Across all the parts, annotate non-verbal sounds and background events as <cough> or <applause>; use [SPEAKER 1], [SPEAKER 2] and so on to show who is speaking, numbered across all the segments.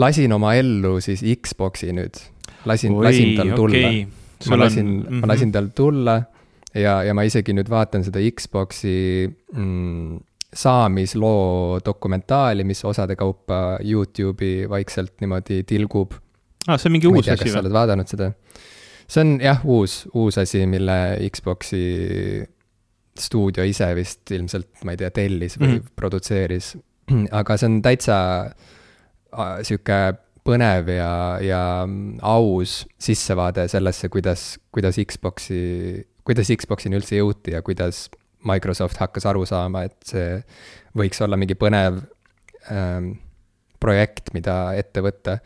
[SPEAKER 1] lasin oma ellu siis Xbox'i nüüd, lasin, lasin tal tulla okay.. ma lasin on... mm, -hmm. ma mhm. lasin tal tulla ja, ja ma isegi nüüd vaatan seda Xbox'i mm, saamisloo dokumentaali, mis osade kaupa Youtube'i vaikselt niimoodi tilgub.
[SPEAKER 2] aa ah,, see on mingi uus asi
[SPEAKER 1] või? kas sa oled vaadanud seda? see on jah, uus, uus asi, mille Xbox'i stuudio ise vist ilmselt, ma ei tea, tellis või mm produtseeris. <clears throat> aga see on täitsa sihuke põnev ja, ja aus sissevaade sellesse, kuidas, kuidas Xbox'i, kuidas Xbox'ini üldse jõuti ja kuidas Microsoft hakkas aru saama, et see võiks olla mingi põnev ähm, projekt, mida ette võtta.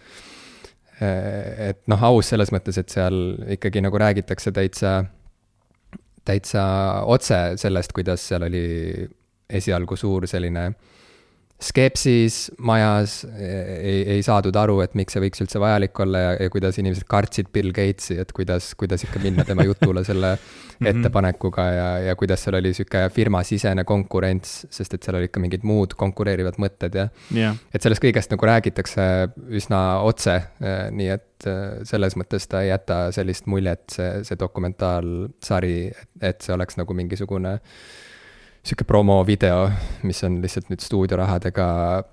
[SPEAKER 1] Äh, et noh, aus selles mõttes, et seal ikkagi nagu räägitakse täitsa, täitsa otse sellest, kuidas seal oli esialgu suur selline äh, skepsis majas, ei, ei saadud aru, et miks see võiks üldse vajalik olla ja, ja kuidas inimesed kartsid Bill Gatesi, et kuidas, kuidas ikka minna tema <laughs> jutule selle -hmm. ettepanekuga ja, ja kuidas seal oli sihuke firmasisene konkurents, sest et seal olid ka mingid muud konkureerivad mõtted ja
[SPEAKER 2] yeah.
[SPEAKER 1] et sellest kõigest nagu räägitakse üsna otse, eh, nii et eh, selles mõttes ta ei jäta sellist muljet, see, see dokumentaalsari, et see oleks nagu mingisugune äh, sihuke promovideo, mis on lihtsalt nüüd stuudiorahadega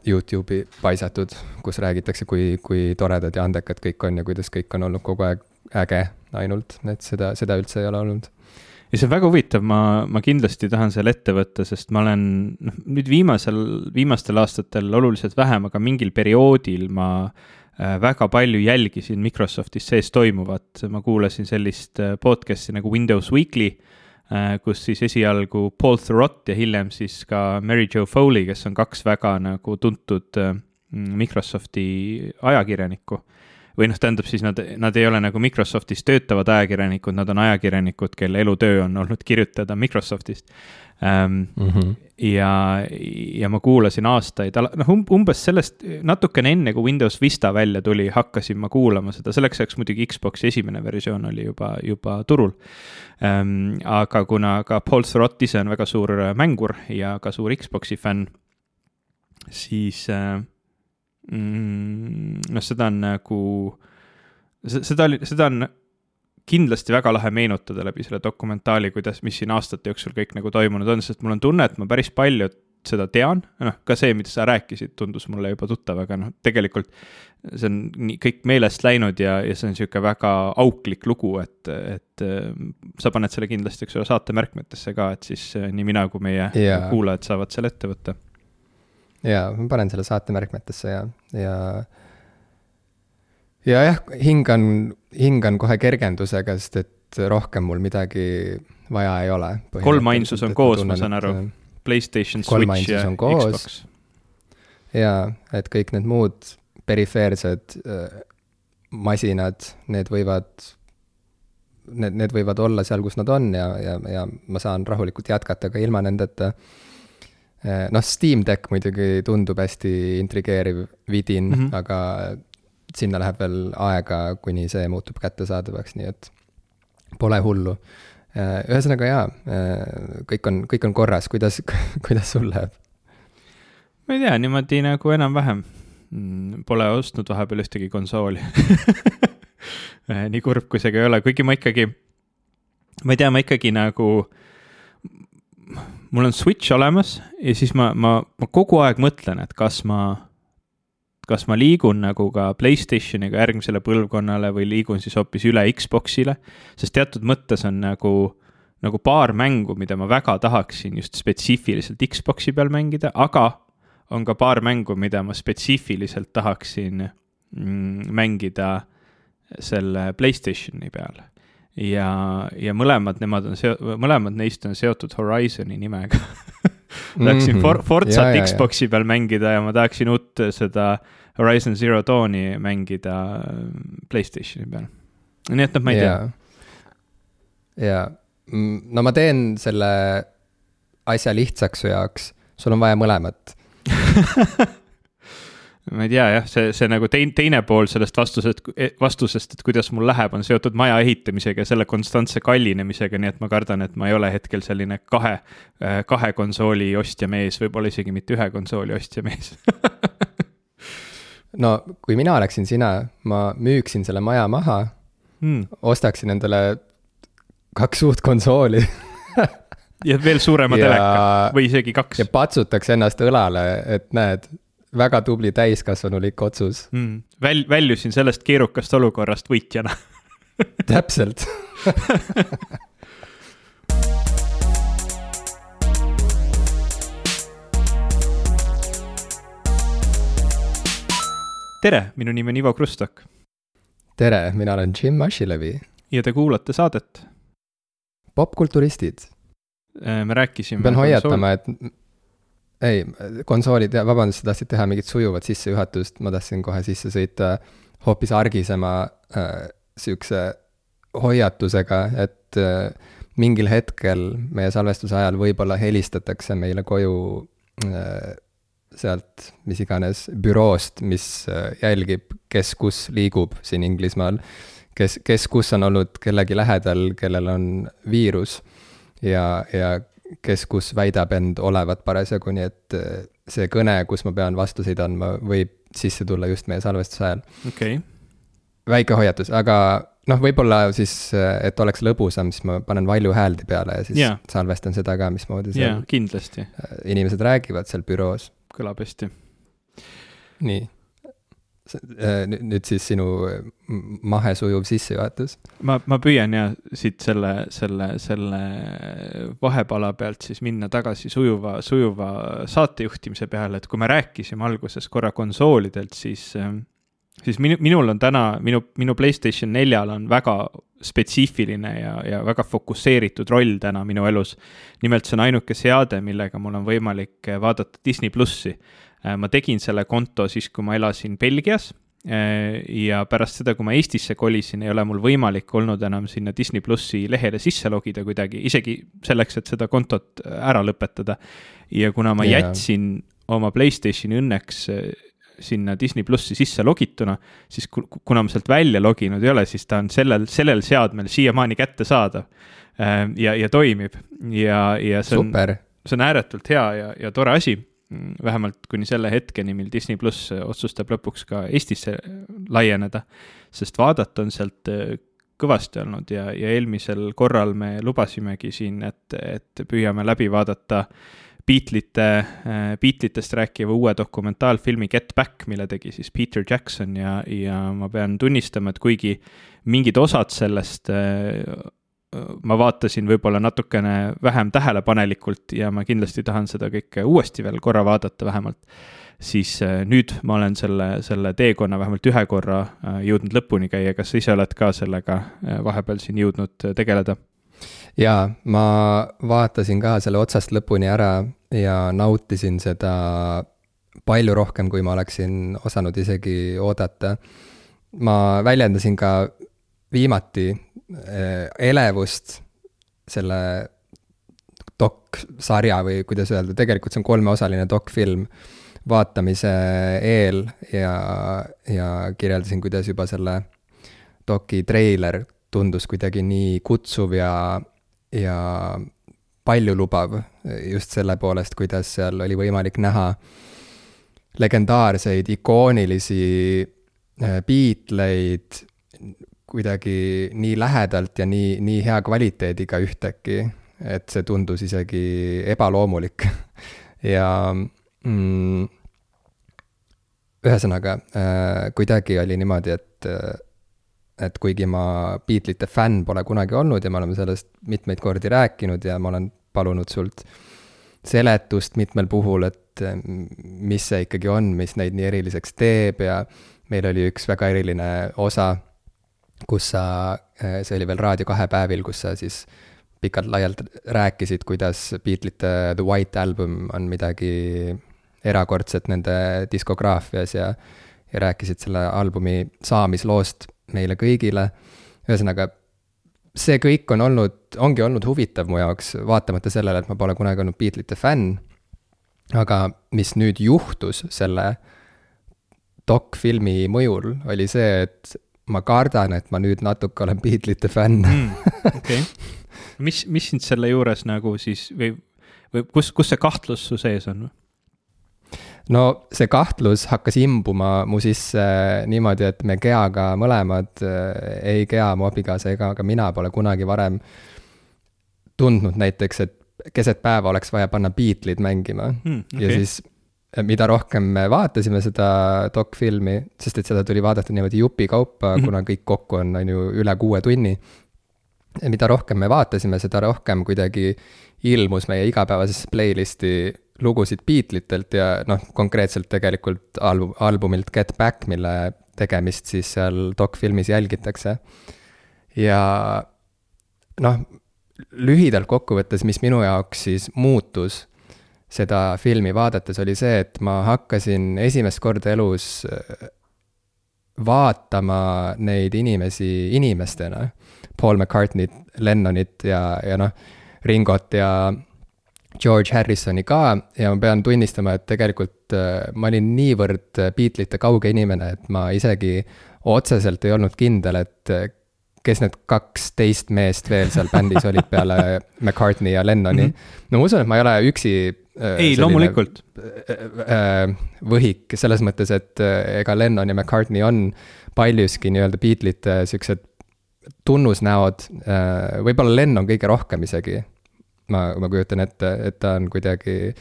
[SPEAKER 1] Youtube'i paisatud, kus räägitakse, kui, kui toredad ja andekad kõik on ja kuidas kõik on olnud kogu aeg äge ainult, et seda, seda üldse ei ole olnud.
[SPEAKER 2] Ja see on väga huvitav, ma, ma kindlasti tahan selle ette võtta, sest ma olen noh, nüüd viimasel, viimastel aastatel oluliselt vähem, aga mingil perioodil ma äh, väga palju jälgisin Microsoftis sees toimuvat, ma kuulasin sellist äh, podcast'i nagu Windows Weekly kus siis esialgu Paul Thurrott ja hiljem siis ka Mary Jo Foley, kes on kaks väga nagu tuntud äh, Microsofti ajakirjanikku. Või noh, tähendab siis nad, nad ei ole nagu Microsoftis töötavad ajakirjanikud, nad on ajakirjanikud, kelle elutöö on olnud kirjutada Microsoftist ähm, mm. -hmm. ja, ja ma kuulasin aastaid, noh um, umbes sellest natukene enne, kui Windows Vista välja tuli, hakkasin ma kuulama seda, selleks ajaks muidugi Xbox'i esimene versioon oli juba, juba turul ähm,. aga kuna ka Paul Thurrott ise on väga suur mängur ja ka suur Xbox'i fänn, siis äh, mm, noh, seda on nagu, seda oli, seda on kindlasti väga lahe meenutada läbi selle dokumentaali, kuidas, mis siin aastate jooksul kõik nagu toimunud on, sest mul on tunne, et ma päris palju seda tean, noh, ka see, mida sa rääkisid, tundus mulle juba tuttav, aga noh, tegelikult see on nii kõik meelest läinud ja, ja see on niisugune väga auklik lugu, et, et sa paned selle kindlasti, eks ole, saate märkmetesse ka, et siis nii mina kui meie yeah. kuulajad saavad selle ette võtta.
[SPEAKER 1] Jaa, ma panen selle saate märkmetesse ja, ja ja jah, hingan, hingan kohe kergendusega, sest et rohkem mul midagi vaja ei ole.
[SPEAKER 2] kolmainsus on koos, ma saan aru. Playstation, Switch ja Xbox.
[SPEAKER 1] jaa, et kõik need muud perifeersed äh, masinad, need võivad, need, need võivad olla seal, kus nad on ja, ja, ja ma saan rahulikult jätkata ka ilma nendeta äh, noh, Steam Deck muidugi tundub hästi intrigeeriv vidin mm, -hmm. aga sinna läheb veel aega, kuni see muutub kättesaadavaks, nii et pole hullu. Äh, ühesõnaga jaa, äh, kõik on, kõik on korras, kuidas, <laughs> kuidas sul läheb?
[SPEAKER 2] ma ei tea, niimoodi nagu enam-vähem. Mm, pole ostnud vahepeal ühtegi konsooli <laughs> nii kurb, kui see ka ei ole, kuigi ma ikkagi, ma ei tea, ma ikkagi nagu mul on Switch olemas ja siis ma, ma, ma kogu aeg mõtlen, et kas ma kas ma liigun nagu ka Playstationiga järgmisele põlvkonnale või liigun siis hoopis üle Xbox'ile, sest teatud mõttes on nagu, nagu paar mängu, mida ma väga tahaksin just spetsiifiliselt Xbox'i peal mängida, aga on ka paar mängu, mida ma spetsiifiliselt tahaksin mm, mängida selle Playstationi peal ja, ja mõlemad nemad on seo-, mõlemad neist on seotud Horizon'i nimega <laughs> tahaksin mm -hmm. For-, Forzat Xbox'i peal mängida ja ma tahaksin uut seda Horizon Zero Dawni mängida äh, Playstationi peal. nii et noh, ma ei
[SPEAKER 1] tea. jaa, no ma teen selle asja lihtsaks su jaoks, sul on vaja mõlemat <laughs>
[SPEAKER 2] ma ei tea jah, see, see nagu teine, teine pool sellest vastusest, vastusest, et kuidas mul läheb, on seotud maja ehitamisega ja selle konstantse kallinemisega, nii et ma kardan, et ma ei ole hetkel selline kahe, kahe konsooli ostja mees, võib-olla isegi mitte ühe konsooli ostja mees <laughs>
[SPEAKER 1] no kui mina oleksin sina, ma müüksin selle maja maha
[SPEAKER 2] mm.
[SPEAKER 1] ostaksin endale kaks uut konsooli
[SPEAKER 2] ja veel suurema ja, teleka või isegi kaks.
[SPEAKER 1] ja patsutaks ennast õlale, et näed, väga tubli täiskasvanulik otsus
[SPEAKER 2] mm.. Väl-, väljusin sellest keerukast olukorrast võitjana <laughs>
[SPEAKER 1] täpselt <laughs>
[SPEAKER 2] tere, minu nimi on Ivo Krustok.
[SPEAKER 1] tere, mina olen Jim Asilevi.
[SPEAKER 2] ja te kuulate saadet.
[SPEAKER 1] popkulturistid.
[SPEAKER 2] Äh, me rääkisime.
[SPEAKER 1] pean hoiatama, et ei, konsoolid, vabandust, sa tahtsid teha mingit sujuvat sissejuhatust, ma tahtsin kohe sisse sõita hoopis argisema äh, sihukese hoiatusega, et äh, mingil hetkel meie salvestuse ajal võib-olla helistatakse meile koju äh, sealt mis iganes büroost, mis äh, jälgib, kes kus liigub siin Inglismaal, kes, kes kus on olnud kellegi lähedal, kellel on viirus ja, ja kes kus väidab end olevat parasjagu, nii et äh, see kõne, kus ma pean vastuseid andma, võib sisse tulla just meie salvestuse ajal.
[SPEAKER 2] okei okay..
[SPEAKER 1] väike hoiatus, aga noh, võib-olla siis, äh, et oleks lõbusam, siis ma panen valju hääldi peale ja siis yeah. salvestan seda ka, mismoodi
[SPEAKER 2] seal yeah, kindlasti.
[SPEAKER 1] Äh, inimesed räägivad seal büroos.
[SPEAKER 2] kõlab hästi.
[SPEAKER 1] nii nüüd siis sinu mahe sujuv sissejuhatus.
[SPEAKER 2] ma, ma püüan ja siit selle, selle, selle vahepala pealt siis minna tagasi sujuva, sujuva saatejuhtimise peale, et kui me rääkisime alguses korra konsoolidelt, siis siis minu, minul on täna, minu, minu Playstation neljal on väga spetsiifiline ja, ja väga fokusseeritud roll täna minu elus. nimelt see on ainuke seade, millega mul on võimalik vaadata Disney plussi Äh, ma tegin selle konto siis, kui ma elasin Belgias äh, ja pärast seda, kui ma Eestisse kolisin, ei ole mul võimalik olnud enam sinna Disney plussi lehele sisse logida kuidagi, isegi selleks, et seda kontot ära lõpetada. ja kuna ma yeah. jätsin oma Playstationi õnneks äh, sinna Disney plussi sisse logituna, siis kuna ma sealt välja loginud ei ole, siis ta on sellel, sellel seadmel siiamaani kättesaadav. ja, ja toimib ja, ja see on, see on ääretult hea ja, ja tore asi vähemalt kuni selle hetkeni, mil Disney pluss otsustab lõpuks ka Eestisse laieneda. sest vaadata on sealt äh, kõvasti olnud ja, ja eelmisel korral me lubasimegi siin, et, et püüame läbi vaadata Beatlesite, äh, Beatlesitest rääkiva uue dokumentaalfilmi Get Back, mille tegi siis Peter Jackson ja, ja ma pean tunnistama, et kuigi mingid osad sellest äh, ma vaatasin võib-olla natukene vähem tähelepanelikult ja ma kindlasti tahan seda kõike uuesti veel korra vaadata vähemalt, siis äh, nüüd ma olen selle, selle teekonna vähemalt ühe korra äh, jõudnud lõpuni käia, kas sa ise oled ka sellega äh, vahepeal siin jõudnud tegeleda?
[SPEAKER 1] jaa, ma vaatasin ka selle otsast lõpuni ära ja nautisin seda palju rohkem, kui ma oleksin osanud isegi oodata. ma väljendasin ka viimati elevust selle dok-sarja või kuidas öelda, tegelikult see on kolmeosaline dok-film, vaatamise eel ja, ja kirjeldasin, kuidas juba selle doki treiler tundus kuidagi nii kutsuv ja, ja paljulubav just selle poolest, kuidas seal oli võimalik näha legendaarseid ikoonilisi Beatleid, kuidagi nii lähedalt ja nii, nii hea kvaliteediga ühtäkki, et see tundus isegi ebaloomulik. <laughs> Ja mm, ühesõnaga äh, kuidagi oli niimoodi, et äh, et kuigi ma Beatlesite fänn pole kunagi olnud ja me oleme sellest mitmeid kordi rääkinud ja ma olen palunud sult seletust mitmel puhul, et äh, mis see ikkagi on, mis neid nii eriliseks teeb ja meil oli üks väga eriline osa kus sa, eh, see oli veel Raadio kahe päevil, kus sa siis pikalt-laialt rääkisid, kuidas Beatlesite The White Album on midagi erakordset nende diskograafias ja, ja rääkisid selle albumi saamisloost meile kõigile. ühesõnaga, see kõik on olnud, ongi olnud huvitav mu jaoks, vaatamata sellele, et ma pole kunagi olnud Beatlesite fänn. aga mis nüüd juhtus selle dokfilmi mõjul, oli see, et ma kardan, et ma nüüd natuke olen Beatlesite fänn
[SPEAKER 2] mm,. okei okay., mis, mis sind selle juures nagu siis või, või kus, kus see kahtlus su sees on?
[SPEAKER 1] no see kahtlus hakkas imbuma mu sisse niimoodi, et me Geaga mõlemad, ei Gea, mu abikaasa ega ka mina pole kunagi varem tundnud näiteks, et keset päeva oleks vaja panna Beatleid mängima
[SPEAKER 2] Hmm,
[SPEAKER 1] ja
[SPEAKER 2] okei.
[SPEAKER 1] siis mida rohkem me vaatasime seda dokfilmi, sest et seda tuli vaadata niimoodi jupikaupa mm. -hmm. kuna kõik kokku on, on ju üle kuue tunni. mida rohkem me vaatasime, seda rohkem kuidagi ilmus meie igapäevasesse playlist'i lugusid Beatlesitelt ja noh, konkreetselt tegelikult album, albumilt Get Back, mille tegemist siis seal dokfilmis jälgitakse. ja noh, lühidalt kokkuvõttes, mis minu jaoks siis muutus seda filmi vaadates, oli see, et ma hakkasin esimest korda elus äh, vaatama neid inimesi inimestena. Paul McCartney't, Lennonit ja, ja noh, Ringot ja George Harrisoni ka ja ma pean tunnistama, et tegelikult äh, ma olin niivõrd Beatlesite kauge inimene, et ma isegi otseselt ei olnud kindel, et äh, kes need kaksteist meest veel seal bändis olid peale <laughs> McCartney ja Lennoni mm. -hmm. no ma usun, et ma ei ole üksi äh,
[SPEAKER 2] ei, loomulikult.
[SPEAKER 1] äh, võhik selles mõttes, et äh, ega Lennon ja McCartney on paljuski nii-öelda Beatlesite siuksed tunnusnäod, võib-olla Lennon kõige rohkem isegi. ma, ma kujutan ette, et ta on kuidagi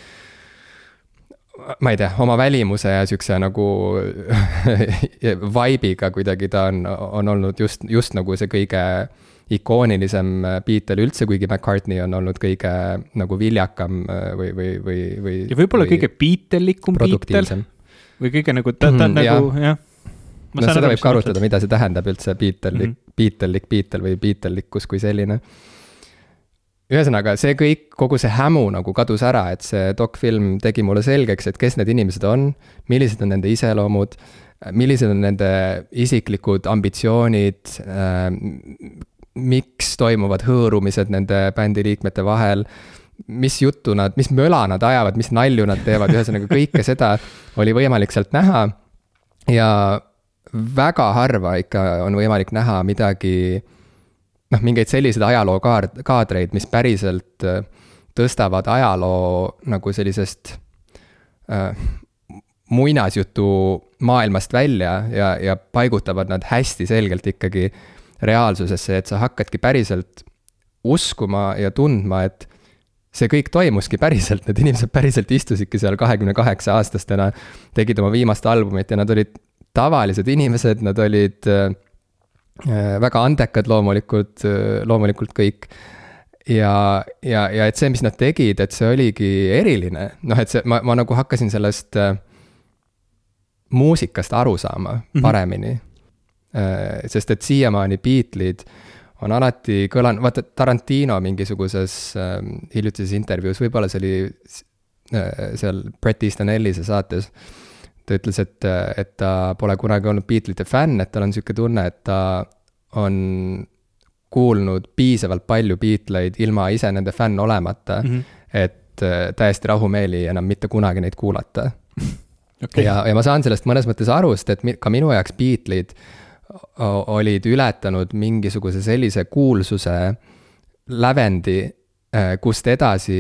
[SPEAKER 1] ma ei tea, oma välimuse ja siukse nagu <laughs> vibe'iga kuidagi ta on, on olnud just, just nagu see kõige ikoonilisem Beatle üldse, kuigi McCartney on olnud kõige nagu viljakam või, või, või, või.
[SPEAKER 2] ja võib-olla kõige Beatlelikum Beatle või kõige nagu, ta, ta on
[SPEAKER 1] Mm,
[SPEAKER 2] nagu jah.
[SPEAKER 1] no seda võib ka arutada, mida see tähendab üldse Beatlelik mm,
[SPEAKER 2] Mhm.
[SPEAKER 1] -hmm. Beatlelik Beatle või Beatlelikkus kui selline. ühesõnaga, see kõik, kogu see hämu nagu kadus ära, et see dokfilm tegi mulle selgeks, et kes need inimesed on, millised on nende iseloomud, millised on nende isiklikud ambitsioonid äh,, miks toimuvad hõõrumised nende bändi liikmete vahel, mis juttu nad, mis möla nad ajavad, mis nalju nad teevad, ühesõnaga kõike seda oli võimalik sealt näha. ja väga harva ikka on võimalik näha midagi, noh, mingeid selliseid ajalookaard-, kaadreid, mis päriselt äh, tõstavad ajaloo nagu sellisest äh, muinasjutu maailmast välja ja, ja paigutavad nad hästi selgelt ikkagi reaalsusesse, et sa hakkadki päriselt uskuma ja tundma, et see kõik toimuski päriselt, need inimesed päriselt istusidki seal kahekümne kaheksa aastastena, tegid oma viimast albumit ja nad olid tavalised inimesed, nad olid äh, väga andekad loomulikult, loomulikult kõik. ja, ja, ja et see, mis nad tegid, et see oligi eriline, noh, et see, ma, ma nagu hakkasin sellest äh, muusikast aru saama mm -hmm. Äh,. sest et siiamaani Beatlesid on alati kõlanud, vaata Tarantino mingisuguses äh, hiljutises intervjuus, võib-olla see oli äh, seal Bret Easton Ellise saates ta ütles, et, et ta pole kunagi olnud Beatlesite fänn, et tal on niisugune tunne, et ta on kuulnud piisavalt palju Beatleid ilma ise nende fänn olemata mm, -hmm. et äh, täiesti rahumeeli enam mitte kunagi neid kuulata <laughs> okay.. ja, ja ma saan sellest mõnes mõttes aru, sest et mi, ka minu jaoks Beatleid olid ületanud mingisuguse sellise kuulsuse lävendi, kust edasi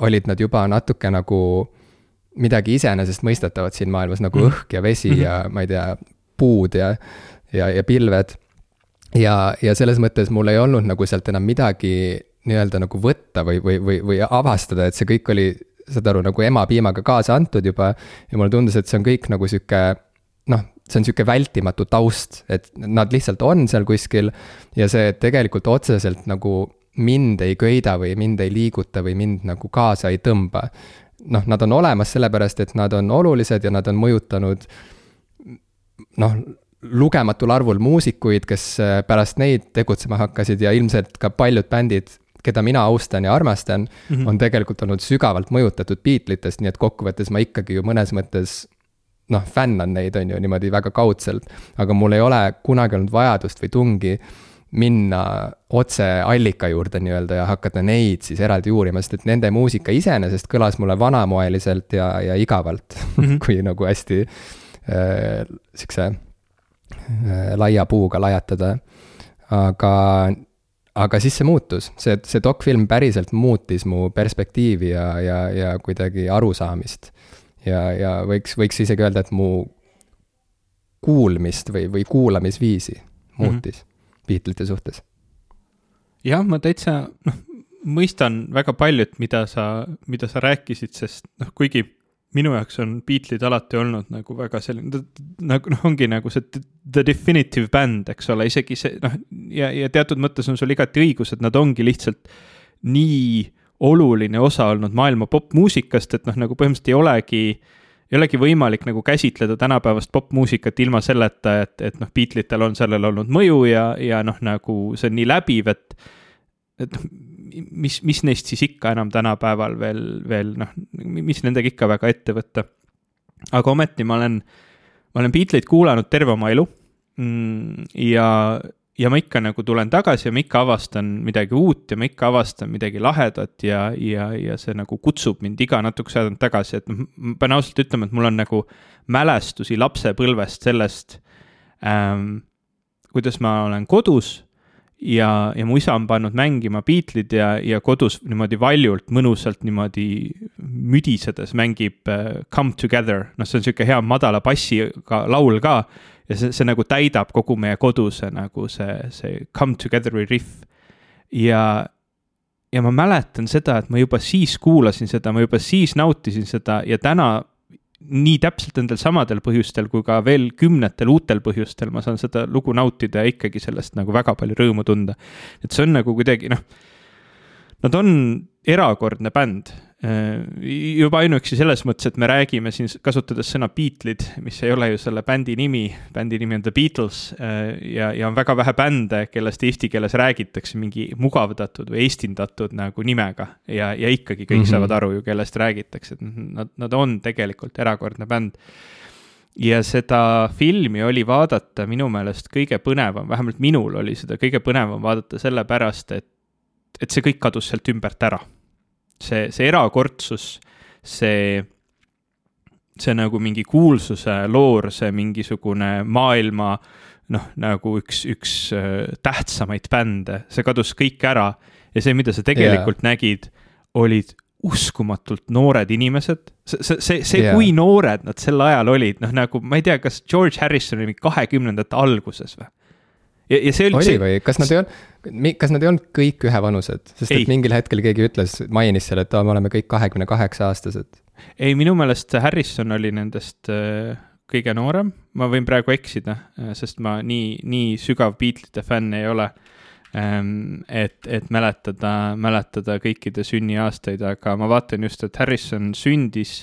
[SPEAKER 1] olid nad juba natuke nagu midagi iseenesestmõistetavat siin maailmas nagu mm õhk ja vesi mm -hmm. ja ma ei tea, puud ja, ja, ja pilved. ja, ja selles mõttes mul ei olnud nagu sealt enam midagi nii-öelda nagu võtta või, või, või, või avastada, et see kõik oli, saad aru, nagu emapiimaga kaasa antud juba. ja mulle tundus, et see on kõik nagu sihuke noh, see on sihuke vältimatu taust, et nad lihtsalt on seal kuskil ja see tegelikult otseselt nagu mind ei köida või mind ei liiguta või mind nagu kaasa ei tõmba noh, nad on olemas sellepärast, et nad on olulised ja nad on mõjutanud noh, lugematul arvul muusikuid, kes äh, pärast neid tegutsema hakkasid ja ilmselt ka paljud bändid, keda mina austan ja armastan mm, -hmm. on tegelikult olnud sügavalt mõjutatud Beatlesitest, nii et kokkuvõttes ma ikkagi ju mõnes mõttes noh, fännan neid, on ju, niimoodi väga kaudselt, aga mul ei ole kunagi olnud vajadust või tungi minna otse allika juurde nii-öelda ja hakata neid siis eraldi uurima, sest et nende muusika iseenesest kõlas mulle vanamoeliselt ja, ja igavalt <laughs> mm, -hmm. kui nagu hästi äh, siukse äh, laia puuga lajatada. aga, aga siis see muutus, see, see dokfilm päriselt muutis mu perspektiivi ja, ja, ja kuidagi arusaamist. Ja, ja võiks, võiks isegi öelda, et mu kuulmist või, või kuulamisviisi muutis mm -hmm. Beatlesite suhtes.
[SPEAKER 2] jah, ma täitsa, noh, mõistan väga paljut, mida sa, mida sa rääkisid, sest noh, kuigi minu jaoks on Beatlesid alati olnud nagu väga selline, nagu noh, ongi nagu see the definitive band, eks ole, isegi see noh, ja, ja teatud mõttes on sul igati õigus, et nad ongi lihtsalt nii oluline osa olnud maailma popmuusikast, et noh, nagu põhimõtteliselt ei olegi ei olegi võimalik nagu käsitleda tänapäevast popmuusikat ilma selleta, et, et noh, Beatlitel on sellel olnud mõju ja, ja noh, nagu see on nii läbiv, et, et noh, mis, mis neist siis ikka enam tänapäeval veel, veel noh, mis nendega ikka väga ette võtta. aga ometi ma olen, ma olen Beatleid kuulanud terve oma elu mm, ja ja ma ikka nagu tulen tagasi ja ma ikka avastan midagi uut ja ma ikka avastan midagi lahedat ja, ja, ja see nagu kutsub mind iga natukese aja tagasi, et noh, ma pean ausalt ütlema, et mul on nagu mälestusi lapsepõlvest sellest ähm,, kuidas ma olen kodus ja, ja mu isa on pannud mängima Beatlesid ja, ja kodus niimoodi valjult, mõnusalt niimoodi müdisedes mängib uh, Come Together, noh, see on niisugune hea madala bassiga laul ka ja see, see nagu täidab kogu meie koduse nagu see, see come together'i riff. ja, ja ma mäletan seda, et ma juba siis kuulasin seda, ma juba siis nautisin seda ja täna nii täpselt nendel samadel põhjustel kui ka veel kümnetel uutel põhjustel ma saan seda lugu nautida ja ikkagi sellest nagu väga palju rõõmu tunda. et see on nagu kuidagi noh, nad on erakordne bänd juba ainuüksi selles mõttes, et me räägime siin, kasutades sõna Beatlesid, mis ei ole ju selle bändi nimi, bändi nimi on The Beatles äh, ja, ja on väga vähe bände, kellest eesti keeles räägitakse mingi mugavdatud või eestindatud nagu nimega. ja, ja ikkagi kõik mm -hmm. saavad aru ju, kellest räägitakse, et nad, nad on tegelikult erakordne bänd ja seda filmi oli vaadata minu meelest kõige põnevam, vähemalt minul oli seda kõige põnevam vaadata sellepärast, et, et see kõik kadus sealt ümbert ära see, see erakordsus, see, see nagu mingi kuulsuse loor, see mingisugune maailma noh, nagu üks, üks äh, tähtsamaid bände, see kadus kõik ära ja see, mida sa tegelikult yeah. nägid, olid uskumatult noored inimesed, see, see, see, see yeah., kui noored nad sel ajal olid, noh nagu ma ei tea, kas George Harrison oli kahekümnendate alguses või?
[SPEAKER 1] Ja, ja see oli. oli või, kas nad ei olnud, kas nad ei olnud kõik ühevanused, sest ei. et mingil hetkel keegi ütles, mainis seal, et me oleme kõik kahekümne kaheksa aastased.
[SPEAKER 2] ei, minu meelest Harrison oli nendest äh, kõige noorem, ma võin praegu eksida, äh, sest ma nii, nii sügav Beatlesite fänn ei ole ähm,. et, et mäletada, mäletada kõikide sünniaastaid, aga ma vaatan just, et Harrison sündis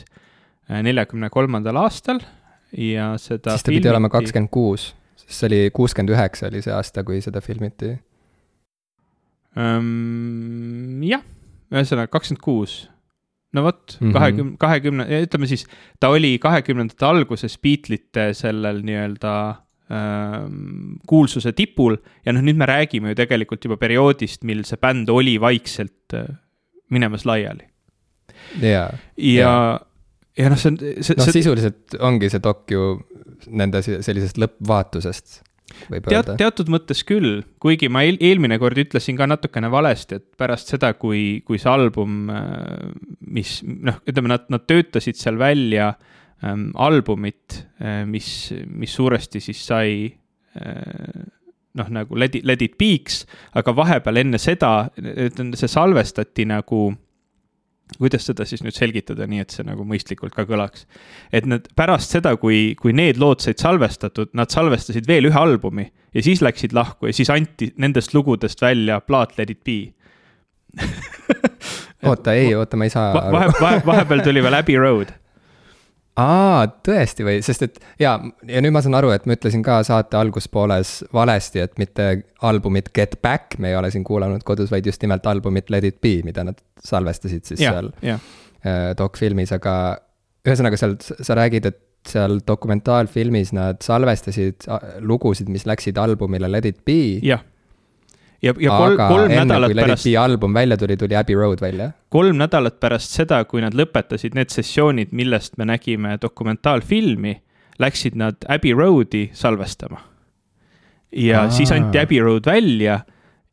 [SPEAKER 2] äh, neljakümne kolmandal aastal ja seda.
[SPEAKER 1] siis ta pidi olema kakskümmend kuus sest see oli kuuskümmend üheksa oli see aasta, kui seda filmiti
[SPEAKER 2] um,. jah, ühesõnaga kakskümmend kuus. no vot, mhm. kahekümne, kahekümne, ütleme siis, ta oli kahekümnendate alguses Beatlesite sellel nii-öelda ähm, kuulsuse tipul ja noh, nüüd me räägime ju tegelikult juba perioodist, mil see bänd oli vaikselt äh, minemas laiali.
[SPEAKER 1] ja,
[SPEAKER 2] ja, ja noh, see on.
[SPEAKER 1] noh, sisuliselt ongi see dok ju nende sellisest lõppvaatusest võib
[SPEAKER 2] Teat, öelda. teatud mõttes küll, kuigi ma eel, eelmine kord ütlesin ka natukene valesti, et pärast seda, kui, kui see album, äh, mis noh, ütleme, nad, nad töötasid seal välja ähm, albumit äh,, mis, mis suuresti siis sai äh, noh, nagu Let it, Let it be'ks, aga vahepeal enne seda, see salvestati nagu kuidas seda siis nüüd selgitada, nii et see nagu mõistlikult ka kõlaks. et nad pärast seda, kui, kui need lood said salvestatud, nad salvestasid veel ühe albumi ja siis läksid lahku ja siis anti nendest lugudest välja plaat Let it be <laughs>
[SPEAKER 1] oota, ei, oota, ma ei saa
[SPEAKER 2] va. vahe, vahe, vahepeal tuli veel Abbey Road
[SPEAKER 1] aa, tõesti või, sest et jaa, ja nüüd ma saan aru, et ma ütlesin ka saate alguspooles valesti, et mitte albumit Get Back me ei ole siin kuulanud kodus, vaid just nimelt albumit Let it be, mida nad salvestasid siis ja, seal ja. Äh, dokfilmis, aga ühesõnaga seal sa räägid, et seal dokumentaalfilmis nad salvestasid lugusid, mis läksid albumile Let it be.
[SPEAKER 2] jah ja, ja kol, aga kolm enne, nädalat pärast.
[SPEAKER 1] album välja tuli, tuli Abbey Road välja.
[SPEAKER 2] kolm nädalat pärast seda, kui nad lõpetasid need sessioonid, millest me nägime dokumentaalfilmi, läksid nad Abbey Roadi salvestama. ja Aa. siis anti Abbey Road välja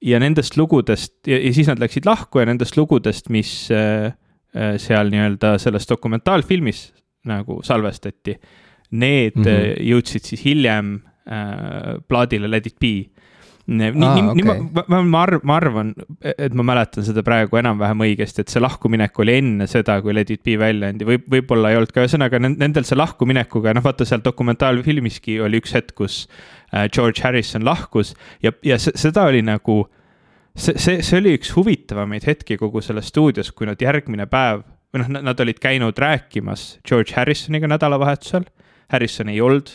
[SPEAKER 2] ja nendest lugudest ja, ja siis nad läksid lahku ja nendest lugudest, mis äh, äh seal nii-öelda selles dokumentaalfilmis nagu salvestati. Need mm -hmm. jõudsid siis hiljem äh, plaadile Let it be nii, nii, nii ma, ma, ma arv-, ma arvan, et ma mäletan seda praegu enam-vähem õigesti, et see lahkuminek oli enne seda, kui Let it be välja andi, võib, võib-olla ei olnud ka, ühesõnaga nendel see lahkuminekuga, noh, vaata seal dokumentaalfilmiski oli üks hetk, kus äh, George Harrison lahkus ja, ja seda oli nagu. see, see, see oli üks huvitavamaid hetki kogu selles stuudios, kui nad järgmine päev või noh, nad olid käinud rääkimas George Harrisoniga nädalavahetusel. Harrison ei olnud,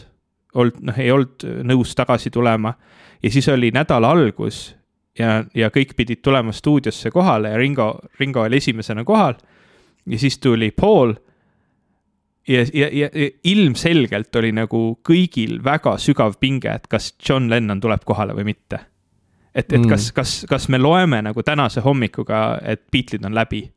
[SPEAKER 2] olnud, noh, ei olnud nõus tagasi tulema ja siis oli nädala algus ja, ja kõik pidid tulema stuudiosse kohale ja Ringo, Ringo oli esimesena kohal. ja siis tuli Paul. ja, ja, ja ilmselgelt oli nagu kõigil väga sügav pinge, et kas John Lennon tuleb kohale või mitte. et, et mm. kas, kas, kas me loeme nagu tänase hommikuga, et Beatlesid on läbi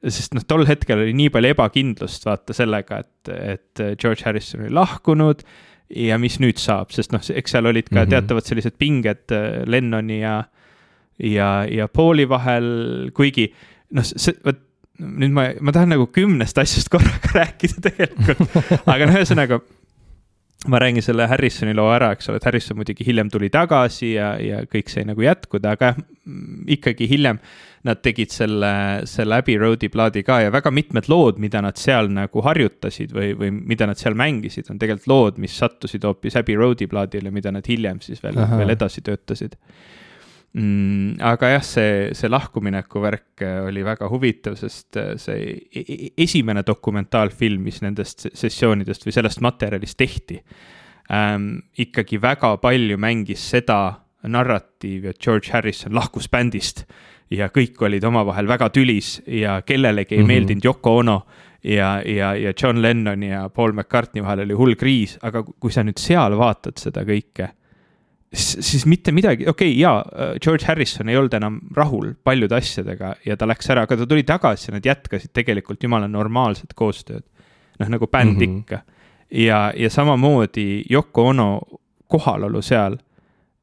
[SPEAKER 2] sest noh, tol hetkel oli nii palju ebakindlust vaata sellega, et, et George Harrison oli lahkunud ja mis nüüd saab, sest noh, eks seal olid ka mm -hmm. teatavad sellised pinged äh, Lennoni ja, ja, ja Pauli vahel, kuigi noh, see, vot nüüd ma, ma tahan nagu kümnest asjast <laughs> korraga rääkida tegelikult, aga noh, ühesõnaga ma räägin selle Harrisoni loo ära, eks ole, et Harrison muidugi hiljem tuli tagasi ja, ja kõik sai nagu jätkuda, aga jah, ikkagi hiljem nad tegid selle, selle Abbey Road'i plaadi ka ja väga mitmed lood, mida nad seal nagu harjutasid või, või mida nad seal mängisid, on tegelikult lood, mis sattusid hoopis Abbey Road'i plaadile, mida nad hiljem siis veel, veel edasi töötasid mm,. aga jah, see, see lahkumineku värk oli väga huvitav, sest see e-, e-, esimene dokumentaalfilm, mis nendest sessioonidest või sellest materjalist tehti ähm,, ikkagi väga palju mängis seda narratiivi, et George Harrison lahkus bändist ja kõik olid omavahel väga tülis ja kellelegi ei mm -hmm. meeldinud Yoko Ono ja, ja, ja John Lennon ja Paul McCartney vahel oli hull kriis, aga kui sa nüüd seal vaatad seda kõike, siis mitte midagi, okei okay,, jaa, George Harrison ei olnud enam rahul paljude asjadega ja ta läks ära, aga ta tuli tagasi ja nad jätkasid tegelikult jumala normaalset koostööd. noh, nagu bänd mm -hmm. ikka. ja, ja samamoodi Yoko Ono kohalolu seal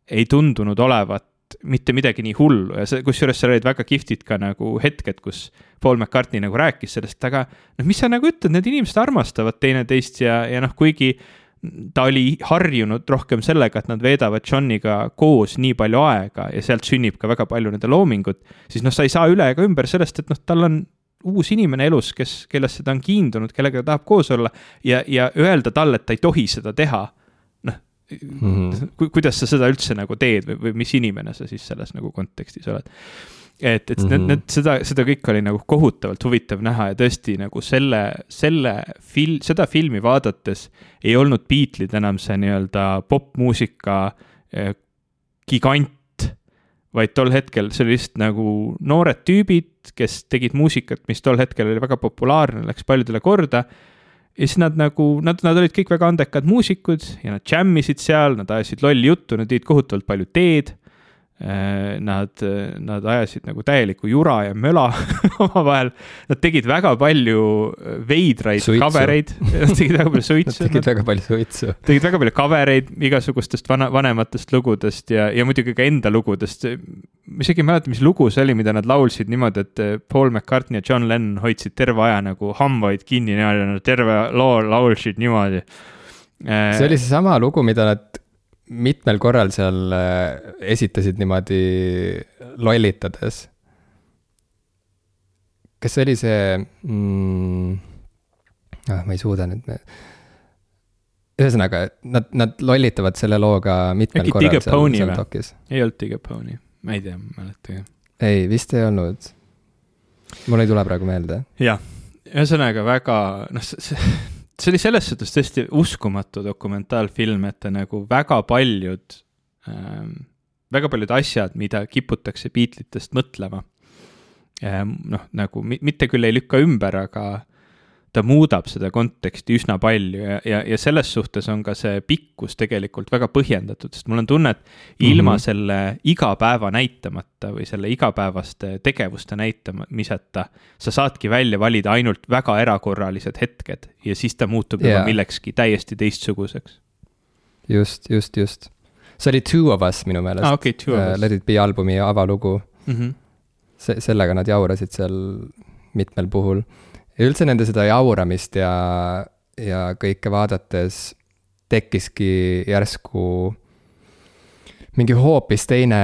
[SPEAKER 2] ei tundunud olevat mitte midagi nii hullu ja see, kusjuures seal olid väga kihvtid ka nagu hetked, kus Paul McCartney nagu rääkis sellest, aga noh, mis sa nagu ütled, need inimesed armastavad teineteist ja, ja noh, kuigi ta oli harjunud rohkem sellega, et nad veedavad Johniga koos nii palju aega ja sealt sünnib ka väga palju nende loomingut, siis noh, sa ei saa üle ega ümber sellest, et noh, tal on uus inimene elus, kes, kellesse ta on kiindunud, kellega ta tahab koos olla ja, ja öelda talle, et ta ei tohi seda teha mm -hmm. ku, kuidas sa seda üldse nagu teed või, või mis inimene sa siis selles nagu kontekstis oled. Et, et mm -hmm. need, need, seda, seda kõike oli nagu kohutavalt huvitav näha ja tõesti nagu selle, selle fil-, seda filmi vaadates ei olnud Beatlesid enam see nii-öelda popmuusika eh, gigant, vaid tol hetkel see oli lihtsalt nagu noored tüübid, kes tegid muusikat, mis tol hetkel oli väga populaarne, läks paljudele korda ja siis nad nagu, nad, nad olid kõik väga andekad muusikud ja nad džämmisid seal, nad ajasid lolli juttu, nad jõid kohutavalt palju teed nad, nad ajasid nagu täielikku jura ja möla <laughs> omavahel. Nad tegid väga palju veidraid cover eid, <laughs> nad tegid väga palju suitsu.
[SPEAKER 1] Nad tegid väga palju suitsu.
[SPEAKER 2] tegid väga palju cover eid igasugustest vana, vanematest lugudest ja, ja muidugi ka enda lugudest. ma isegi ei mäleta, mis lugu see oli, mida nad laulsid niimoodi, et Paul McCartney ja John Lennon hoidsid terve aja nagu hambaid kinni niimoodi ja nad terve loo laulsid niimoodi.
[SPEAKER 1] see oli seesama lugu, mida nad mitmel korral seal äh, esitasid niimoodi lollitades. kas see oli see mm,, ah, ma ei suuda nüüd, ühesõnaga, nad, nad lollitavad selle looga mitmel Äkki korral seal, seal dokis.
[SPEAKER 2] ei olnud Digger Pony, ma ei tea, ma ei mäletagi.
[SPEAKER 1] ei, vist ei olnud. mul ei tule praegu meelde.
[SPEAKER 2] jah, ühesõnaga väga, noh, see see <laughs> oli selles suhtes tõesti uskumatu dokumentaalfilm, et ta nagu väga paljud ähm,, väga paljud asjad, mida kiputakse Beatlesitest mõtlema ähm,, noh, nagu mitte küll ei lükka ümber, aga ta muudab seda konteksti üsna palju ja, ja, ja selles suhtes on ka see pikkus tegelikult väga põhjendatud, sest mul on tunne, et ilma mm -hmm. selle igapäeva näitamata või selle igapäevaste tegevuste näitamiseta, sa saadki välja valida ainult väga erakorralised hetked ja siis ta muutub yeah. juba millekski täiesti teistsuguseks.
[SPEAKER 1] just, just, just. see oli Two of Us minu meelest
[SPEAKER 2] ah,. Okay, uh,
[SPEAKER 1] Let it be albumi avalugu mm. -hmm. see, sellega nad jaurasid seal mitmel puhul ja üldse nende seda jauramist ja ja kõike vaadates tekkiski järsku mingi hoopis teine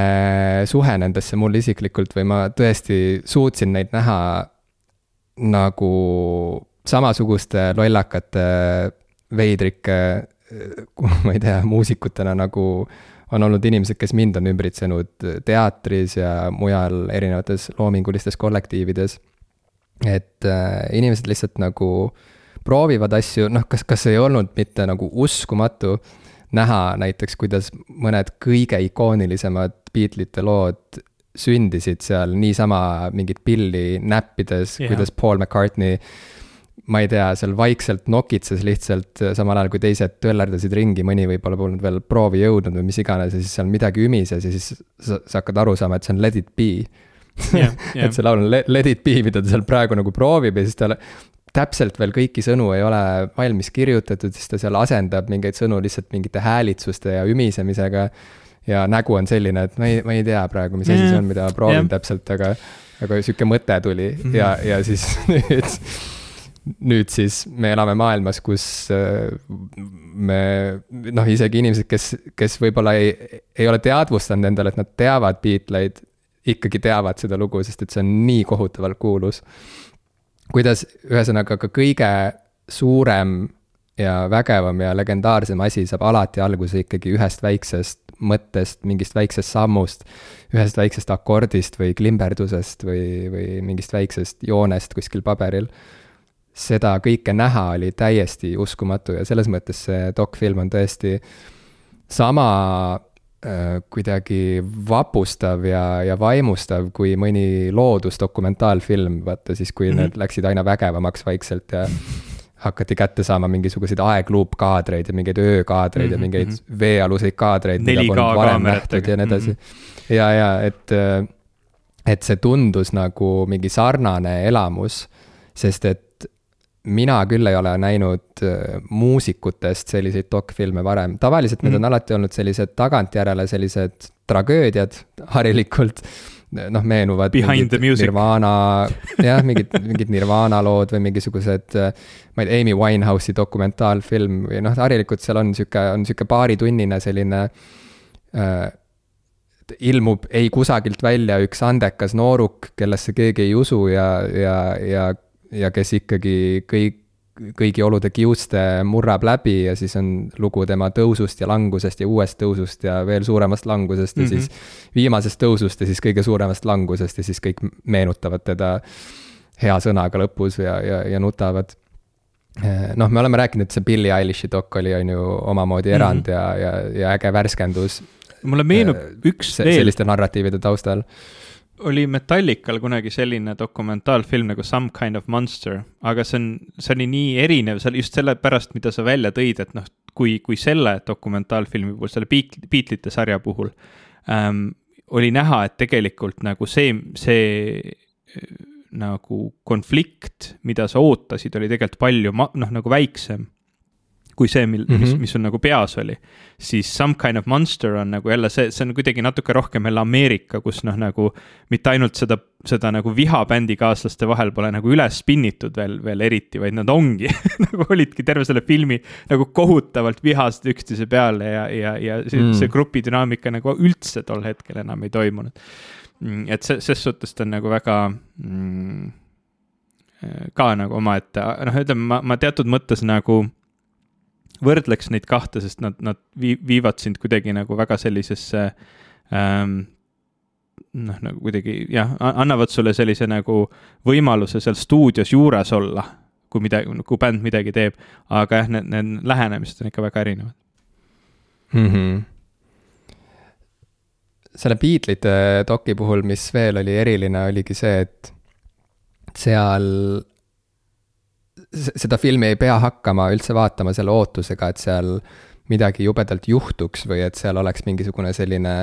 [SPEAKER 1] suhe nendesse mulle isiklikult või ma tõesti suutsin neid näha nagu samasuguste lollakate, veidrike, ma ei tea, muusikutena nagu on olnud inimesed, kes mind on ümbritsenud teatris ja mujal erinevates loomingulistes kollektiivides. Et äh, inimesed lihtsalt nagu proovivad asju, noh, kas, kas ei olnud mitte nagu uskumatu näha näiteks, kuidas mõned kõige ikoonilisemad Beatlesite lood sündisid seal niisama mingit pilli näppides yeah., kuidas Paul McCartney ma ei tea, seal vaikselt nokitses lihtsalt, samal ajal kui teised töllerdasid ringi, mõni võib-olla polnud veel proovi jõudnud või mis iganes ja siis seal midagi ümises ja siis sa, sa hakkad aru saama, et see on Let it be <laughs> yeah,. Yeah. <laughs> et see laul on Let it be, mida ta seal praegu nagu proovib ja siis ta täpselt veel kõiki sõnu ei ole valmis kirjutatud, siis ta seal asendab mingeid sõnu lihtsalt mingite häälitsuste ja ümisemisega. ja nägu on selline, et ma ei, ma ei tea praegu, mis asi see on, mida ma proovin yeah. täpselt, aga, aga sihuke mõte tuli mm -hmm. ja, ja siis <laughs> nüüd, nüüd siis me elame maailmas, kus äh, me noh, isegi inimesed, kes, kes võib-olla ei, ei ole teadvustanud endale, et nad teavad Beatleid, ikkagi teavad seda lugu, sest et see on nii kohutavalt kuulus kuidas ühesõnaga ka kõige suurem ja vägevam ja legendaarsem asi saab alati alguse ikkagi ühest väiksest mõttest, mingist väiksest sammust, ühest väiksest akordist või klimberdusest või, või mingist väiksest joonest kuskil paberil. seda kõike näha oli täiesti uskumatu ja selles mõttes see dokfilm on tõesti sama kuidagi vapustav ja, ja vaimustav kui mõni loodusdokumentaalfilm, vaata siis, kui mm -hmm. need läksid aina vägevamaks vaikselt ja hakati kätte saama mingisuguseid aegluupkaadreid ja mingeid öökaadreid mm -hmm. ja mhm, mingeid mhm. veealuseid kaadreid, mida polnud varem nähtud ja nii edasi mm. -hmm. ja, ja et, et see tundus nagu mingi sarnane elamus, sest et mina küll ei ole näinud äh, muusikutest selliseid dokfilme varem, tavaliselt mm. need on alati olnud sellised tagantjärele sellised tragöödiad <laughs> harilikult. noh, meenuvad.
[SPEAKER 2] Behind the music.
[SPEAKER 1] Nirvana, jah, mingid, mingid Nirvana lood või mingisugused, äh, ma ei tea, Amy Winehouse'i dokumentaalfilm või noh, harilikult seal on sihuke, on sihuke paaritunnine selline äh, ilmub ei kusagilt välja üks andekas nooruk, kellesse keegi ei usu ja, ja, ja ja kes ikkagi kõik, kõigi olude kiuste murrab läbi ja siis on lugu tema tõusust ja langusest ja uuest tõusust ja veel suuremast langusest ja mm -hmm. siis viimasest tõusust ja siis kõige suuremast langusest ja siis kõik meenutavad teda hea sõnaga lõpus ja, ja, ja nutavad noh, me oleme rääkinud, et see Billie Eilish'i dok oli, on ju, omamoodi erand mm -hmm. ja, ja, ja äge värskendus.
[SPEAKER 2] mulle meenub üks
[SPEAKER 1] veel. selliste narratiivide taustal
[SPEAKER 2] oli Metallical kunagi selline dokumentaalfilm nagu Some Kind of Monster, aga see on, see oli nii erinev, seal just sellepärast, mida sa välja tõid, et noh, kui, kui selle dokumentaalfilmi puhul, selle Beat-, Beatlesite sarja puhul ähm, oli näha, et tegelikult nagu see, see äh, nagu konflikt, mida sa ootasid, oli tegelikult palju ma-, noh, nagu väiksem kui see, mil mm, -hmm. mis, mhm. mis sul nagu peas oli. siis Some Kind of Monster on nagu jälle see, see on kuidagi natuke rohkem jälle Ameerika, kus noh, nagu mitte ainult seda, seda nagu viha bändikaaslaste vahel pole nagu üles spinnitud veel, veel eriti, vaid nad ongi <laughs> nagu olidki terve selle filmi nagu kohutavalt vihased üksteise peale ja, ja, ja see, mm. see grupi dünaamika nagu üldse tol hetkel enam ei toimunud. Mm, et see, ses suhtes ta on nagu väga mm, ka nagu omaette, noh, ütleme ma, ma teatud mõttes nagu võrdleks neid kahte, sest nad, nad vii-, viivad sind kuidagi nagu väga sellisesse ähm, noh, nagu kuidagi jah, annavad sulle sellise nagu võimaluse seal stuudios juures olla, kui midagi, kui bänd midagi teeb, aga jah, need, need lähenemised on ikka väga erinevad
[SPEAKER 1] mm. -hmm. selle Beatlesite doki puhul, mis veel oli eriline, oligi see, et seal seda filmi ei pea hakkama üldse vaatama selle ootusega, et seal midagi jubedalt juhtuks või et seal oleks mingisugune selline,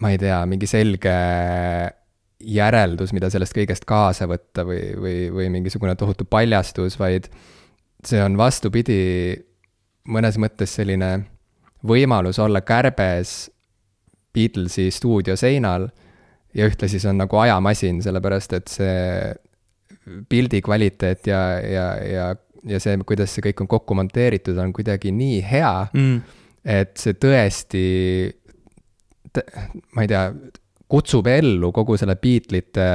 [SPEAKER 1] ma ei tea, mingi selge järeldus, mida sellest kõigest kaasa võtta või, või, või mingisugune tohutu paljastus, vaid see on vastupidi, mõnes mõttes selline võimalus olla kärbes Beatlesi stuudioseinal ja ühtlasi see on nagu ajamasin, sellepärast et see pildi kvaliteet ja, ja, ja ja see, kuidas see kõik on kokku monteeritud, on kuidagi nii hea
[SPEAKER 2] mm.
[SPEAKER 1] et see tõesti, ma ei tea, kutsub ellu kogu selle Beatlesite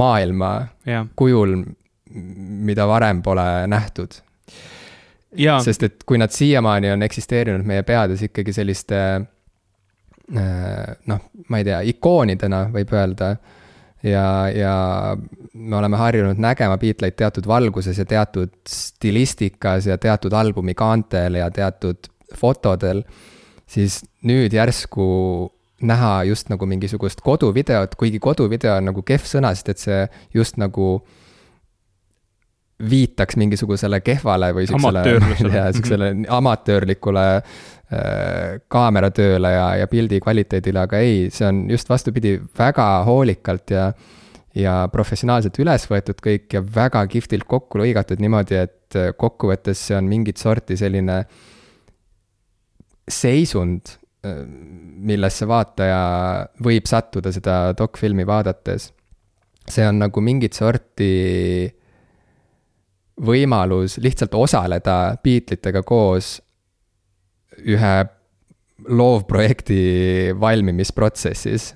[SPEAKER 1] maailma
[SPEAKER 2] yeah.
[SPEAKER 1] kujul, mida varem pole nähtud. sest et kui nad siiamaani on eksisteerinud meie peades ikkagi selliste noh, ma ei tea, ikoonidena võib öelda ja, ja me oleme harjunud nägema Beatleid teatud valguses ja teatud stilistikas ja teatud albumi kaantel ja teatud fotodel, siis nüüd järsku näha just nagu mingisugust koduvideot, kuigi koduvideo on nagu kehv sõna, sest et see just nagu viitaks mingisugusele kehvale või siuksele, <laughs> siuksele amatöörlikule äh, kaameratööle ja, ja pildi kvaliteedile, aga ei, see on just vastupidi, väga hoolikalt ja ja professionaalselt üles võetud kõik ja väga kihvtilt kokku lõigatud niimoodi, et kokkuvõttes see on mingit sorti selline seisund millesse vaataja võib sattuda seda dokfilmi vaadates. see on nagu mingit sorti võimalus lihtsalt osaleda Beatlesitega koos ühe loovprojekti valmimisprotsessis.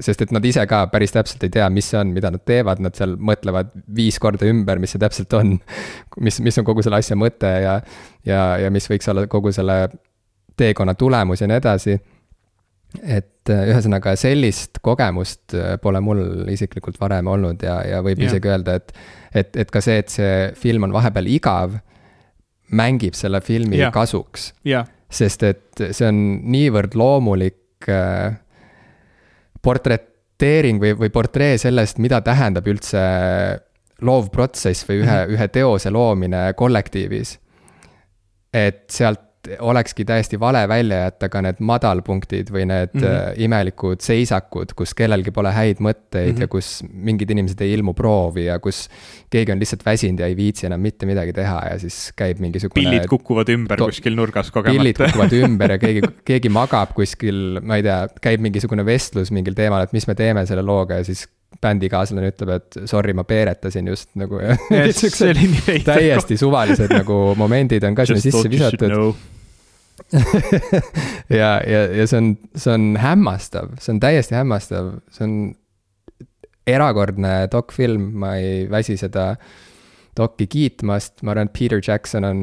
[SPEAKER 1] sest et nad ise ka päris täpselt ei tea, mis see on, mida nad teevad, nad seal mõtlevad viis korda ümber, mis see täpselt on. mis, mis on kogu selle asja mõte ja, ja, ja mis võiks olla kogu selle teekonna tulemus ja nii edasi. et äh, ühesõnaga sellist kogemust äh, pole mul isiklikult varem olnud ja, ja võib yeah. isegi öelda, et, et, et ka see, et see film on vahepeal igav, mängib selle filmi yeah. kasuks
[SPEAKER 2] yeah..
[SPEAKER 1] sest et see on niivõrd loomulik äh, portreteering või, või portree sellest, mida tähendab üldse loovprotsess või ühe mm, -hmm. ühe teose loomine kollektiivis. et sealt olekski täiesti vale välja jätta ka need madalpunktid või need mm -hmm. imelikud seisakud, kus kellelgi pole häid mõtteid mm -hmm. ja kus mingid inimesed ei ilmu proovi ja kus keegi on lihtsalt väsinud ja ei viitsi enam mitte midagi teha ja siis käib mingisugune.
[SPEAKER 2] pillid kukuvad ümber kuskil nurgas kogemata.
[SPEAKER 1] pillid kukuvad <laughs> ümber ja keegi, keegi magab kuskil, ma ei tea, käib mingisugune vestlus mingil teemal, et mis me teeme selle looga ja siis bändikaaslane ütleb, et sorry, ma peeretasin just nagu <laughs> ja. täiesti suvalised nagu momendid on ka sinna sisse visatud ja, ja, ja see on, see on hämmastav, see on täiesti hämmastav, see on erakordne dokfilm, ma ei väsi seda dokki kiitmast, ma arvan, et Peter Jackson on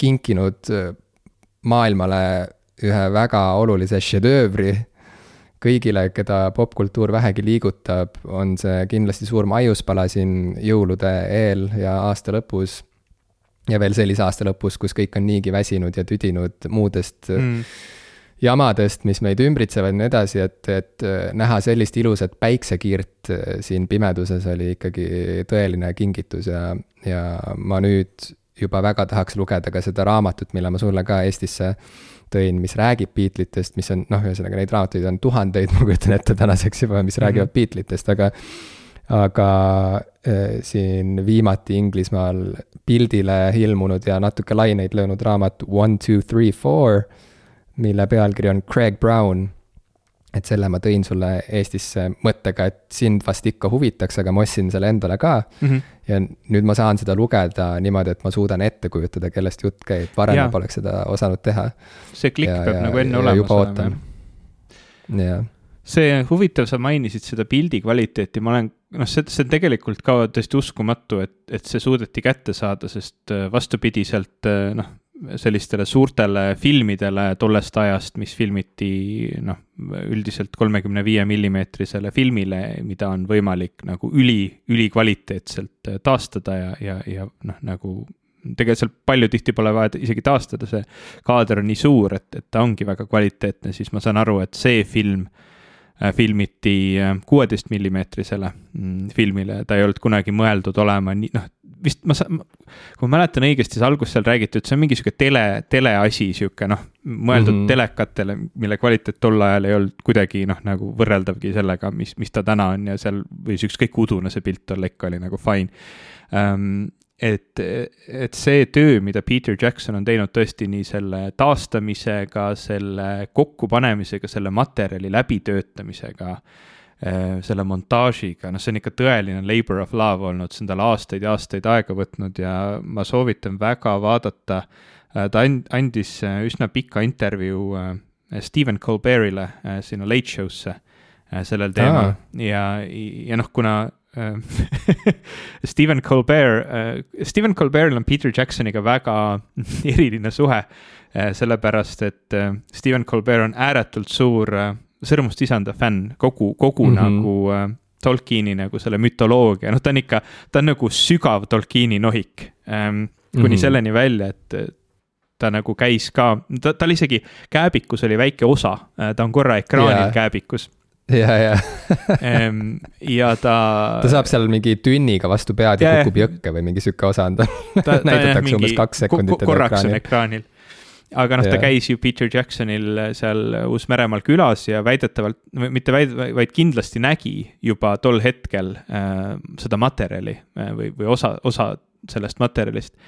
[SPEAKER 1] kinkinud maailmale ühe väga olulise šedöövri. kõigile, keda popkultuur vähegi liigutab, on see kindlasti suur maiuspala siin jõulude eel ja aasta lõpus ja veel sellise aasta lõpus, kus kõik on niigi väsinud ja tüdinud muudest mm. jamadest, mis meid ümbritsevad ja nii edasi, et, et äh, näha sellist ilusat päiksekiirt äh, siin pimeduses oli ikkagi tõeline kingitus ja, ja ma nüüd juba väga tahaks lugeda ka seda raamatut, mille ma sulle ka Eestisse tõin, mis räägib Beatlesitest, mis on noh, ühesõnaga neid raamatuid on tuhandeid, ma kujutan ette tänaseks juba, mis mm -hmm. räägivad Beatlesitest, aga aga äh, siin viimati Inglismaal pildile ilmunud ja natuke laineid löönud raamat One, two, three, four, mille pealkiri on Craig Brown. et selle ma tõin sulle Eestisse mõttega, et sind vast ikka huvitaks, aga ma ostsin selle endale ka mm. -hmm. ja nüüd ma saan seda lugeda niimoodi, et ma suudan ette kujutada, kellest jutt käib, varem poleks seda osanud teha.
[SPEAKER 2] see klikk ja, peab ja, nagu enne olemas olema.
[SPEAKER 1] jah
[SPEAKER 2] see huvitav, sa mainisid seda pildi kvaliteeti, ma olen, noh, see, see on tegelikult ka täiesti uskumatu, et, et see suudeti kätte saada, sest äh, vastupidiselt äh, noh, sellistele suurtele filmidele tollest ajast, mis filmiti noh, üldiselt kolmekümne viie millimeetrisele filmile, mida on võimalik nagu üli, ülikvaliteetselt äh, taastada ja, ja, ja noh, nagu tegelikult seal palju tihti pole vaja isegi taastada, see kaader on nii suur, et, et ta ongi väga kvaliteetne, siis ma saan aru, et see film Äh, filmiti äh, kuueteist millimeetrisele mm, filmile, ta ei olnud kunagi mõeldud olema nii, noh, vist ma saan, kui ma mäletan õigesti, siis alguses seal räägiti, et see on mingi sihuke tele, teleasi, sihuke noh, mõeldud mm -hmm. telekatele, mille kvaliteet tol ajal ei olnud kuidagi noh, nagu võrreldavgi sellega, mis, mis ta täna on ja seal võis ükskõik udune see pilt olla, ikka oli nagu fine um, et, et see töö, mida Peter Jackson on teinud tõesti nii selle taastamisega, selle kokkupanemisega, selle materjali läbitöötamisega, selle montaažiga, noh, see on ikka tõeline labor of love olnud, see on tal aastaid ja aastaid aega võtnud ja ma soovitan väga vaadata. ta andis üsna pika intervjuu Stephen Colbert'ile sinna Late Show'sse sellel teemal ah. ja, ja noh, kuna <laughs> Stephen Colbert, Stephen Colbert'il on Peter Jacksoniga väga <laughs> eriline suhe, sellepärast et Stephen Colbert on ääretult suur Sõrmust isanda fänn, kogu, kogu mm -hmm. nagu Tolkieni nagu selle mütoloogia, noh, ta on ikka, ta on nagu sügav Tolkieni nohik ähm,. kuni mm -hmm. selleni välja, et ta nagu käis ka, ta, tal isegi kääbikus oli väike osa, ta on korra ekraanil yeah. kääbikus
[SPEAKER 1] ja, ja
[SPEAKER 2] ja ta.
[SPEAKER 1] ta saab seal mingi tünniga vastu pead ja, ja kukub jõkke või mingi sihuke osa on tal näidatakse umbes kaks sekundit.
[SPEAKER 2] korraks on ekraanil. aga noh, ta käis ju Peter Jacksonil seal Uus-Meremaal külas ja väidetavalt, mitte väid-, vaid kindlasti nägi juba tol hetkel äh, seda materjali äh, või, või osa, osa sellest materjalist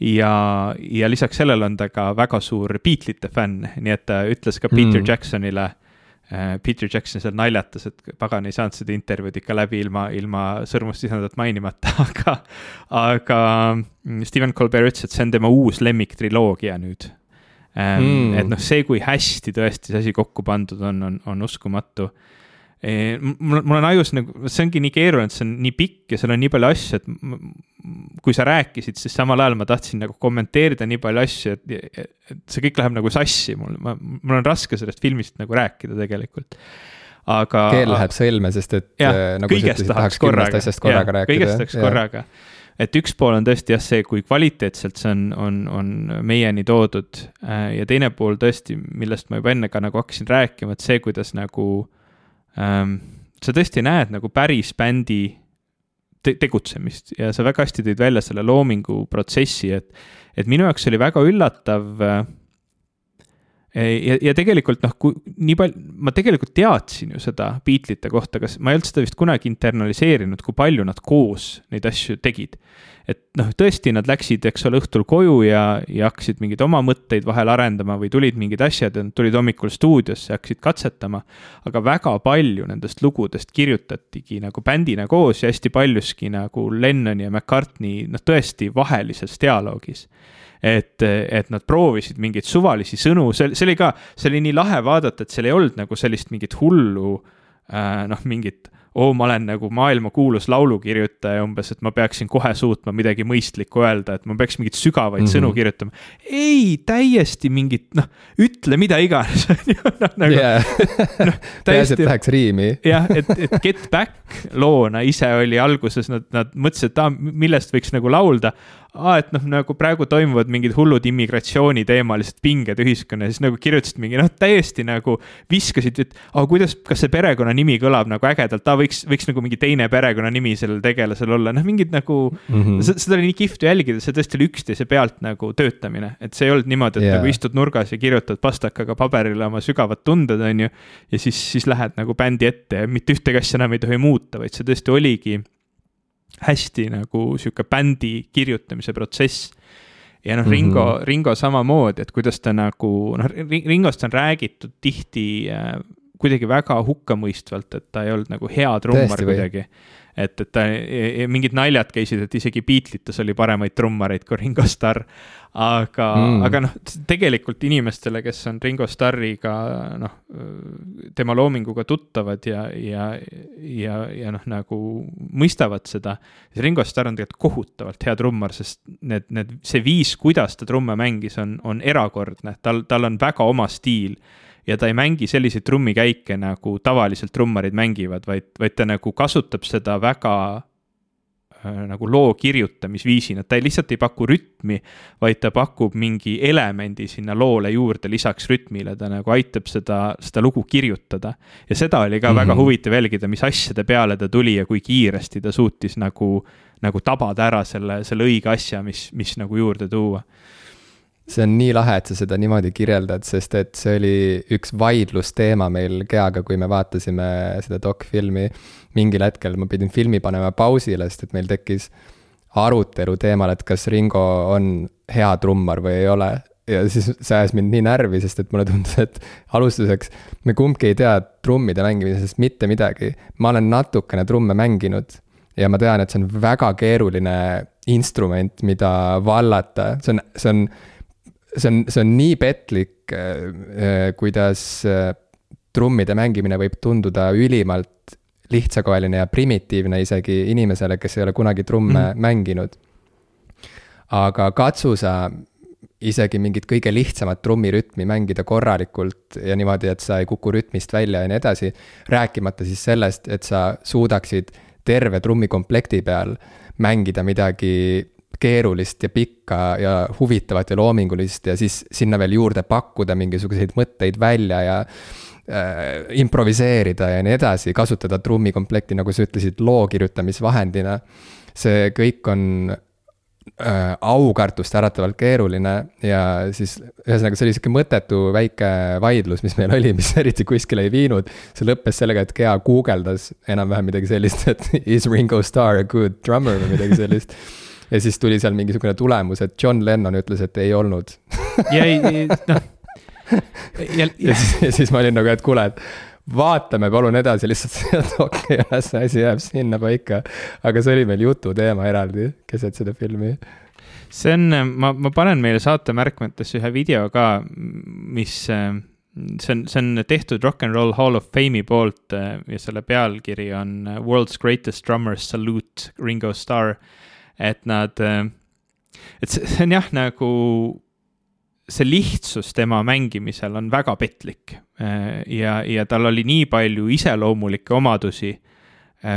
[SPEAKER 2] ja, ja lisaks sellele on ta ka väga suur Beatlesite fänn, nii et ta ütles ka Peter mm. Jacksonile Äh, Peter Jackson seal naljatas, et pagan ei saanud seda intervjuud ikka läbi ilma, ilma sõrmust sisendat mainimata, <laughs> aga, aga mm, Stephen Colbert ütles, et see on tema uus lemmiktriloogia nüüd. Mm.. et noh, see, kui hästi tõesti see asi kokku pandud on, on, on uskumatu mul, mul on ajus nagu, see ongi nii keeruline, et see on nii pikk ja seal on nii palju asju, et kui sa rääkisid, siis samal ajal ma tahtsin nagu kommenteerida nii palju asju, et, et see kõik läheb nagu sassi mul, ma, mul on raske sellest filmist nagu rääkida tegelikult aga.
[SPEAKER 1] keel läheb sõlme, sest et ja, äh, nagu sa ütlesid, tahaks kümnest asjast korraga ja, rääkida.
[SPEAKER 2] kõigest tahaks korraga. et üks pool on tõesti jah, see, kui kvaliteetselt see on, on, on meieni toodud äh, ja teine pool tõesti, millest ma juba enne ka nagu hakkasin rääkima, et see, kuidas nagu äh, ähm,. sa tõesti näed nagu päris bändi te tegutsemist ja sa väga hästi tõid välja selle loomingu protsessi, et, et minu jaoks oli väga üllatav äh, ja, ja tegelikult noh, kui nii palju, ma tegelikult teadsin ju seda Beatlesite kohta, kas ma ei olnud seda vist kunagi internaliseerinud, kui palju nad koos neid asju tegid et noh, tõesti, nad läksid, eks ole, õhtul koju ja, ja hakkasid mingeid oma mõtteid vahel arendama või tulid mingid asjad ja nad tulid hommikul stuudiosse, hakkasid katsetama. aga väga palju nendest lugudest kirjutatigi nagu bändina koos ja hästi paljuski nagu Lennoni ja McCartney, noh, tõesti vahelises dialoogis et, et nad proovisid mingeid suvalisi sõnu, see, see oli ka, see oli nii lahe vaadata, et seal ei olnud nagu sellist mingit hullu äh, noh, mingit oo, ma olen nagu maailmakuulus laulukirjutaja umbes, et ma peaksin kohe suutma midagi mõistlikku öelda, et ma peaks mingeid sügavaid mm -hmm. sõnu kirjutama. ei, täiesti mingit, noh, ütle mida iganes <laughs> on ju, noh nagu
[SPEAKER 1] yeah. noh, <laughs> täiesti. et läheks riimi. <laughs>
[SPEAKER 2] jah, et, et Get Back loona ise oli alguses, nad, nad mõtlesid, et aa, millest võiks nagu laulda aa, et noh, nagu praegu toimuvad mingid hullud immigratsiooniteemalised pinged ühiskonnas, siis nagu kirjutasid mingi noh, täiesti nagu viskasid, et aga kuidas, kas see perekonnanimi kõlab nagu ägedalt, aa, võiks, võiks nagu mingi teine perekonnanimi sellel tegelasel olla, noh, mingid nagu mm. -hmm. seda oli nii kihvt jälgida, see tõesti oli üksteise pealt nagu töötamine, et see ei olnud niimoodi, et yeah. nagu istud nurgas ja kirjutad pastakaga paberile oma sügavad tunded, on ju. ja siis, siis lähed nagu bändi ette ja mitte ühtegi asja enam ei tohi muuta, vaid see tõesti oligi hästi nagu sihuke bändi kirjutamise protsess. ja noh, Ringo mm, -hmm. Ringo samamoodi, et kuidas ta nagu noh, Ringost on räägitud tihti äh, kuidagi väga hukkamõistvalt, et ta ei olnud nagu hea trummar kuidagi et, et ta, mingid naljad käisid, et isegi Beatletes oli paremaid trummareid kui Ringo Starr. aga mm., aga noh, tegelikult inimestele, kes on Ringo Starriga noh, tema loominguga tuttavad ja, ja, ja, ja noh, nagu mõistavad seda. siis Ringo Starr on tegelikult kohutavalt hea trummar, sest need, need, see viis, kuidas ta trumme mängis, on, on erakordne, tal, tal on väga oma stiil ja ta ei mängi selliseid trummikäike, nagu tavaliselt trummarid mängivad, vaid, vaid ta nagu kasutab seda väga äh, nagu loo kirjutamisviisina, ta ei, lihtsalt ei paku rütmi, vaid ta pakub mingi elemendi sinna loole juurde lisaks rütmile, ta nagu aitab seda, seda lugu kirjutada. ja seda oli ka mm -hmm. väga huvitav jälgida, mis asjade peale ta tuli ja kui kiiresti ta suutis nagu, nagu tabada ära selle, selle õige asja, mis, mis nagu juurde tuua
[SPEAKER 1] see on nii lahe, et sa seda niimoodi kirjeldad, sest et see oli üks vaidlusteema meil Geaga, kui me vaatasime seda dokfilmi. mingil hetkel ma pidin filmi panema pausile, sest et meil tekkis arutelu teemal, et kas Ringo on hea trummar või ei ole. ja siis see ajas mind nii närvi, sest et mulle tundus, et alustuseks me kumbki ei tea trummide mängimisest mitte midagi. ma olen natukene trumme mänginud ja ma tean, et see on väga keeruline instrument, mida vallata, see on, see on, see on, see on nii petlik, äh, kuidas äh, trummide mängimine võib tunduda ülimalt lihtsakoeline ja primitiivne isegi inimesele, kes ei ole kunagi trumme mm -hmm. mänginud. aga katsu sa isegi mingit kõige lihtsamat trummirütmi mängida korralikult ja niimoodi, et sa ei kuku rütmist välja ja nii edasi. rääkimata siis sellest, et sa suudaksid terve trummikomplekti peal mängida midagi keerulist ja pikka ja huvitavat ja loomingulist ja siis sinna veel juurde pakkuda mingisuguseid mõtteid välja ja äh, improviseerida ja nii edasi, kasutada trummikomplekti, nagu sa ütlesid, loo kirjutamisvahendina. see kõik on äh, aukartust äratavalt keeruline ja siis ühesõnaga, see oli sihuke mõttetu väike vaidlus, mis meil oli, mis <laughs> eriti kuskile ei viinud. see lõppes sellega, et Gea guugeldas enam-vähem midagi sellist, et <laughs> is Ringo Starr a good drummer või midagi sellist ja siis tuli seal mingisugune tulemus, et John Lennon ütles, et ei olnud
[SPEAKER 2] ja ei, noh <laughs>
[SPEAKER 1] ja, siis, ja siis ma olin nagu, et kuule, et vaatame palun edasi lihtsalt <laughs> seda dokki ja las see asi jääb sinna paika. aga see oli meil jututeema eraldi keset seda filmi.
[SPEAKER 2] see on, ma, ma panen meile saate märkmetesse ühe video ka, mis, see on, see on tehtud Rock n Roll Hall of Fame'i poolt ja selle pealkiri on World's Greatest Drummers Salute Ringo Starr. Et nad, et see, see on jah, nagu see lihtsus tema mängimisel on väga petlik. Ja, ja tal oli nii palju iseloomulikke omadusi,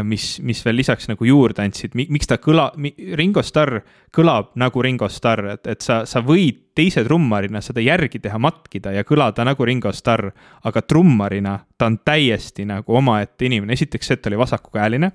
[SPEAKER 2] mis, mis veel lisaks nagu juurde andsid, miks ta kõla-, Ringo Starr kõlab nagu Ringo Starr, et, et sa, sa võid teise trummarina seda järgi teha, matkida ja kõlada nagu Ringo Starr, aga trummarina ta on täiesti nagu omaette inimene, esiteks see, et ta oli vasakukäeline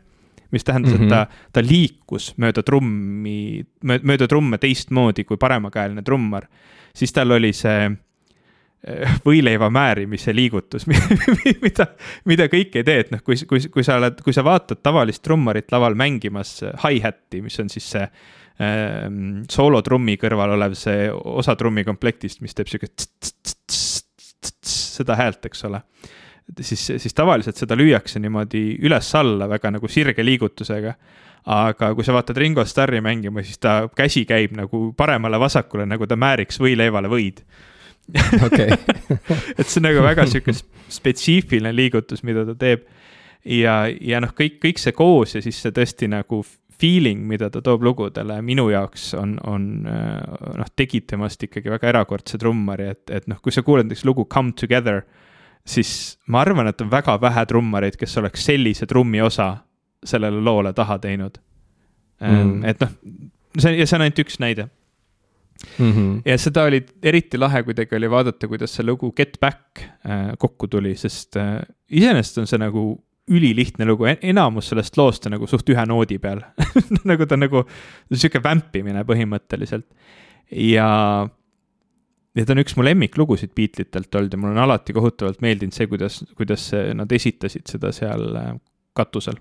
[SPEAKER 2] mis tähendas mm, -hmm. et ta, mhm. ta liikus mööda trummi, mööda trumme teistmoodi kui paremakäeline trummar siis tal oli see eh, võileiva määrimise liigutus <laughs> mida, mida kõik ei tee, et noh, kui, kui, kui sa oled, kui sa vaatad tavalist trummarit laval mängimas hi-hat'i, mis on siis see ähm, soolotrummi kõrval olev see osa trummikomplektist, mis teeb sihuke seda häält, eks ole. Siis, siis tavaliselt seda lüüakse niimoodi üles-alla väga nagu sirge liigutusega. Aga kui sa vaatad Ringo Starri mängima, siis ta käsi käib nagu paremale-vasakule, nagu ta määriks võileivale võid.
[SPEAKER 1] Okei. <laughs>
[SPEAKER 2] Et see on nagu väga sihuke spetsiifiline liigutus, mida ta teeb. ja, ja noh, kõik, kõik see koos ja siis see tõesti nagu feeling, mida ta toob lugudele, minu jaoks on, on noh, tegid temast ikkagi väga erakordse trummari, et, et noh, kui sa kuuled näiteks lugu Come Together, siis ma arvan, et on väga vähe trummareid, kes oleks sellise trummiosa sellele loole taha teinud mm.. et noh, see ja see on ainult üks näide mm. -hmm. ja seda oli eriti lahe kuidagi oli vaadata, kuidas see lugu Get Back äh, kokku tuli, sest äh, iseenesest on see nagu ülilihtne lugu, enamus sellest loost on nagu suht ühe noodi peal <laughs> nagu ta on nagu sihuke vämpimine põhimõtteliselt. ja, ja ta on üks mu lemmiklugusid Beatlesitelt olnud ja mulle on alati kohutavalt meeldinud see, kuidas, kuidas nad esitasid seda seal äh, katusel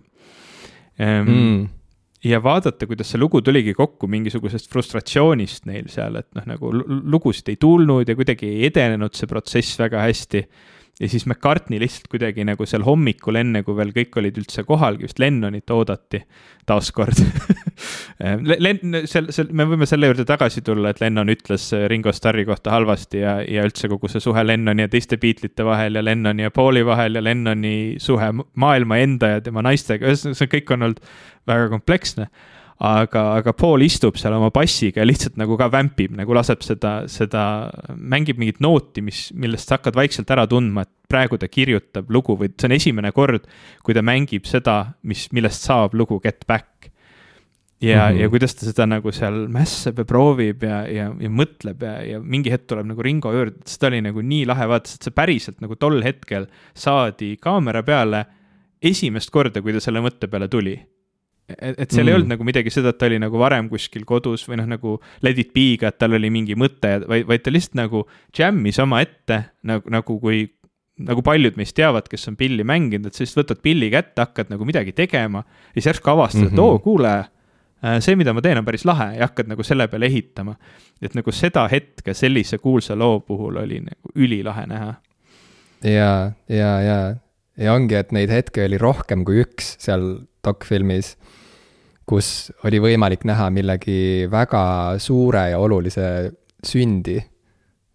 [SPEAKER 2] Ehm, mm. ja vaadata, kuidas see lugu tuligi kokku mingisugusest frustratsioonist neil seal, et noh, nagu lugusid ei tulnud ja kuidagi ei edenenud see protsess väga hästi ja siis McCartney lihtsalt kuidagi nagu seal hommikul, enne kui veel kõik olid üldse kohalgi, vist Lennonit oodati taaskord. <laughs> Len-, seal, seal, me võime selle juurde tagasi tulla, et Lennon ütles Ringo Starri kohta halvasti ja, ja üldse kogu see suhe Lennoni ja teiste Beatlesite vahel ja Lennoni ja Pauli vahel ja Lennoni suhe maailma enda ja tema naistega, ühesõnaga see kõik on olnud väga kompleksne aga, aga Paul istub seal oma bassiga ja lihtsalt nagu ka vämpib, nagu laseb seda, seda, mängib mingit nooti, mis, millest sa hakkad vaikselt ära tundma, et praegu ta kirjutab lugu või see on esimene kord, kui ta mängib seda, mis, millest saab lugu Get Back. ja mm, -hmm. ja kuidas ta seda nagu seal mässab ja proovib ja, ja, ja mõtleb ja, ja mingi hetk tuleb nagu Ringo juurde, seda oli nagu nii lahe vaadata, sest see päriselt nagu tol hetkel saadi kaamera peale esimest korda, kui ta selle mõtte peale tuli et, et seal mm. ei olnud nagu midagi seda, et ta oli nagu varem kuskil kodus või noh, nagu let it be'ga, et tal oli mingi mõte, vaid, vaid ta lihtsalt nagu jam'is omaette nagu, nagu kui nagu paljud meist teavad, kes on pilli mänginud, et sa lihtsalt võtad pilli kätte, hakkad nagu midagi tegema ja siis järsku avastad mm, -hmm. et mhm. oo, kuule, Äh, see, mida ma teen, on päris lahe ja hakkad nagu selle peale ehitama. et nagu seda hetke sellise kuulsa loo puhul oli nagu ülilahe näha.
[SPEAKER 1] ja, ja, ja, ja ongi, et neid hetki oli rohkem kui üks seal dokfilmis, kus oli võimalik näha millegi väga suure ja olulise sündi.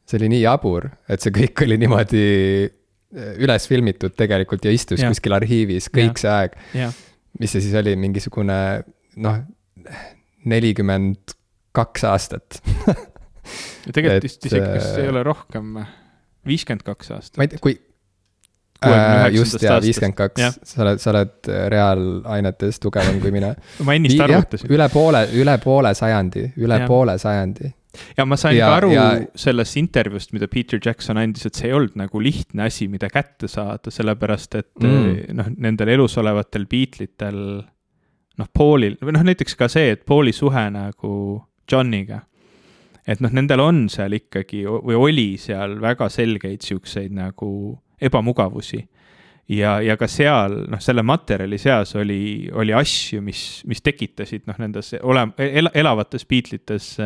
[SPEAKER 1] see oli nii jabur, et see kõik oli niimoodi äh, üles filmitud tegelikult ja istus ja. kuskil arhiivis kõik ja. see aeg. mis see siis oli, mingisugune noh nelikümmend kaks aastat
[SPEAKER 2] tegelikult <laughs> vist isegi, kas ei ole rohkem, viiskümmend kaks aastat?
[SPEAKER 1] ma ei tea, kui äh, just, jaa, viiskümmend kaks, sa oled, sa oled reaalainetes tugevam kui mina <laughs>
[SPEAKER 2] ma ennist arvutasin.
[SPEAKER 1] üle poole, üle poole sajandi, üle ja. poole sajandi.
[SPEAKER 2] ja ma sain ja, ka aru ja... sellest intervjuust, mida Peter Jackson andis, et see ei olnud nagu lihtne asi, mida kätte saada, sellepärast et mm. noh, nendel elus olevatel Beatlitel noh, Paulil, või noh, näiteks ka see, et Pauli suhe nagu Johniga. et noh, nendel on seal ikkagi või oli seal väga selgeid siukseid nagu ebamugavusi. ja, ja ka seal, noh, selle materjali seas oli, oli asju, mis, mis tekitasid noh, nendes ole- el,, elavates Beatlites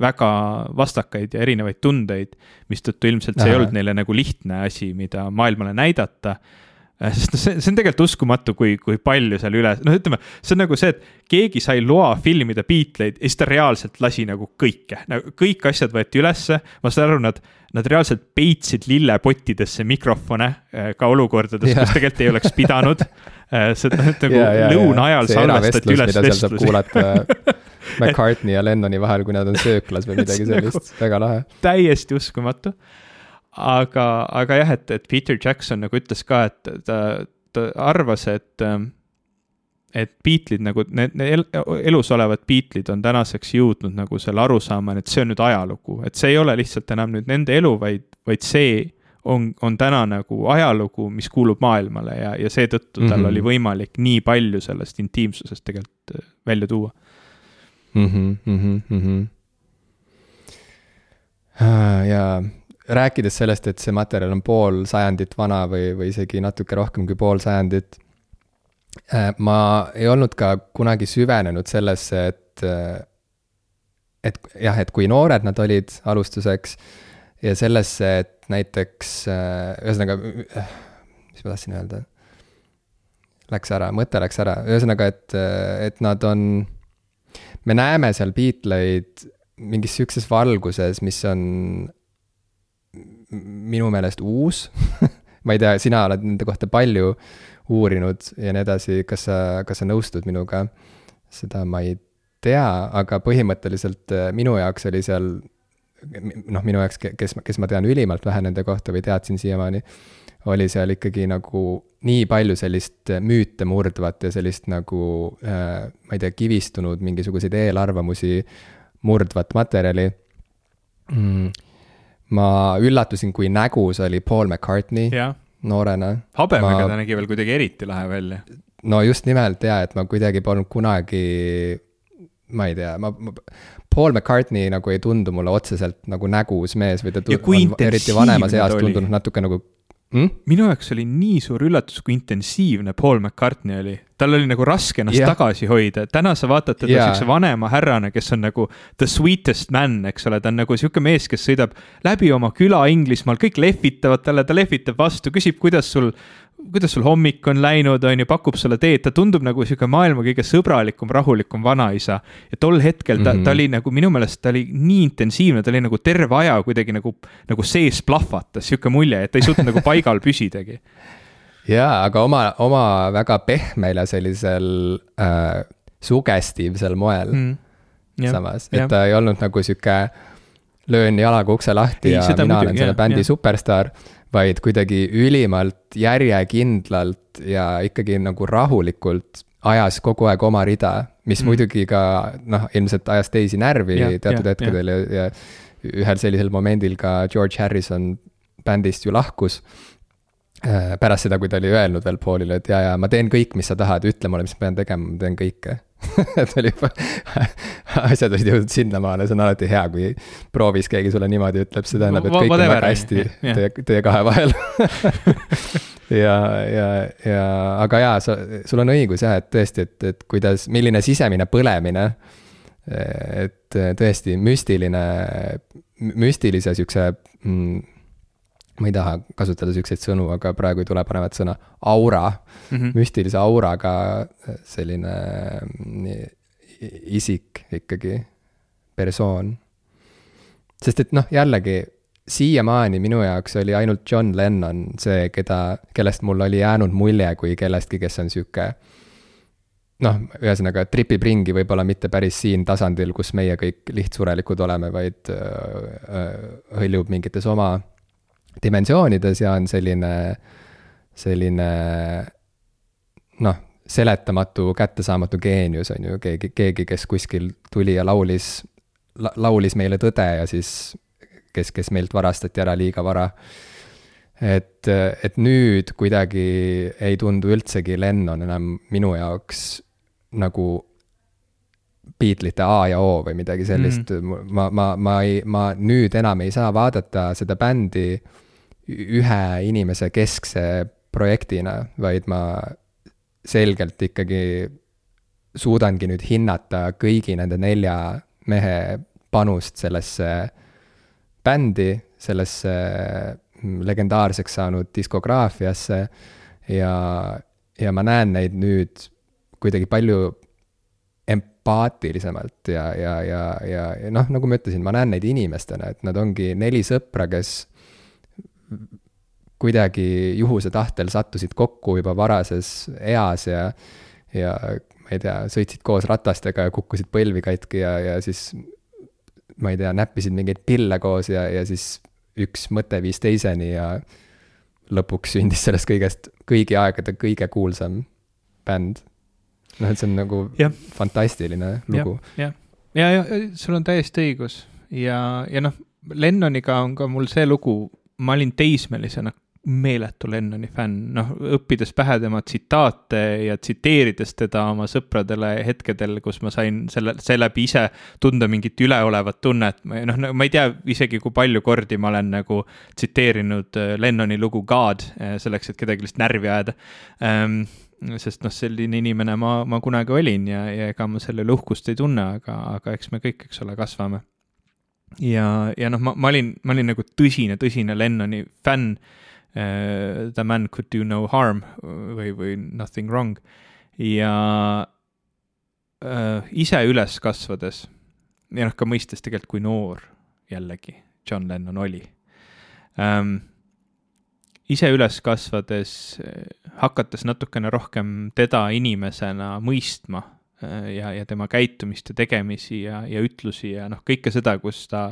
[SPEAKER 2] väga vastakaid ja erinevaid tundeid, mistõttu ilmselt see Aha. ei olnud neile nagu lihtne asi, mida maailmale näidata Äh, sest noh, see, see on tegelikult uskumatu, kui, kui palju seal üle, noh, ütleme, see on nagu see, et keegi sai loa filmida Beatleid ja siis ta reaalselt lasi nagu kõike, nagu kõik asjad võeti ülesse. ma saan aru, nad, nad reaalselt peitsid lillepottidesse mikrofone äh, ka olukordades, kus tegelikult ei oleks pidanud. Äh, see, noh, nagu lõuna ajal salvestati üles vestlusi. <laughs>
[SPEAKER 1] McCartney ja Lennoni vahel, kui nad on sööklas või <laughs> midagi sellist nagu, väga lahe.
[SPEAKER 2] täiesti uskumatu aga, aga jah, et, et Peter Jackson nagu ütles ka, et ta, ta arvas, et, et Beatleid nagu, need, need elus olevad Beatleid on tänaseks jõudnud nagu selle arusaamani, et see on nüüd ajalugu, et see ei ole lihtsalt enam nüüd nende elu, vaid, vaid see on, on täna nagu ajalugu, mis kuulub maailmale ja, ja seetõttu tal mm -hmm. oli võimalik nii palju sellest intiimsusest tegelikult äh, välja tuua
[SPEAKER 1] mm. -hmm, mm -hmm. ja rääkides sellest, et see materjal on pool sajandit vana või, või isegi natuke rohkem kui pool sajandit. Äh, ma ei olnud ka kunagi süvenenud sellesse, et, äh, et jah, et kui noored nad olid alustuseks ja sellesse, et näiteks äh, ühesõnaga, mis ma tahtsin öelda? Läks ära, mõte läks ära, ühesõnaga, et, et nad on, me näeme seal Beatleid mingis sihukeses valguses, mis on minu meelest uus. <laughs> Ma ei tea, sina oled nende kohta palju uurinud ja nii edasi, kas sa, kas sa nõustud minuga? seda ma ei tea, aga põhimõtteliselt äh, minu jaoks oli seal, noh, minu jaoks, kes, kes ma tean ülimalt vähe nende kohta või teadsin siiamaani, oli seal ikkagi nagu nii palju sellist müüte murdvat ja sellist nagu äh,, ma ei tea, kivistunud mingisuguseid eelarvamusi murdvat materjali. Mm ma üllatusin, kui nägus oli Paul McCartney ja. noorena.
[SPEAKER 2] habemega ma... ta nägi veel kuidagi eriti lahe välja.
[SPEAKER 1] no just nimelt ja, et ma kuidagi polnud kunagi, ma ei tea, ma, ma, Paul McCartney nagu ei tundu mulle otseselt nagu nägus mees või ta tund, on eriti vanemas eas tundunud natuke nagu
[SPEAKER 2] mm?? minu jaoks oli nii suur üllatus, kui intensiivne Paul McCartney oli. tal oli nagu raske ennast yeah. tagasi hoida, täna sa vaatad teda yeah. siukse vanema härrana, kes on nagu the sweetest man, eks ole, ta on nagu sihuke mees, kes sõidab läbi oma küla Inglismaal, kõik lehvitavad talle, ta lehvitab vastu, küsib, kuidas sul kuidas sul hommik on läinud, on ju, pakub sulle teed, ta tundub nagu sihuke maailma kõige sõbralikum, rahulikum vanaisa. ja tol hetkel ta mm, -hmm. ta oli nagu minu meelest, ta oli nii intensiivne, ta oli nagu terve aja kuidagi nagu, nagu sees plahvatas, sihuke mulje, et ta ei suutnud nagu <laughs> paigal püsidagi.
[SPEAKER 1] jaa, aga oma, oma väga pehmel ja sellisel äh, sugestiivsel moel mm. Ja, samas, et ja. ta ei olnud nagu sihuke löön jalaga ukse lahti ei, ja mina muidugi, olen selle bändi ja. superstaar vaid kuidagi ülimalt järjekindlalt ja ikkagi nagu rahulikult ajas kogu aeg oma rida, mis mm. muidugi ka noh, ilmselt ajas teisi närvi ja, teatud ja, hetkedel ja, ja, ja ühel sellisel momendil ka George Harrison bändist ju lahkus. Äh, pärast seda, kui ta oli öelnud veel Paulile, et jaa, jaa, ma teen kõik, mis sa tahad, ütle mulle, mis ma pean tegema, ma teen kõike <laughs> et oli juba, <laughs> asjad olid jõudnud sinnamaale, see on alati hea, kui proovis keegi sulle niimoodi ütleb, see tähendab, et kõik on väga hästi yeah, yeah. teie, teie kahe vahel <laughs> ja, ja, ja aga jaa, sa, sul on õigus jah, et tõesti, et, et kuidas, milline sisemine põlemine. et tõesti müstiline, müstilise siukse mm, ma ei taha kasutada siukseid sõnu, aga praegu ei tule paremat sõna, aura mm, -hmm. müstilise auraga selline mm, isik ikkagi, persoon. sest et noh, jällegi siiamaani minu jaoks oli ainult John Lennon see, keda, kellest mul oli jäänud mulje kui kellestki, kes on sihuke noh, ühesõnaga tripib ringi võib-olla mitte päris siin tasandil, kus meie kõik lihtsurelikud oleme, vaid äh, hõljub mingites oma dimensioonides ja on selline, selline noh, seletamatu, kättesaamatu geenius on ju, keegi, keegi, kes kuskil tuli ja laulis la,, laulis meile tõde ja siis kes, kes meilt varastati ära liiga vara. et, et nüüd kuidagi ei tundu üldsegi Lennon enam minu jaoks nagu Beatlesite A ja O või midagi sellist. Mm, ma, ma, ma ei, ma nüüd enam ei saa vaadata seda bändi ühe inimese keskse projektina, vaid ma selgelt ikkagi suudangi nüüd hinnata kõigi nende nelja mehe panust sellesse bändi, sellesse mm, legendaarseks saanud diskograafiasse. Ja, ja ma näen neid nüüd kuidagi palju empaatilisemalt ja, ja, ja, ja, ja noh, nagu ma ütlesin, ma näen neid inimestena, et nad ongi neli sõpra, kes kuidagi juhuse tahtel sattusid kokku juba varases eas ja, ja ma ei tea, sõitsid koos ratastega ja kukkusid põlvi katki ja, ja siis ma ei tea, näppisid mingeid pille koos ja, ja siis üks mõte viis teiseni ja lõpuks sündis sellest kõigest kõigi aegade kõige kuulsam bänd. noh, et see on nagu ja. fantastiline lugu.
[SPEAKER 2] jah, ja, ja, ja sul on täiesti õigus ja, ja noh, Lennoniga on ka mul see lugu, ma olin teismelisena meeletu Lennoni fänn, noh, õppides pähe tema tsitaate ja tsiteerides teda oma sõpradele hetkedel, kus ma sain selle, seeläbi ise tunda mingit üleolevat tunnet, noh, ma ei tea isegi, kui palju kordi ma olen nagu tsiteerinud äh, Lennoni lugu God äh, selleks, et kedagi lihtsalt närvi ajada. Ähm, sest noh, selline inimene ma, ma kunagi olin ja, ja ega ma selle üle uhkust ei tunne, aga, aga eks me kõik, eks ole, kasvame. Ja, ja noh, ma, ma olin, ma olin nagu tõsine, tõsine Lennoni fänn uh, The man could do no harm või, või nothing wrong. ja uh, ise üles kasvades ja noh, ka mõistes tegelikult, kui noor jällegi John Lennon oli um,. ise üles kasvades, hakates natukene rohkem teda inimesena mõistma ja, ja tema käitumist ja tegemisi ja, ja ütlusi ja noh, kõike seda, kus ta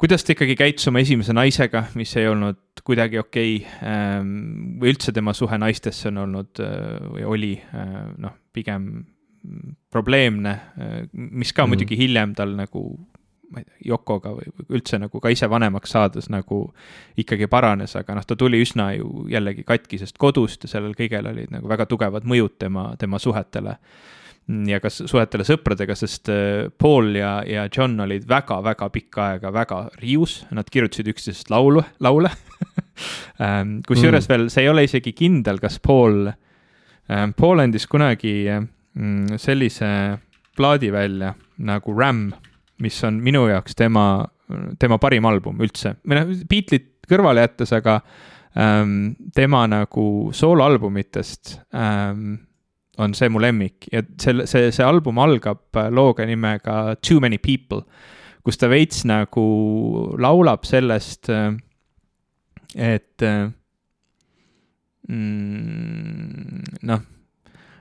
[SPEAKER 2] kuidas ta ikkagi käitus oma esimese naisega, mis ei olnud kuidagi okei okay, ähm, või üldse tema suhe naistesse on olnud äh, või oli äh, noh, pigem probleemne, äh, mis ka mm. muidugi hiljem tal nagu ma ei tea, Yokoga või üldse nagu ka ise vanemaks saades nagu ikkagi paranes, aga noh, ta tuli üsna ju jällegi katkisest kodust ja sellel kõigel olid nagu väga tugevad mõjud tema, tema suhetele ja ka suhetele sõpradega, sest äh, Paul ja, ja John olid väga-väga pikka aega väga riius, nad kirjutasid üksteisest laulu, laule. <laughs> Ähm, kusjuures mm. veel, see ei ole isegi kindel, kas Paul, ähm, Paul andis kunagi mm, sellise plaadi välja nagu Ram, mis on minu jaoks tema, tema parim album üldse, või noh, Beatlesid kõrvale jättes, aga ähm, tema nagu sooloalbumitest ähm, on see mu lemmik. Ja selle, see, see album algab äh, looga nimega Too many people, kus ta veits nagu laulab sellest, äh, et äh, mm, noh,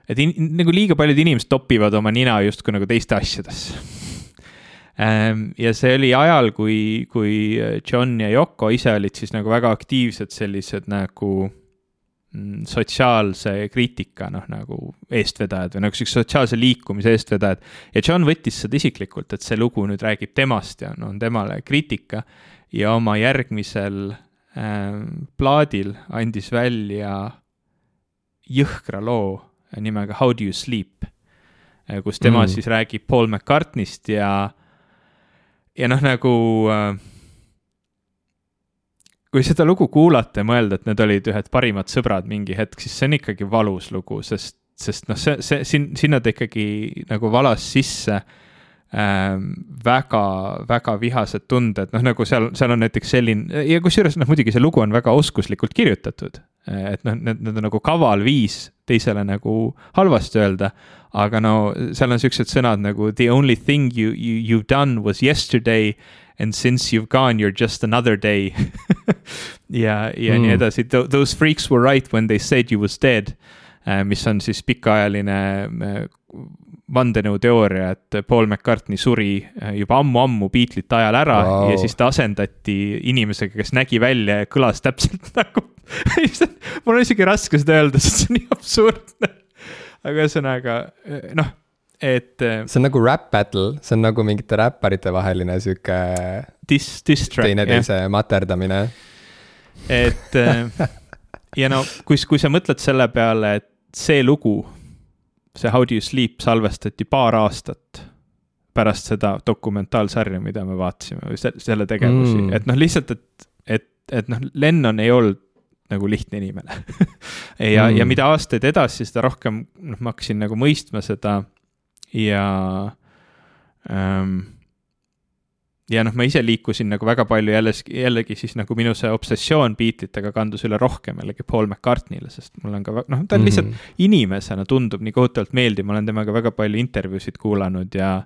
[SPEAKER 2] et in, nagu liiga paljud inimesed topivad oma nina justkui nagu teiste asjadesse. <laughs> Ähm, ja see oli ajal, kui, kui John ja Yoko ise olid siis nagu väga aktiivsed sellised nagu Mm, sotsiaalse kriitika noh, nagu eestvedajad või nagu siukse sotsiaalse liikumise eestvedajad. ja John võttis seda isiklikult, et see lugu nüüd räägib temast ja on temale kriitika ja oma järgmisel äh, plaadil andis välja jõhkra loo nimega How do you sleep, äh, kus tema mm. siis räägib Paul McCartney'st ja, ja noh, nagu äh, kui seda lugu kuulata ja mõelda, et need olid ühed parimad sõbrad mingi hetk, siis see on ikkagi valus lugu, sest, sest noh, see, see siin, sinna ta ikkagi nagu valas sisse ähm, väga, väga vihased tunded, noh nagu seal, seal on näiteks selline ja kusjuures noh, muidugi see lugu on väga oskuslikult kirjutatud. et noh, need, need on nagu kaval viis teisele nagu halvasti öelda. aga no seal on siuksed sõnad nagu the only thing you, you, you've done was yesterday and since you've gone, you're just another day ja, ja mm. nii edasi, those freaks were right when they said you was dead uh,. mis on siis pikaajaline uh, vandenõuteooria, et Paul McCartney suri uh, juba ammu-ammu Beatlesite ajal ära wow. ja siis ta asendati inimesega, kes nägi välja ja kõlas täpselt <laughs> nagu <laughs> mul on isegi raske seda öelda, sest see on nii absurdne. aga ühesõnaga noh et.
[SPEAKER 1] Äh, see on nagu rap battle, see on nagu mingite räpparite vaheline sihuke.
[SPEAKER 2] Diss, diss track.
[SPEAKER 1] teineteise materdamine.
[SPEAKER 2] et äh, ja no kui, kui sa mõtled selle peale, et see lugu, see How do you sleep salvestati paar aastat pärast seda dokumentaalsarja, mida me vaatasime või selle tegevusi mm., et noh, lihtsalt, et, et, et noh, Lennon ei olnud nagu lihtne inimene <laughs> ja mm., ja mida aastaid edasi, seda rohkem noh, ma hakkasin nagu mõistma seda ja ähm, ja noh, ma ise liikusin nagu väga palju jällegi, jällegi siis nagu minu see obsessioon Beatlesitega kandus üle rohkem jällegi Paul McCartney'le, sest mul on ka noh, ta on lihtsalt mm -hmm. inimesena tundub nii kohutavalt meeldiv, ma olen temaga väga palju intervjuusid kuulanud ja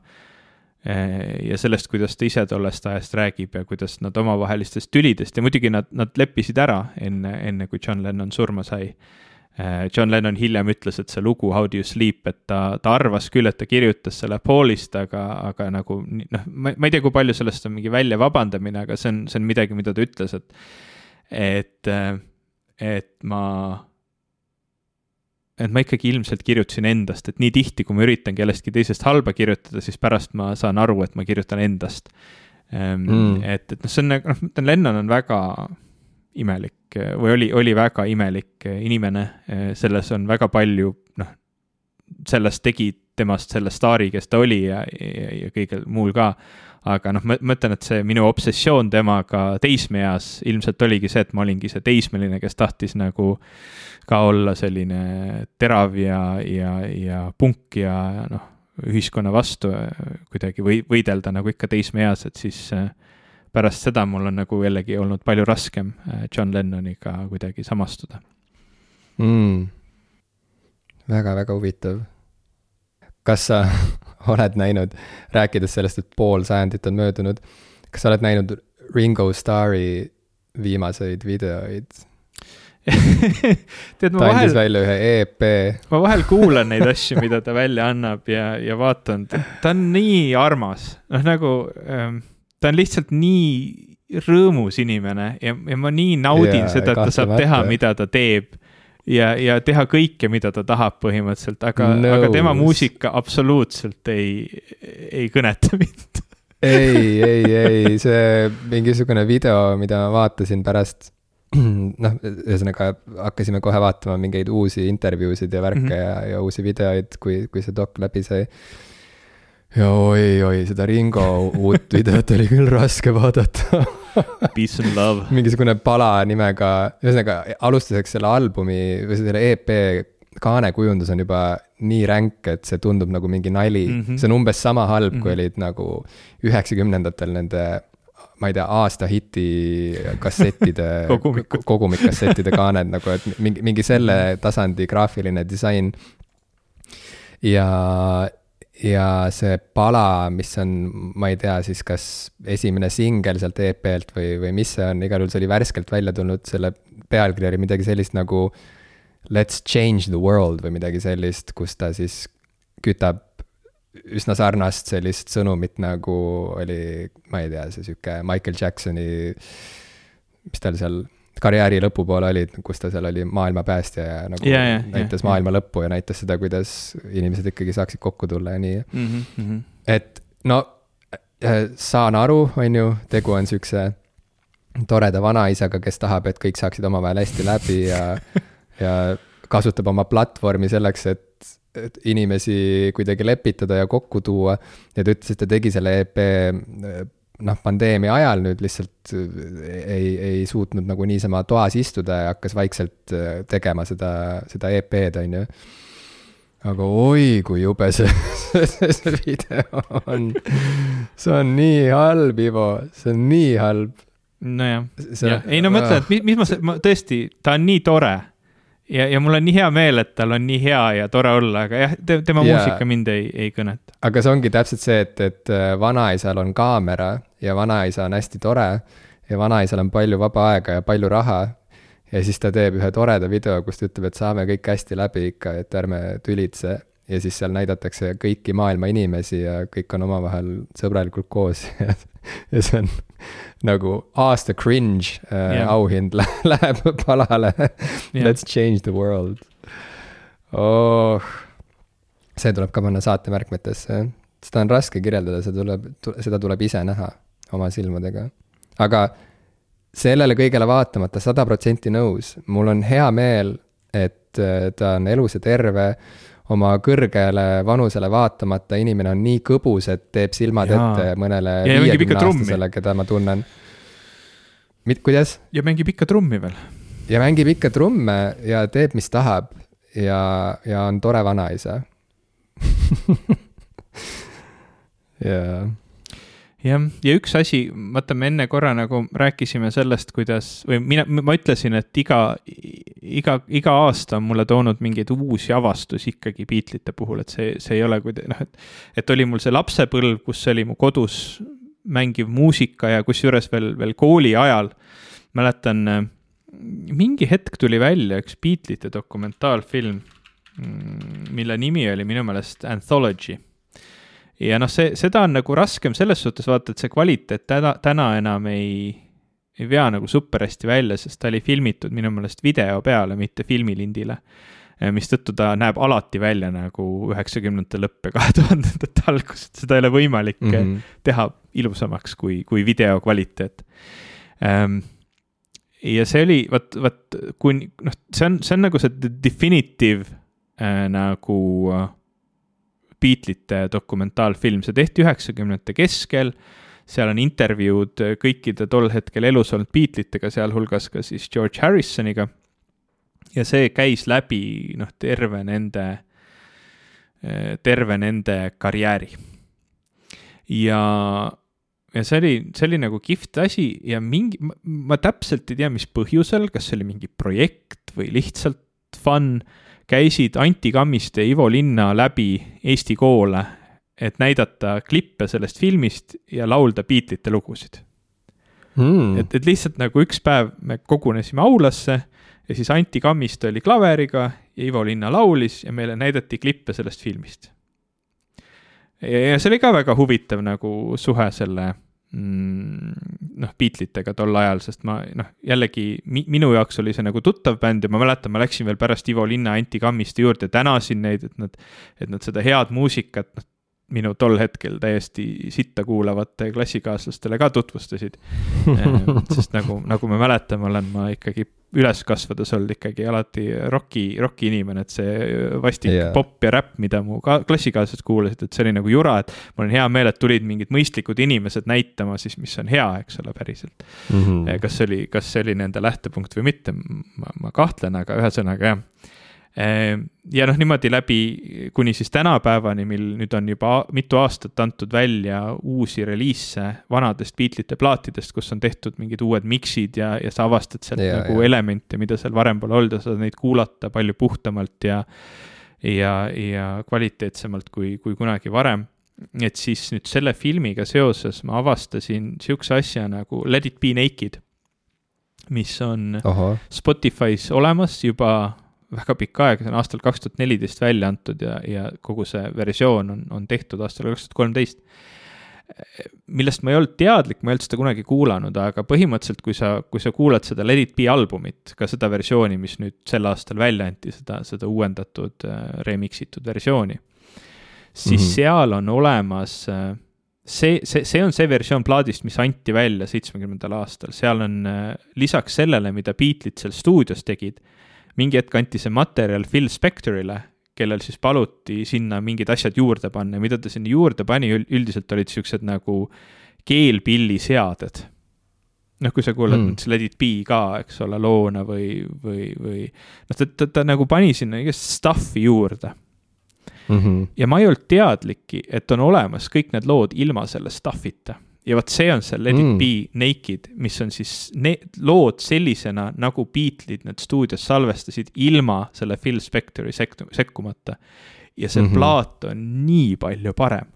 [SPEAKER 2] eh, ja sellest, kuidas ta ise tollest ajast räägib ja kuidas nad omavahelistest tülidest ja muidugi nad, nad leppisid ära enne, enne kui John Lennon surma sai Äh, John Lennon hiljem ütles, et see lugu How do you sleep, et ta, ta arvas küll, et ta kirjutas selle Paulist, aga, aga nagu noh, ma, ma ei tea, kui palju sellest on mingi välja vabandamine, aga see on, see on midagi, mida ta ütles, et, et, et ma, et ma ikkagi ilmselt kirjutasin endast, et nii tihti, kui ma üritan kellestki teisest halba kirjutada, siis pärast ma saan aru, et ma kirjutan endast. Mm.. et, et noh, see on nagu, noh, Lennon on väga imelik või oli, oli väga imelik inimene, selles on väga palju, noh, sellest tegi temast selle staari, kes ta oli ja, ja, ja kõigel muul ka. aga noh, ma mõtlen, et see minu obsessioon temaga teismeeas ilmselt oligi see, et ma olingi see teismeline, kes tahtis nagu ka olla selline terav ja, ja, ja punk ja, noh, ühiskonna vastu kuidagi või võidelda nagu ikka teismeeas, et siis äh, pärast seda mul on nagu jällegi olnud palju raskem äh, John Lennoniga kuidagi samastuda
[SPEAKER 1] mm.. väga-väga huvitav. kas sa <laughs> oled näinud, rääkides sellest, et pool sajandit on möödunud, kas sa oled näinud Ringo Starri viimaseid videoid <laughs>
[SPEAKER 2] tead, ma
[SPEAKER 1] ta
[SPEAKER 2] vahel.
[SPEAKER 1] andis välja ühe EP.
[SPEAKER 2] ma vahel kuulan neid asju, mida ta välja annab ja, ja vaatan, ta on nii armas, noh nagu ähm, ta on lihtsalt nii rõõmus inimene ja, ja ma nii naudin yeah, seda, et ta saab teha, mida ta teeb. ja, ja teha kõike, mida ta tahab põhimõtteliselt, aga no., aga tema muusika absoluutselt ei, ei kõneta <laughs> mind
[SPEAKER 1] ei, ei, ei, see mingisugune video, mida ma vaatasin pärast <clears throat> noh, ühesõnaga hakkasime kohe vaatama mingeid uusi intervjuusid ja värke mm -hmm. ja, ja uusi videoid, kui, kui see dok läbi sai ja oi-oi, seda Ringo uut videot oli küll raske vaadata
[SPEAKER 2] Peace and love.
[SPEAKER 1] mingisugune pala nimega, ühesõnaga alustuseks selle albumi või selle EP kaanekujundus on juba nii ränk, et see tundub nagu mingi nali mm. -hmm. see on umbes sama halb mm, -hmm. kui mhm. olid nagu üheksakümnendatel nende ma ei tea, aasta hiti kassettide <laughs> kogumikassettide kaaned nagu, et mingi, mingi selle tasandi graafiline disain. ja ja see pala, mis on, ma ei tea siis, kas esimene singel sealt EP-lt või, või mis see on, igal juhul see oli värskelt välja tulnud, selle pealkiri oli midagi sellist nagu Let's change the world või midagi sellist, kus ta siis kütab üsna sarnast sellist sõnumit, nagu oli, ma ei tea, see sihuke Michael Jacksoni, mis tal seal karjääri lõpupoole olid, kus ta seal oli maailmapäästja ja nagu yeah, yeah, näitas yeah, maailma yeah. lõppu ja näitas seda, kuidas inimesed ikkagi saaksid kokku tulla ja nii mm. -hmm. et no äh, saan aru, on ju, tegu on siukse toreda vanaisaga, kes tahab, et kõik saaksid omavahel hästi läbi ja <laughs> ja kasutab oma platvormi selleks, et, et inimesi kuidagi lepitada ja kokku tuua. ja ta ütles, et ta tegi selle EP noh, pandeemia ajal nüüd lihtsalt ei, ei suutnud nagu niisama toas istuda ja hakkas vaikselt tegema seda, seda EP-d, on ju aga oi, kui jube see, <laughs> see, see video on. see on nii halb, Ivo, see on nii halb.
[SPEAKER 2] nojah, ja. ei no mõtlen, et mis, mis ma, ma tõesti, ta on nii tore. Ja, ja mul on nii hea meel, et tal on nii hea ja tore olla, aga jah te,, tema ja. muusika mind ei, ei kõneta.
[SPEAKER 1] aga see ongi täpselt see, et, et äh, vanaisal on kaamera ja vanaisa on hästi tore ja vanaisal on palju vaba aega ja palju raha ja siis ta teeb ühe toreda video, kus ta ütleb, et saame kõik hästi läbi ikka, et ärme tülitse. Ja siis seal näidatakse kõiki maailma inimesi ja kõik on omavahel sõbralikult koos <laughs> ja see on nagu aasta cringe äh, yeah. auhind <laughs> läheb palale yeah.. Let's change the world. oh, see tuleb ka panna saate märkmetesse, seda on raske kirjeldada, see tuleb, seda tuleb ise näha oma silmadega. aga sellele kõigele vaatamata sada protsenti nõus, mul on hea meel, et äh, ta on elus ja terve, oma kõrgele vanusele vaatamata inimene on nii kõbus, et teeb silmad Jaa. ette mõnele viiekümneaastasele, keda ma tunnen. kuidas?
[SPEAKER 2] ja mängib ikka trummi veel.
[SPEAKER 1] ja mängib ikka trumme ja teeb, mis tahab ja, ja on tore vanaisa <laughs> jaa
[SPEAKER 2] jah, ja üks asi, vaata, me enne korra nagu rääkisime sellest, kuidas või mina, ma ütlesin, et iga, iga, iga aasta on mulle toonud mingeid uusi avastusi ikkagi Beatlesite puhul, et see, see ei ole kuidagi noh, et. et oli mul see lapsepõlv, kus oli mu kodus mängiv muusika ja kusjuures veel, veel kooli ajal mäletan, mingi hetk tuli välja üks Beatlesite dokumentaalfilm, mm, mille nimi oli minu meelest Anthology ja noh, see, seda on nagu raskem selles suhtes vaata, et see kvaliteet täna, täna enam ei, ei vea nagu super hästi välja, sest ta oli filmitud minu meelest video peale, mitte filmilindile. mistõttu ta näeb alati välja nagu üheksakümnendate lõpp ja kahe tuhandendate <laughs> algus, et seda ei ole võimalik mm -hmm. teha ilusamaks kui, kui video kvaliteet ähm, ja see oli, vot, vot kui noh, see on, see on nagu see definitive äh, nagu äh, Beatlesite dokumentaalfilm, see tehti üheksakümnendate keskel, seal on intervjuud kõikide tol hetkel elus olnud Beatlesitega, sealhulgas ka siis George Harrisoniga. ja see käis läbi noh, terve nende, terve nende karjääri. ja, ja see oli, see oli nagu kihvt asi ja mingi, ma täpselt ei tea, mis põhjusel, kas see oli mingi projekt või lihtsalt fun käisid Anti Kammiste ja Ivo Linna läbi Eesti koole, et näidata klippe sellest filmist ja laulda Beatlesite lugusid mm.. et, et lihtsalt nagu üks päev me kogunesime aulasse ja siis Anti Kammiste oli klaveriga ja Ivo Linna laulis ja meile näidati klippe sellest filmist. ja see oli ka väga huvitav nagu suhe selle noh, Beatlesitega tol ajal, sest ma noh, jällegi mi, minu jaoks oli see nagu tuttav bänd ja ma mäletan, ma läksin veel pärast Ivo Linna Anti Kammiste juurde, tänasin neid, et nad, et nad seda head muusikat, noh, minu tol hetkel täiesti sitta kuulavate klassikaaslastele ka tutvustasid sest nagu, nagu me mäletame, olen ma ikkagi üles kasvades olnud ikkagi alati roki, roki inimene, et see vastik yeah. popp ja räpp, mida mu ka klassikaaslased kuulasid, et see oli nagu jura, et mul on hea meel, et tulid mingid mõistlikud inimesed näitama siis, mis on hea, eks ole, päriselt mm. -hmm. kas see oli, kas see oli nende lähtepunkt või mitte, ma, ma kahtlen, aga ühesõnaga jah Ehm, ja noh, niimoodi läbi kuni siis tänapäevani, mil nüüd on juba mitu aastat antud välja uusi reliise vanadest Beatlesite plaatidest, kus on tehtud mingid uued miksid ja, ja sa avastad sealt ja, nagu ja. elemente, mida seal varem pole olnud ja saad neid kuulata palju puhtamalt ja ja, ja kvaliteetsemalt kui, kui kunagi varem. et siis nüüd selle filmiga seoses ma avastasin sihukese asja nagu Let it be naked, mis on Aha. Spotify's olemas juba väga pikka aega, see on aastal kaks tuhat neliteist välja antud ja, ja kogu see versioon on, on tehtud aastal kaks tuhat kolmteist. millest ma ei olnud teadlik, ma ei olnud seda kunagi kuulanud, aga põhimõtteliselt, kui sa, kui sa kuulad seda Let it be albumit, ka seda versiooni, mis nüüd sel aastal välja anti, seda, seda uuendatud äh,, remix itud versiooni, siis mm -hmm. seal on olemas äh, see, see, see on see versioon plaadist, mis anti välja seitsmekümnendal aastal, seal on äh, lisaks sellele, mida Beatles seal stuudios tegid mingi hetk anti see materjal Phil Spectorile, kellel siis paluti sinna mingid asjad juurde panna ja mida ta sinna juurde pani, üldiselt olid siuksed nagu keelpilliseaded. noh, kui sa kuulad
[SPEAKER 1] Mm.
[SPEAKER 2] Let it be ka, eks ole, loona või, või, või noh, ta, ta, ta nagu pani sinna igast stuff'i juurde
[SPEAKER 1] mm. -hmm.
[SPEAKER 2] ja ma ei olnud teadlikki, et on olemas kõik need lood ilma selle stuff'ita. Ja vot see on see Let it
[SPEAKER 1] Mm.
[SPEAKER 2] be naked, mis on siis ne-, lood sellisena, nagu Beatlesid need stuudios salvestasid ilma selle Phil Spectori sektu-, sekkumata. ja see mm. -hmm. plaat on nii palju parem.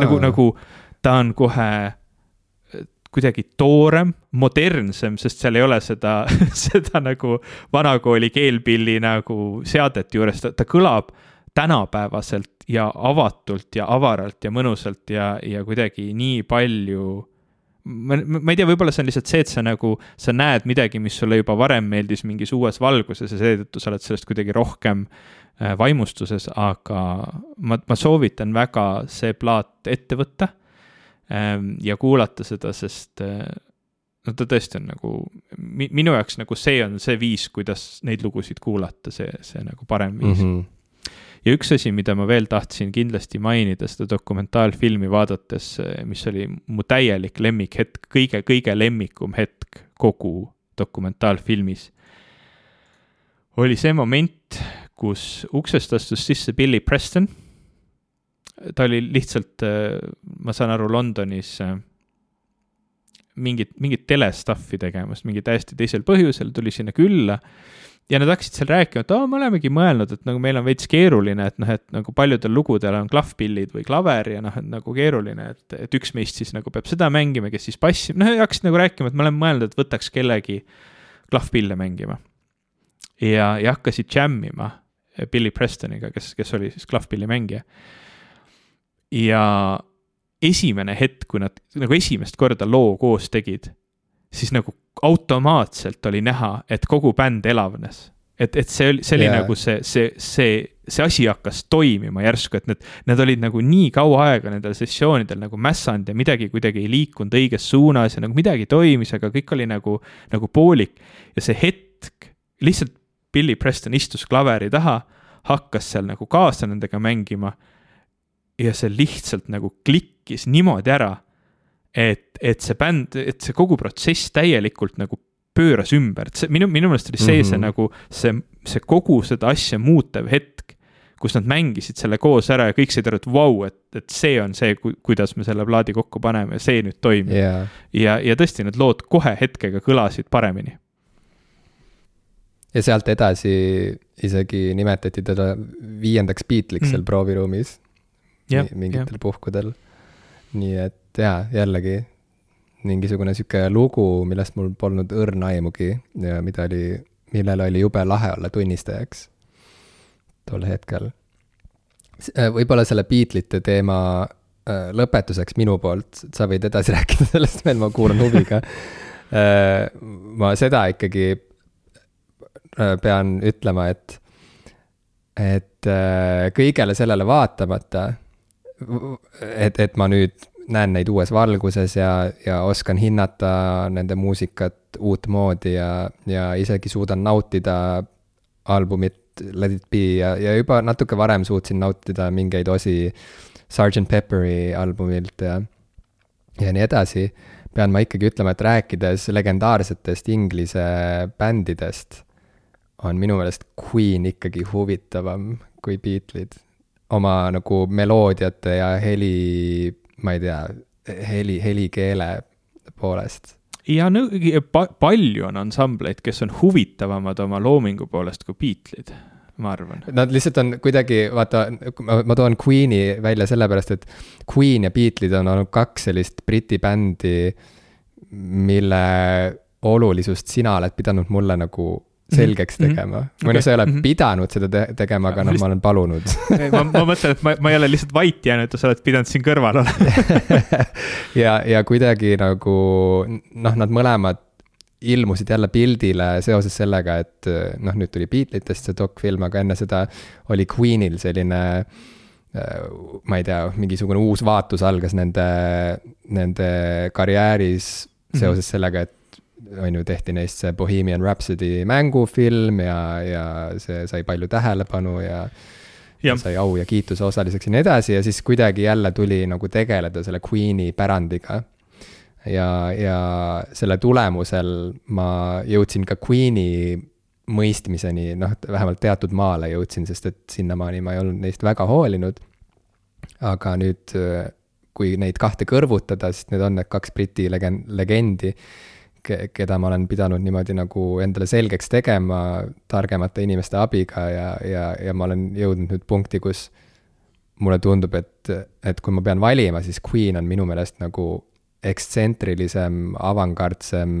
[SPEAKER 2] nagu, nagu ta on kohe äh, kuidagi toorem, modernsem, sest seal ei ole seda, <laughs> seda nagu vanakooli keelpilli nagu seadet juures, ta kõlab tänapäevaselt ja avatult ja avaralt ja mõnusalt ja, ja kuidagi nii palju ma, ma ei tea, võib-olla see on lihtsalt see, et sa nagu, sa näed midagi, mis sulle juba varem meeldis mingis uues valguses ja seetõttu sa oled sellest kuidagi rohkem äh, vaimustuses, aga ma, ma soovitan väga see plaat ette võtta ähm, ja kuulata seda, sest äh, no ta tõesti on nagu, minu jaoks nagu see on see viis, kuidas neid lugusid kuulata, see, see nagu parem viis mm.
[SPEAKER 1] mm. -hmm.
[SPEAKER 2] Ja üks asi, mida ma veel tahtsin kindlasti mainida seda dokumentaalfilmi vaadates, mis oli mu täielik lemmikhetk, kõige-kõige lemmikum hetk kogu dokumentaalfilmis, oli see moment, kus uksest astus sisse Billy Preston. ta oli lihtsalt, ma saan aru, Londonis mingit, mingit telestuff'i tegemas, mingi täiesti teisel põhjusel, tuli sinna külla ja nad hakkasid seal rääkima, et aa, me olemegi mõelnud, et nagu meil on veits keeruline, et noh, et nagu paljudel lugudel on klahvpillid või klaver ja noh, et nagu keeruline, et, et üks meist siis nagu peab seda mängima, kes siis bassi, noh, hakkasid nagu rääkima, et me oleme mõelnud, et võtaks kellegi klahvpille mängima. ja, ja hakkasid džämmima Billy Prestoniga, kes, kes oli siis klahvpillimängija. ja esimene hetk, kui nad nagu esimest korda loo koos tegid, siis nagu automaatselt oli näha, et kogu bänd elavnes. et, et see oli, see oli yeah. nagu see, see, see, see asi hakkas toimima järsku, et need, need olid nagu nii kaua aega nendel sessioonidel nagu mässanud ja midagi kuidagi ei liikunud õiges suunas ja nagu midagi toimis, aga kõik oli nagu, nagu poolik. ja see hetk, lihtsalt Billy Preston istus klaveri taha, hakkas seal nagu kaasa nendega mängima. ja see lihtsalt nagu klikkis niimoodi ära et, et see bänd, et see kogu protsess täielikult nagu pööras ümber, et see minu, minu meelest oli see mm, -hmm. see
[SPEAKER 1] Mhm.
[SPEAKER 2] nagu see, see kogu seda asja muutev hetk, kus nad mängisid selle koos ära ja kõik said aru, et vau, et, et see on see, kuidas me selle plaadi kokku paneme ja see nüüd toimib
[SPEAKER 1] jaa.
[SPEAKER 2] ja, ja tõesti, need lood kohe hetkega kõlasid paremini.
[SPEAKER 1] ja sealt edasi isegi nimetati teda viiendaks Beatle'iks
[SPEAKER 2] Mhm.
[SPEAKER 1] seal prooviruumis mi- mingitel puhkudel. nii et jaa, jällegi mingisugune sihuke lugu, millest mul polnud õrna aimugi ja mida oli, millele oli jube lahe olla tunnistajaks tol hetkel. võib-olla selle Beatlesite teema äh, lõpetuseks minu poolt, sa võid edasi <laughs> rääkida sellest veel, ma kuulan huviga. ma seda ikkagi äh, pean ütlema, et, et äh, kõigele sellele vaatamata, et, et ma nüüd näen neid uues valguses ja, ja oskan hinnata nende muusikat uutmoodi ja, ja isegi suudan nautida albumit Let it be ja, ja juba natuke varem suutsin nautida mingeid osi Sergeant Pepperi albumilt ja, ja nii edasi, pean ma ikkagi ütlema, et rääkides legendaarsetest Inglise bändidest, on minu meelest Queen ikkagi huvitavam kui Beatlesid. oma nagu meloodiate ja heli, ma ei tea, heli, helikeele poolest.
[SPEAKER 2] ja nõu- pa,, palju on ansambleid, kes on huvitavamad oma loomingu poolest kui Beatlesid, ma arvan.
[SPEAKER 1] Nad lihtsalt on kuidagi, vaata, ma toon Queen'i välja sellepärast, et Queen ja Beatlesid on olnud kaks sellist Briti bändi, mille olulisust sina oled pidanud mulle nagu selgeks
[SPEAKER 2] Mhm,
[SPEAKER 1] tegema.
[SPEAKER 2] Mhm.
[SPEAKER 1] või noh, sa ei ole
[SPEAKER 2] Mhm.
[SPEAKER 1] pidanud seda te tegema, aga noh, ma olen palunud. <laughs>
[SPEAKER 2] Ma, ma mõtlen, et ma, ma ei ole lihtsalt vait jäänud sa oled pidanud siin kõrval olema. <laughs>
[SPEAKER 1] Ja, ja kuidagi nagu noh, nad mõlemad ilmusid jälle pildile seoses sellega, et noh, nüüd tuli Beatlesitest see dokfilm, aga enne seda oli Queenil selline äh, ma ei tea, mingisugune uus vaatus algas nende, nende karjääris seoses sellega, et on ju, tehti neist see Bohemian Rhapsody mängufilm ja, ja see sai palju tähelepanu ja sai au ja kiituse osaliseks ja nii edasi ja siis kuidagi jälle tuli nagu tegeleda selle Queen'i pärandiga. ja, ja selle tulemusel ma jõudsin ka Queen'i mõistmiseni, noh, vähemalt teatud maale jõudsin, sest et sinnamaani ma ei olnud neist väga hoolinud. aga nüüd, kui neid kahte kõrvutada, sest need on need kaks Briti legend, legendi keda ma olen pidanud niimoodi nagu endale selgeks tegema targemate inimeste abiga ja, ja, ja ma olen jõudnud nüüd punkti, kus mulle tundub, et, et kui ma pean valima, siis Queen on minu meelest nagu ekstsentrilisem, avangardsem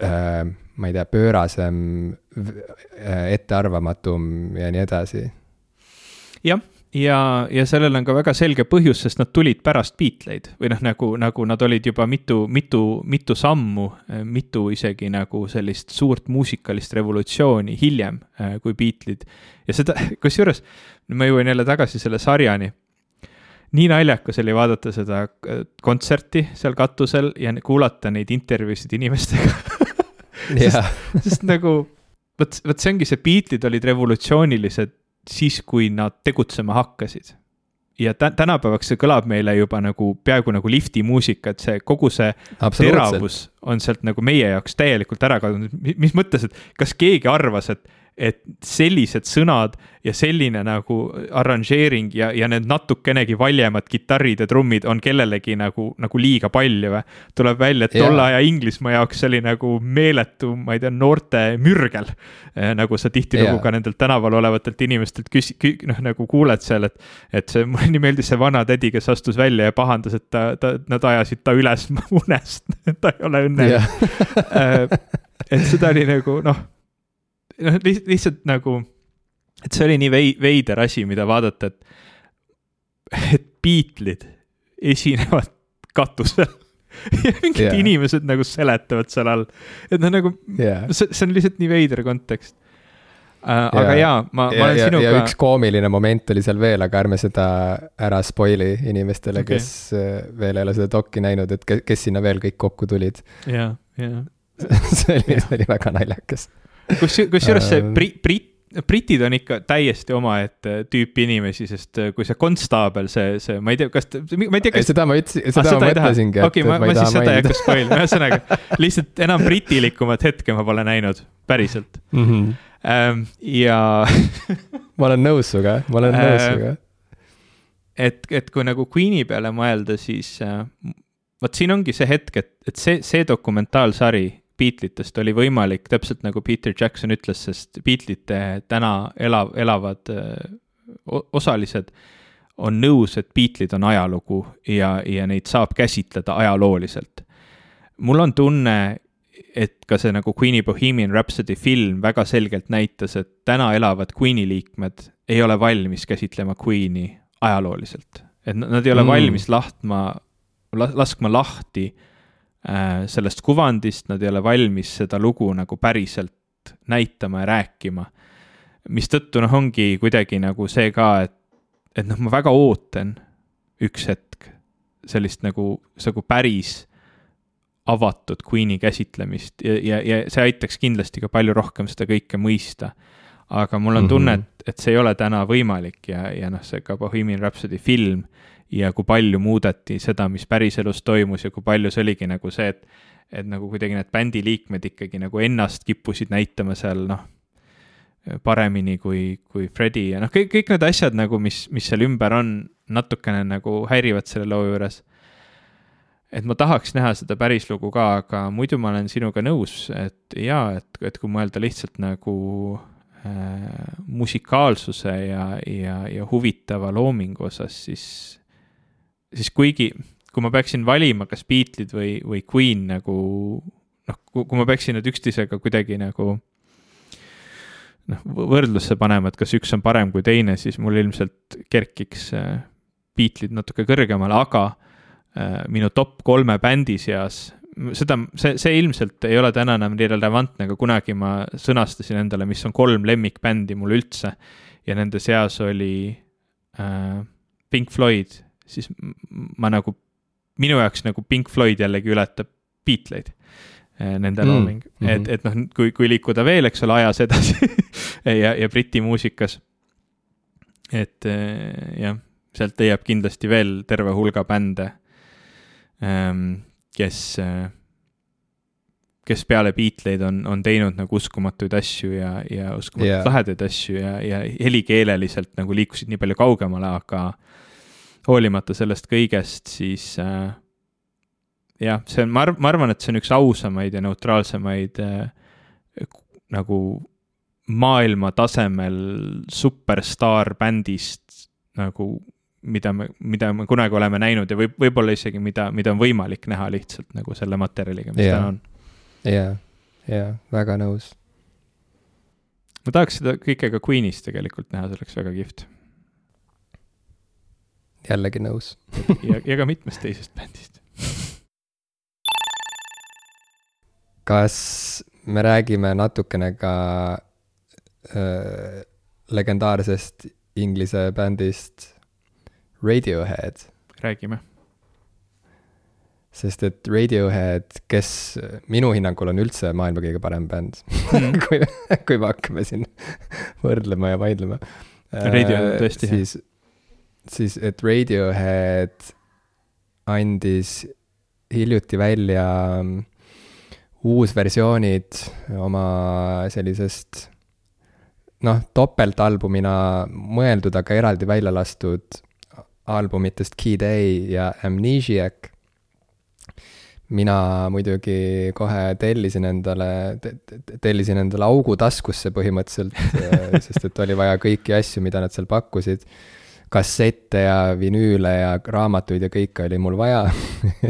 [SPEAKER 1] äh,, ma ei tea, pöörasem äh,, ettearvamatum ja nii edasi.
[SPEAKER 2] jah ja, ja sellel on ka väga selge põhjus, sest nad tulid pärast Beatleid või noh, nagu, nagu nad olid juba mitu, mitu, mitu sammu, mitu isegi nagu sellist suurt muusikalist revolutsiooni hiljem äh, kui Beatleid. ja seda, <laughs> kusjuures ma jõuan jälle tagasi selle sarjani. nii naljakas oli vaadata seda äh, kontserti seal katusel ja kuulata neid intervjuusid inimestega <laughs> sest, sest nagu vot, vot see ongi see, Beatleid olid revolutsioonilised siis, kui nad tegutsema hakkasid. ja tä-, tänapäevaks see kõlab meile juba nagu peaaegu nagu lifti muusika, et see kogu see teravus on sealt nagu meie jaoks täielikult ära kadunud, mis mõttes, et kas keegi arvas, et et sellised sõnad ja selline nagu arranžeering ja, ja need natukenegi valjemad kitarrid ja trummid on kellelegi nagu, nagu liiga palju või? tuleb välja, et tolle aja Inglismaa jaoks see oli nagu meeletu, ma ei tea, noorte mürgel. Eh, nagu sa tihtilugu ka nendelt tänaval olevatelt inimestelt küsi-, kü-, noh nagu kuuled seal, et. et see, mulle nii meeldis see vana tädi, kes astus välja ja pahandas, et ta, ta, nad ajasid ta üles <laughs> unest ta ei ole õnnelik eh, et seda oli nagu noh noh, lihtsalt nagu, et see oli nii vei-, veider asi, mida vaadata, et, et Beatlesid esinevad <laughs> katusel ja mingid yeah. inimesed nagu seletavad seal all, et noh, nagu yeah. see, see on lihtsalt nii veider kontekst uh,. aga jaa, ma, ma olen
[SPEAKER 1] ja,
[SPEAKER 2] sinuga.
[SPEAKER 1] ja üks koomiline moment oli seal veel, aga ärme seda ära spoil'i inimestele okay., kes äh, veel ei ole seda dok'i näinud, et kes sinna veel kõik kokku tulid.
[SPEAKER 2] jaa, jaa. <laughs>
[SPEAKER 1] see oli, see oli väga naljakas
[SPEAKER 2] kus, kusjuures see bri-, brit-, britid on ikka täiesti omaette tüüpi inimesi, sest äh, kui see konstaabel, see, see, ma ei tea, kas, ma ei tea, kas.
[SPEAKER 1] seda ma ütlesin, seda ah, ma mõtlesingi.
[SPEAKER 2] okei, ma, ma, ma siis seda ei hakka spoil ima, ühesõnaga <laughs> lihtsalt enam britilikumat hetke ma pole näinud, päriselt mm. -hmm. Ähm, ja <laughs>
[SPEAKER 1] ma olen nõus sinuga, ma olen nõus äh, sinuga.
[SPEAKER 2] et, et kui nagu Queen'i peale mõelda, siis äh, vot siin ongi see hetk, et, et see, see dokumentaalsari Beatlitest oli võimalik, täpselt nagu Peter Jackson ütles, sest Beatlite täna elav, elavad osalised on nõus, et Beatlid on ajalugu ja, ja neid saab käsitleda ajalooliselt. mul on tunne, et ka see nagu Queen'i Bohemian Rhapsody film väga selgelt näitas, et täna elavad Queen'i liikmed ei ole valmis käsitlema Queen'i ajalooliselt. et nad ei ole mm. valmis lahtma, laskma lahti äh, sellest kuvandist, nad ei ole valmis seda lugu nagu päriselt näitama ja rääkima. mistõttu noh, ongi kuidagi nagu see ka, et, et noh, ma väga ootan üks hetk sellist nagu, nagu päris avatud Queen'i käsitlemist ja, ja, ja see aitaks kindlasti ka palju rohkem seda kõike mõista. aga mul on tunne, mhm. et, et see ei ole täna võimalik ja, ja noh, see ka Bohemian Rhapsody film ja kui palju muudeti seda, mis päriselus toimus ja kui palju see oligi nagu see, et et nagu kuidagi need bändi liikmed ikkagi nagu ennast kippusid näitama seal noh, paremini kui, kui Fredi ja noh, kõik, kõik need asjad nagu, mis, mis seal ümber on, natukene nagu häirivad selle loo juures. et ma tahaks näha seda päris lugu ka, aga muidu ma olen sinuga nõus, et jaa, et, et kui mõelda lihtsalt nagu äh, musikaalsuse ja, ja, ja huvitava loomingu osas, siis siis kuigi, kui ma peaksin valima, kas Beatlesid või, või Queen nagu noh, kui ma peaksin need üksteisega kuidagi nagu noh, võrdlusse panema, et kas üks on parem kui teine, siis mul ilmselt kerkiks äh, Beatlesid natuke kõrgemale, aga äh, minu top kolme bändi seas, seda, see, see ilmselt ei ole täna enam nii relevantne, aga kunagi ma sõnastasin endale, mis on kolm lemmikbändi mul üldse. ja nende seas oli äh, Pink Floyd, siis ma nagu, minu jaoks nagu Pink Floyd jällegi ületab Beatleid eh, nende mm, looming mm, -hmm. et, et noh, kui, kui liikuda veel, eks ole, ajas edasi <laughs> ja, ja Briti muusikas. et jah, sealt leiab kindlasti veel terve hulga bände, ähm, kes, kes peale Beatleid on, on teinud nagu uskumatuid asju ja, ja uskumatult yeah. lahedaid asju ja, ja helikeeleliselt nagu liikusid nii palju kaugemale, aga hoolimata sellest kõigest, siis äh, jah, see on, ma arv-, ma arvan, et see on üks ausamaid ja neutraalsemaid äh, nagu maailma tasemel superstaarbändist nagu, mida me, mida me kunagi oleme näinud ja võib, võib-olla isegi mida, mida on võimalik näha lihtsalt nagu selle materjaliga, mis yeah. täna on.
[SPEAKER 1] jaa, jaa, väga nõus.
[SPEAKER 2] ma tahaks seda kõike ka Queen'is tegelikult näha, see oleks väga kihvt.
[SPEAKER 1] Jällegi nõus
[SPEAKER 2] ja, ja ka mitmest teisest bändist
[SPEAKER 1] kas me räägime natukene ka äh, legendaarsest Inglise bändist Radiohead.
[SPEAKER 2] räägime.
[SPEAKER 1] sest et Radiohead, kes minu hinnangul on üldse maailma kõige parem bänd mm. <laughs> kui, kui me hakkame siin võrdlema ja vaidlema.
[SPEAKER 2] Radiohead on tõesti
[SPEAKER 1] hea. Siis, et Radiohead andis hiljuti välja uusversioonid oma sellisest noh, topeltalbumina mõeldud, aga eraldi välja lastud albumitest Key Day ja Amnesiac. mina muidugi kohe tellisin endale, tellisin endale augu taskusse põhimõtteliselt <laughs> sest et oli vaja kõiki asju, mida nad seal pakkusid. Kassette ja vinüüle ja raamatuid ja kõike oli mul vaja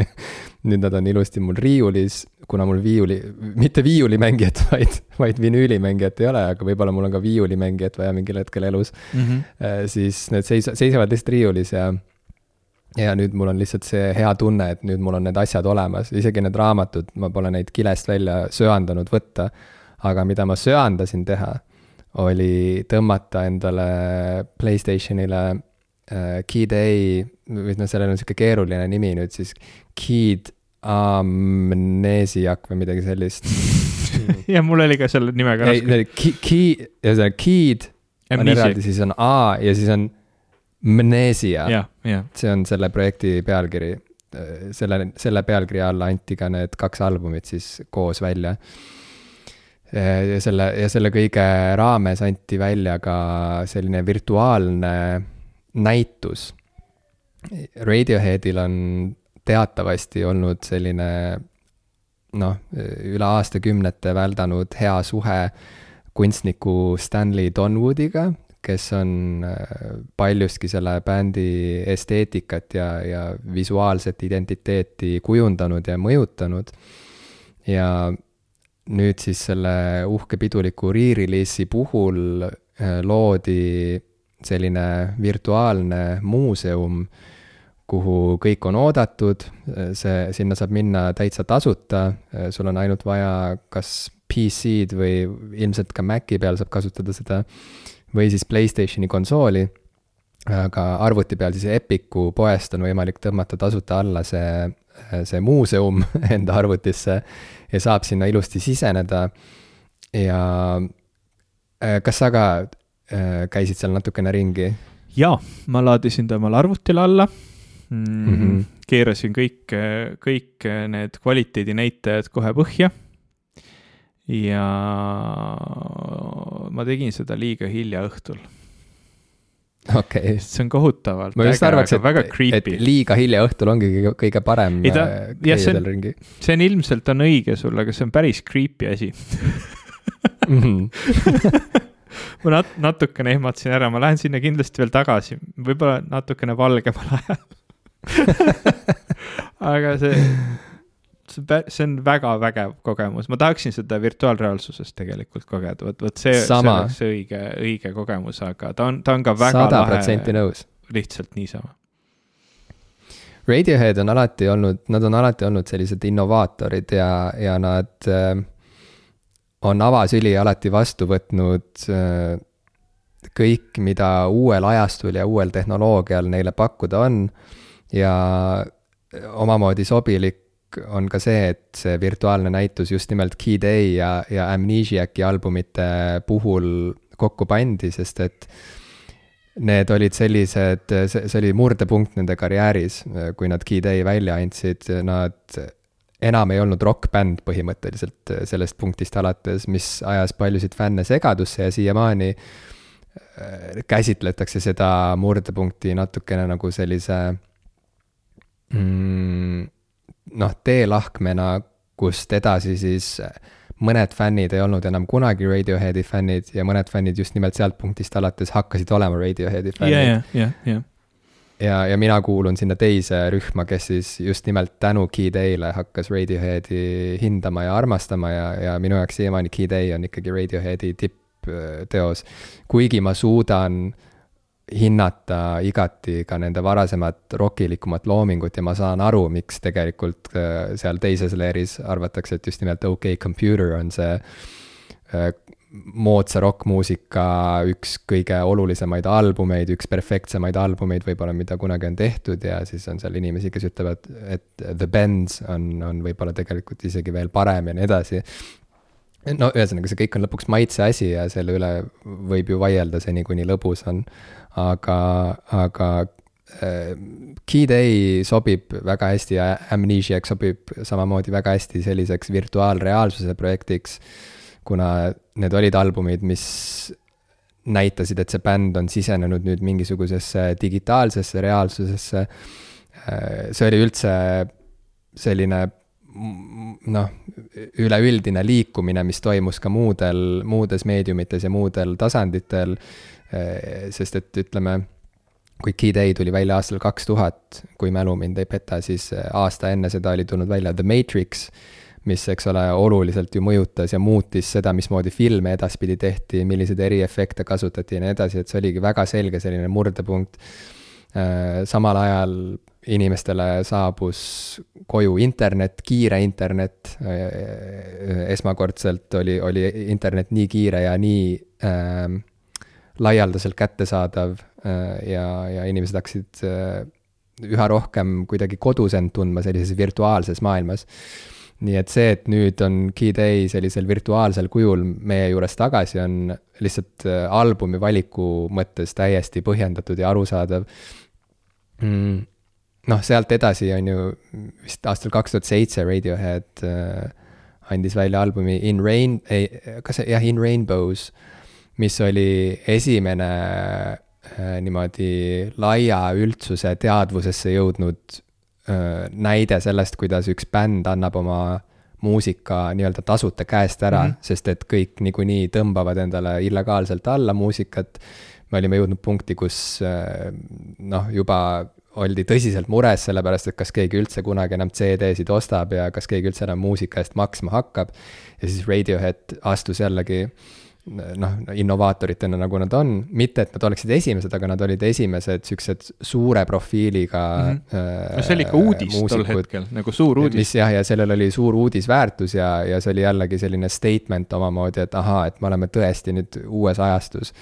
[SPEAKER 1] <laughs> nüüd nad on ilusti mul riiulis kuna mul viiuli, mitte viiulimängijat, vaid, vaid vinüülimängijat ei ole, aga võib-olla mul on ka viiulimängijat vaja mingil hetkel elus mm, -hmm. siis need seis-, seisavad lihtsalt riiulis ja ja nüüd mul on lihtsalt see hea tunne, et nüüd mul on need asjad olemas, isegi need raamatud, ma pole neid kilest välja söandanud võtta. aga mida ma söandasin teha, oli tõmmata endale Playstationile äh, Day, või noh, sellel on sihuke keeruline nimi nüüd siis, Key'd Amnesiak või midagi sellist <laughs>
[SPEAKER 2] ja mul oli ka selle nimega
[SPEAKER 1] raske. Key, ühesõnaga Key'd on eraldi, siis on A ja siis on Mnesia. see on selle projekti pealkiri. selle, selle pealkirja alla anti ka need kaks albumit siis koos välja. ja selle, ja selle kõige raames anti välja ka selline virtuaalne näitus. Radioheadil on teatavasti olnud selline noh, üle aastakümnete väldanud hea suhe kunstniku Stanley Donwoodiga, kes on äh, paljuski selle bändi esteetikat ja, ja visuaalset identiteeti kujundanud ja mõjutanud. ja nüüd siis selle uhke piduliku re-release'i puhul äh, loodi selline virtuaalne muuseum kuhu kõik on oodatud, see, sinna saab minna täitsa tasuta, sul on ainult vaja kas PC-d või ilmselt ka Maci peal saab kasutada seda, või siis Playstationi konsooli, aga arvuti peal siis Epiku poest on võimalik tõmmata tasuta alla see, see muuseum <laughs> enda arvutisse ja saab sinna ilusti siseneda. Ja kas sa ka käisid seal natukene ringi?
[SPEAKER 2] jaa, ma laadisin ta omale arvutile alla mm. -hmm. keerasin kõik, kõik need kvaliteedinäitajad kohe põhja. ja ma tegin seda liiga hilja õhtul
[SPEAKER 1] okei okay..
[SPEAKER 2] see on kohutavalt
[SPEAKER 1] ma just arvaks, et, et liiga hilja õhtul ongi kõige, kõige parem
[SPEAKER 2] ta, äh, käia seal ringi. see on ilmselt on õige sul, aga see on päris creepy asi mm. -hmm. <laughs> ma nat-, natukene ehmatasin ära, ma lähen sinna kindlasti veel tagasi, võib-olla natukene valgemal ajal. <laughs> Aga see, see, see on väga vägev kogemus, ma tahaksin seda virtuaalreaalsuses tegelikult kogeda, vot, vot see, see oleks õige, õige kogemus, aga ta on, ta on ka väga
[SPEAKER 1] sada protsenti nõus.
[SPEAKER 2] lihtsalt niisama.
[SPEAKER 1] Radiohead on alati olnud, nad on alati olnud sellised innovaatorid ja, ja nad äh, on avasüli alati vastu võtnud äh, kõik, mida uuel ajastul ja uuel tehnoloogial neile pakkuda on. Ja omamoodi sobilik on ka see, et see virtuaalne näitus just nimelt Key Day ja, ja Amnesiaci albumite puhul kokku pandi, sest et need olid sellised, see, see oli murdepunkt nende karjääris, kui nad Key Day välja andsid, nad enam ei olnud rokkbänd põhimõtteliselt sellest punktist alates, mis ajas paljusid fänne segadusse ja siiamaani äh, käsitletakse seda murdepunkti natukene nagu sellise mm, noh, teelahkmena, kust edasi siis mõned fännid ei olnud enam kunagi Radioheadi fännid ja mõned fännid just nimelt sealt punktist alates hakkasid olema Radioheadi fännid
[SPEAKER 2] yeah,. jah, jah, jah.
[SPEAKER 1] Ja, ja mina kuulun sinna teise rühma, kes siis just nimelt tänu Key Day'le hakkas Radioheadi hindama ja armastama ja, ja minu jaoks siiamaani Key Day on ikkagi Radioheadi tippteos. kuigi ma suudan hinnata igati ka nende varasemat rokilikumat loomingut ja ma saan aru, miks tegelikult äh, seal teises leeris arvatakse, et just nimelt OK Computer on see äh, moodsa rokkmuusika üks kõige olulisemaid albumeid, üks perfektsemaid albumeid võib-olla, mida kunagi on tehtud ja siis on seal inimesi, kes ütlevad, et The Bends on, on võib-olla tegelikult isegi veel parem ja nii edasi no ühesõnaga, see kõik on lõpuks maitse asi ja selle üle võib ju vaielda seni, kuni lõbus on. aga, aga äh, Key Day sobib väga hästi ja Amnesiac sobib samamoodi väga hästi selliseks virtuaalreaalsuse projektiks. Kuna need olid albumid, mis näitasid, et see bänd on sisenenud nüüd mingisugusesse digitaalsesse reaalsusesse. Äh, see oli üldse selline noh, üleüldine liikumine, mis toimus ka muudel, muudes meediumites ja muudel tasanditel. Eh, sest et ütleme, kui Key Day tuli välja aastal kaks tuhat, kui mälu mind ei peta, siis eh, aasta enne seda oli tulnud välja The Matrix, mis, eks ole, oluliselt ju mõjutas ja muutis seda, mismoodi filme edaspidi tehti, milliseid eriefekte kasutati ja nii edasi, et see oligi väga selge selline murdepunkt. Eh, samal ajal inimestele saabus koju internet, kiire internet. esmakordselt oli, oli internet nii kiire ja nii äh, laialdaselt kättesaadav äh, ja, ja inimesed hakkasid äh, üha rohkem kuidagi kodus end tundma sellises virtuaalses maailmas. Nii et see, et nüüd on Key Day sellisel virtuaalsel kujul meie juures tagasi, on lihtsalt äh, albumi valiku mõttes täiesti põhjendatud ja arusaadav. Mm noh, sealt edasi on ju vist aastal kaks tuhat seitse Radiohead äh, andis välja albumi In Rain, ei, kas see, jah, In Rainbows, mis oli esimene äh, niimoodi laia üldsuse teadvusesse jõudnud näide sellest, kuidas üks bänd annab oma muusika nii-öelda tasuta käest ära mm, -hmm. sest et kõik niikuinii tõmbavad endale illegaalselt alla muusikat. me olime jõudnud punkti, kus äh, noh, juba oldi tõsiselt mures, sellepärast et kas keegi üldse kunagi enam CD-sid ostab ja kas keegi üldse enam muusika eest maksma hakkab. ja siis Radiohead astus jällegi noh, innovaatoritena, nagu nad on, mitte et nad oleksid esimesed, aga nad olid esimesed siuksed suure profiiliga mm.
[SPEAKER 2] -hmm. no see oli ikka uudis muusikud, tol hetkel, nagu suur uudis.
[SPEAKER 1] mis jah, ja sellel oli suur uudisväärtus ja, ja see oli jällegi selline statement omamoodi, et ahaa, et me oleme tõesti nüüd uues ajastus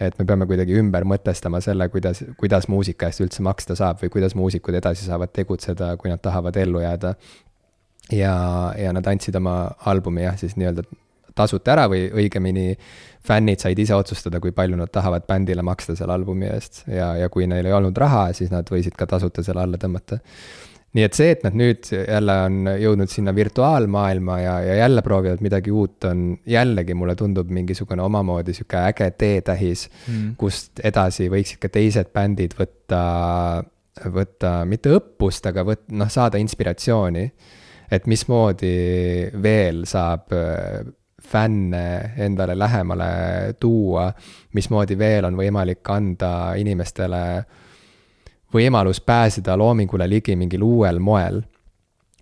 [SPEAKER 1] et me peame kuidagi ümber mõtestama selle, kuidas, kuidas muusika eest üldse maksta saab või kuidas muusikud edasi saavad tegutseda, kui nad tahavad ellu jääda. ja, ja nad andsid oma albumi jah, siis nii-öelda tasuta ära või õigemini fännid said ise otsustada, kui palju nad tahavad bändile maksta selle albumi eest ja, ja kui neil ei olnud raha, siis nad võisid ka tasuta selle alla tõmmata nii et see, et nad nüüd jälle on jõudnud sinna virtuaalmaailma ja, ja jälle proovivad midagi uut, on jällegi mulle tundub mingisugune omamoodi sihuke äge teetähis mm., kust edasi võiksid ka teised bändid võtta, võtta mitte õppust, aga võt-, noh, saada inspiratsiooni. et mismoodi veel saab fänne endale lähemale tuua, mismoodi veel on võimalik anda inimestele võimalus pääseda loomingule ligi mingil uuel moel.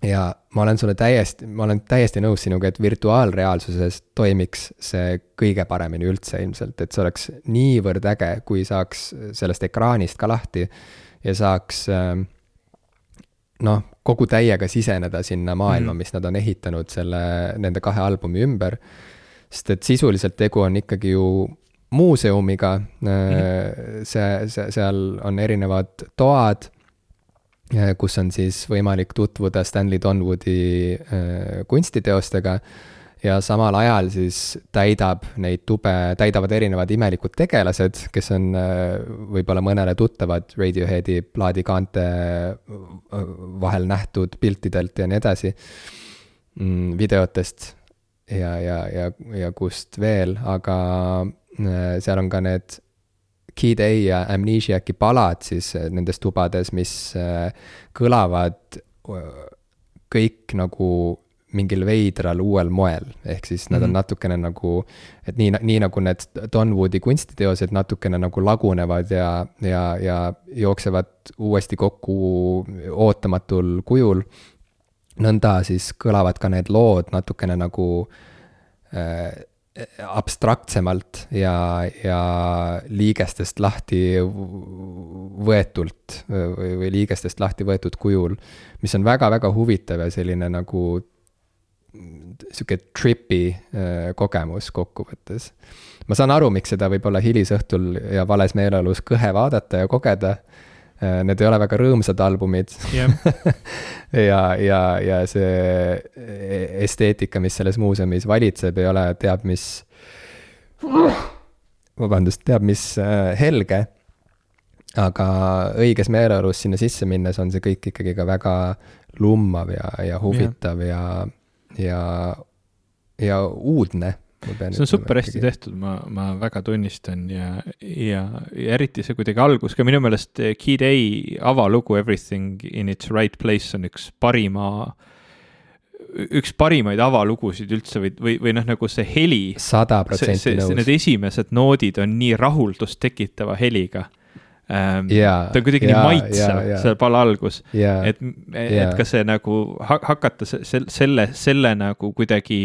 [SPEAKER 1] ja ma olen sulle täiesti, ma olen täiesti nõus sinuga, et virtuaalreaalsuses toimiks see kõige paremini üldse ilmselt, et see oleks niivõrd äge, kui saaks sellest ekraanist ka lahti ja saaks ähm, noh, kogu täiega siseneda sinna maailma mm, -hmm. mis nad on ehitanud selle, nende kahe albumi ümber. sest et sisuliselt tegu on ikkagi ju muuseumiga mm. -hmm. see, see, seal on erinevad toad, äh, kus on siis võimalik tutvuda Stanley Donwoodi äh, kunstiteostega ja samal ajal siis täidab neid tube, täidavad erinevad imelikud tegelased, kes on äh, võib-olla mõnele tuttavad Radioheadi plaadikaante äh, vahel nähtud piltidelt ja nii edasi mm,, videotest ja, ja, ja, ja kust veel, aga äh, seal on ka need Kid A ja Amnesiaci palad siis nendes tubades, mis kõlavad kõik nagu mingil veidral uuel moel, ehk siis nad mm -hmm. on mhm. natukene nagu, et nii, nii nagu need Don Woodi kunstiteosed natukene nagu lagunevad ja, ja, ja jooksevad uuesti kokku ootamatul kujul. nõnda siis kõlavad ka need lood natukene nagu äh, abstraktsemalt ja, ja liigestest lahti võetult või, või liigestest lahti võetud kujul, mis on väga-väga huvitav ja selline nagu sihuke tripi äh, kogemus kokkuvõttes. ma saan aru, miks seda võib-olla hilisõhtul ja vales meeleolus kõhe vaadata ja kogeda. Äh, need ei ole väga rõõmsad albumid yeah. <laughs> ja, ja, ja see esteetika, mis selles muuseumis valitseb, ei ole teab mis, vabandust, teab mis äh, helge aga õiges meeleolus sinna sisse minnes on see kõik ikkagi ka väga lummav ja, ja huvitav yeah. ja ja, ja uudne.
[SPEAKER 2] see on super hästi tehtud, ma, ma väga tunnistan ja, ja, ja eriti see kuidagi algus ka minu meelest Kid A avalugu Everything in its right place on üks parima üks parimaid avalugusid üldse või, või, või noh, nagu see heli.
[SPEAKER 1] sada protsenti nõus.
[SPEAKER 2] Need esimesed noodid on nii rahuldust tekitava heliga ähm,. Ta on kuidagi yeah, nii maitsev yeah,, yeah. see pala algus yeah,, et, et yeah. ka see nagu ha hakata se selle, selle nagu kuidagi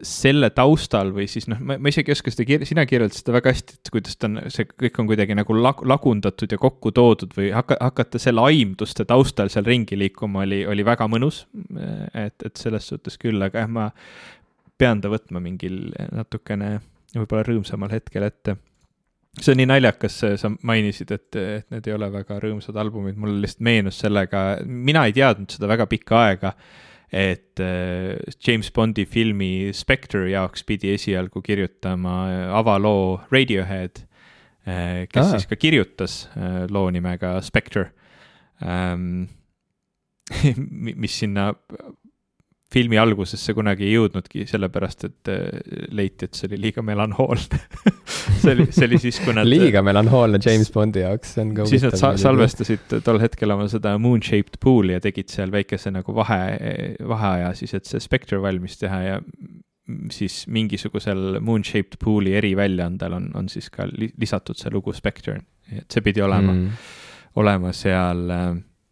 [SPEAKER 2] selle taustal või siis noh, ma, ma isegi ei oska seda kir-, sina kirjeldasid seda väga hästi, et kuidas ta on, see kõik on kuidagi nagu lag-, lagundatud ja kokku toodud või hakka, hakata selle aimduste taustal seal ringi liikuma oli, oli väga mõnus. et, et selles suhtes küll, aga jah, ma pean ta võtma mingil natukene võib-olla rõõmsamal hetkel ette see on nii naljakas, sa mainisid, et, et need ei ole väga rõõmsad albumid, mul lihtsalt meenus sellega, mina ei teadnud seda väga pikka aega, et äh, James Bondi filmi Spectre jaoks pidi esialgu kirjutama äh, avaloo Radiohead, äh, kes ah. siis ka kirjutas loo nimega Spectre <laughs> ähm, mis sinna filmi algusesse kunagi ei jõudnudki, sellepärast et äh, leiti, et see oli liiga melanhoolne <laughs> see oli, see oli siis, kui nad
[SPEAKER 1] liiga melanhoolne James Bondi jaoks, see on
[SPEAKER 2] ka siis nad sa salvestasid tol hetkel oma seda Moon-shaped pool'i ja tegid seal väikese nagu vahe, vaheaja siis, et see Spectre valmis teha ja siis mingisugusel Moon-shaped pool'i eriväljaandel on, on siis ka li lisatud see lugu Spectre, et see pidi olema mm., olema seal äh,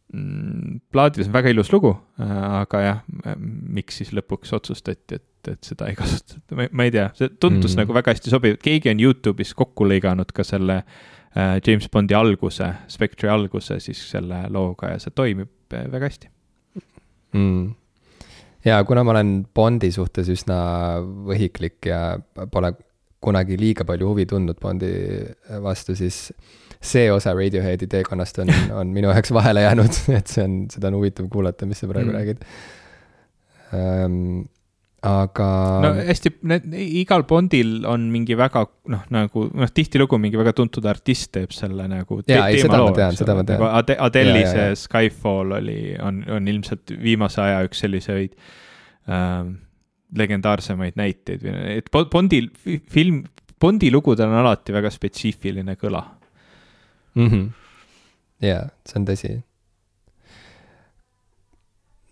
[SPEAKER 2] Mm, plaadis on väga ilus lugu, aga jah, miks siis lõpuks otsustati, et, et seda ei <laughs> kasutata, ma, ei tea, see tundus mm. nagu väga hästi sobiv, keegi on Youtube'is kokku lõiganud ka selle äh, James Bondi alguse, Spectre'i alguse siis selle looga ja see toimib äh, väga hästi
[SPEAKER 1] mm. ja kuna ma olen Bondi suhtes üsna võhiklik ja pole kunagi liiga palju huvi tundnud Bondi vastu, siis see osa Radioheadi teekonnast on, <laughs> on minu jaoks vahele jäänud, et see on, seda on huvitav kuulata, mis sa praegu mm. räägid ähm, aga.
[SPEAKER 2] no hästi, igal Bondil on mingi väga noh, nagu noh, tihtilugu mingi väga tuntud artist teeb selle nagu
[SPEAKER 1] te. jaa, ei seda ma tean, seda ma tean
[SPEAKER 2] nagu. Ade-, Adele'i see Skyfall oli, on, on ilmselt viimase aja üks selliseid ähm, legendaarsemaid näiteid või, et Bondil film, Bondi lugudel on alati väga spetsiifiline kõla
[SPEAKER 1] mm. -hmm. jaa, see on tõsi.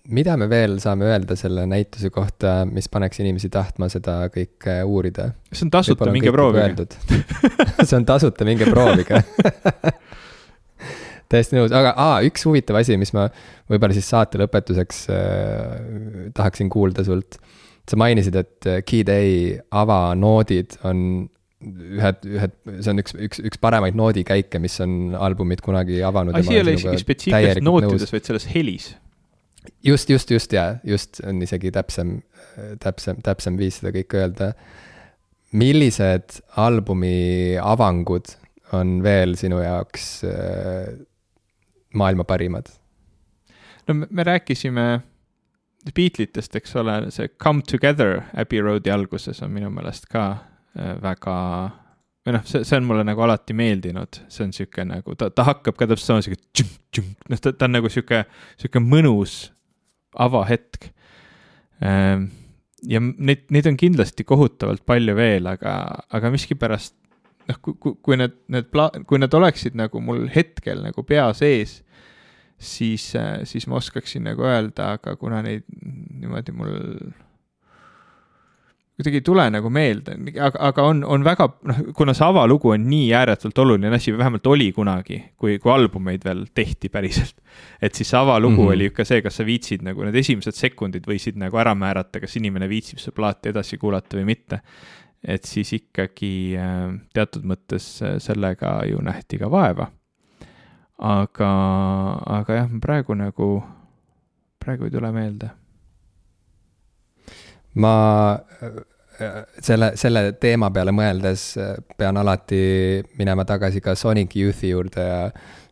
[SPEAKER 1] mida me veel saame öelda selle näituse kohta, mis paneks inimesi tahtma seda kõike uurida?
[SPEAKER 2] see on tasuta, minge proovige. <laughs>
[SPEAKER 1] see on tasuta, minge proovige <laughs> täiesti nõus, aga aa, üks huvitav asi, mis ma võib-olla siis saate lõpetuseks äh, tahaksin kuulda sult. sa mainisid, et Key Day avanoodid on ühed, ühed, see on üks, üks, üks paremaid noodikäike, mis on albumid kunagi avanud.
[SPEAKER 2] asi ei ole isegi spetsiifiliselt nootides, vaid selles helis.
[SPEAKER 1] just, just, just ja, just on isegi täpsem, täpsem, täpsem viis seda kõike öelda. millised albumi avangud on veel sinu jaoks äh, maailma parimad?
[SPEAKER 2] no me, me rääkisime Beatlesitest, eks ole, see Come Together Abbey Roadi alguses on minu meelest ka väga või noh, see, see on mulle nagu alati meeldinud, see on sihuke nagu ta, ta hakkab ka täpselt sama sihuke, noh, ta, ta on nagu sihuke, sihuke mõnus avahetk. Ehm, ja neid, neid on kindlasti kohutavalt palju veel, aga, aga miskipärast noh, kui, kui, kui need, need pla-, kui need oleksid nagu mul hetkel nagu pea sees, siis, siis ma oskaksin nagu öelda, aga kuna neid niimoodi mul kuidagi ei tule nagu meelde, aga, aga on, on väga, noh, kuna see avalugu on nii ääretult oluline asi vähemalt oli kunagi, kui, kui albumeid veel tehti päriselt. et siis see avalugu mm -hmm. oli ikka see, kas sa viitsid nagu need esimesed sekundid võisid nagu ära määrata, kas inimene viitsib seda plaati edasi kuulata või mitte. et siis ikkagi äh, teatud mõttes äh, sellega ju nähti ka vaeva. aga, aga jah, praegu nagu, praegu ei tule meelde
[SPEAKER 1] ma selle, selle teema peale mõeldes pean alati minema tagasi ka Sonic Youthi juurde ja,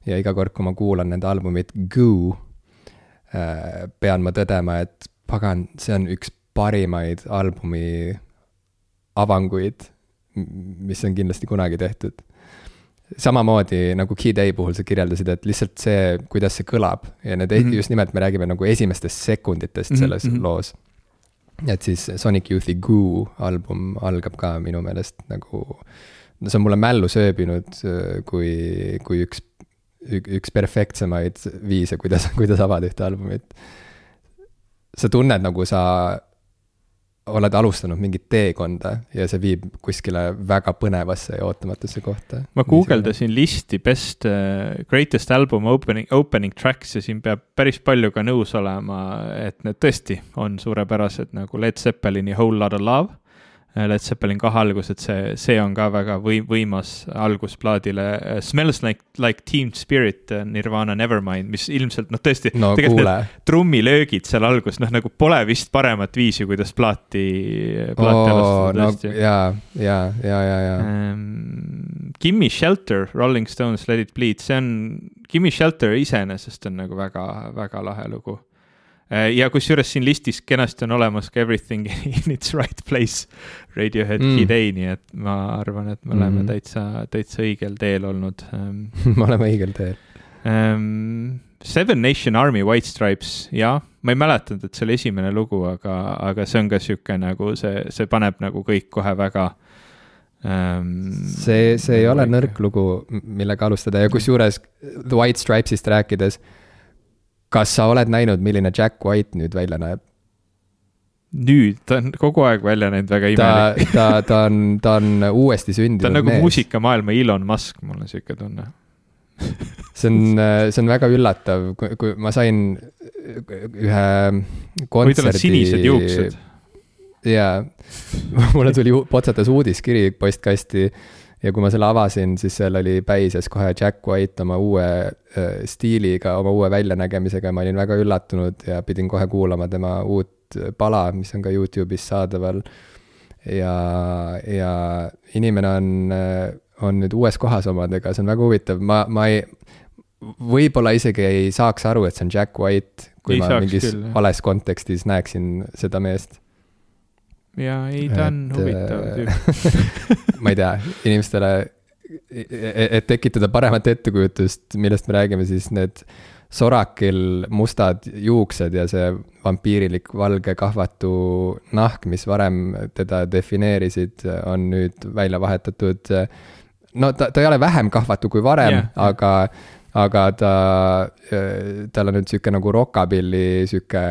[SPEAKER 1] ja iga kord, kui ma kuulan nende albumit Goo, pean ma tõdema, et pagan, see on üks parimaid albumi avanguid, mis on kindlasti kunagi tehtud. samamoodi nagu Kid A puhul sa kirjeldasid, et lihtsalt see, kuidas see kõlab ja need mm, -hmm. just nimelt me räägime nagu esimestest sekunditest selles mm -hmm. loos et siis Sonic Youthi Goo album algab ka minu meelest nagu, no see on mulle mällu sööbinud kui, kui üks, üks perfektsemaid viise, kuidas, <laughs> kuidas avada ühte albumit. sa tunned, nagu sa oled alustanud mingit teekonda ja see viib kuskile väga põnevasse ja ootamatusse kohta.
[SPEAKER 2] ma guugeldasin listi best uh, greatest album opening, opening tracks ja siin peab päris palju ka nõus olema, et need tõesti on suurepärased nagu Led Zeppelini Whole Lotta Love Led Zeppelin kahe algus, et see, see on ka väga või-, võimas algus plaadile. Smells like, like Team Spirit, äh, Nirvana Nevermind, mis ilmselt noh, tõesti
[SPEAKER 1] no,.
[SPEAKER 2] trummilöögid seal alguses, noh nagu pole vist paremat viisi, kuidas plaati, plaati
[SPEAKER 1] oh, alustada tõesti no,. ja, ja, ja, ja, ja
[SPEAKER 2] um,. Gimme Shelter, Rolling Stones, Let it bleed, see on, Gimme Shelter iseenesest on nagu väga, väga lahe lugu Äh, ja kusjuures siin listis kenasti on olemas ka Everything <laughs> in its right place Radiohead mm. A, nii et ma arvan, et me oleme mm. täitsa, täitsa õigel teel olnud
[SPEAKER 1] ähm. <laughs> me oleme õigel teel
[SPEAKER 2] um,. Seven Nation Army White Stripes, jah, ma ei mäletanud, et see oli esimene lugu, aga, aga see on ka sihuke nagu see, see paneb nagu kõik kohe väga
[SPEAKER 1] um,. see, see ei ole nõrk lugu, millega alustada ja kusjuures The White Stripes'ist rääkides kas sa oled näinud, milline Jack White nüüd välja näeb?
[SPEAKER 2] nüüd, ta on kogu aeg välja näinud väga imelik.
[SPEAKER 1] ta, ta, ta on, ta on uuesti sündinud
[SPEAKER 2] ta on nagu mees. muusikamaailma Elon Musk, mul on sihuke tunne
[SPEAKER 1] see on, see on väga üllatav, kui, kui ma sain ühe kontserdi. või tal on
[SPEAKER 2] sinised juuksed.
[SPEAKER 1] jaa, <laughs> mulle tuli potsatas uudiskiri postkasti ja kui ma selle avasin, siis seal oli päises kohe Jack White oma uue äh, stiiliga, oma uue väljanägemisega. Ja ma olin väga üllatunud ja pidin kohe kuulama tema uut pala, mis on ka Youtube'is saadaval. ja, ja inimene on, on nüüd uues kohas omadega, see on väga huvitav, ma, ma ei, võib-olla isegi ei saaks aru, et see on Jack White, kui ei ma mingis küll, vales kontekstis näeksin seda meest
[SPEAKER 2] ja ei, ta on et, huvitav tüüp <laughs>
[SPEAKER 1] ma ei tea, inimestele, et tekitada paremat ettekujutust, millest me räägime, siis need sorakil mustad juuksed ja see vampiirilik valge kahvatu nahk, mis varem teda defineerisid, on nüüd välja vahetatud. no ta, ta ei ole vähem kahvatu kui varem yeah., aga aga ta, tal on nüüd sihuke nagu rockabilly, sihuke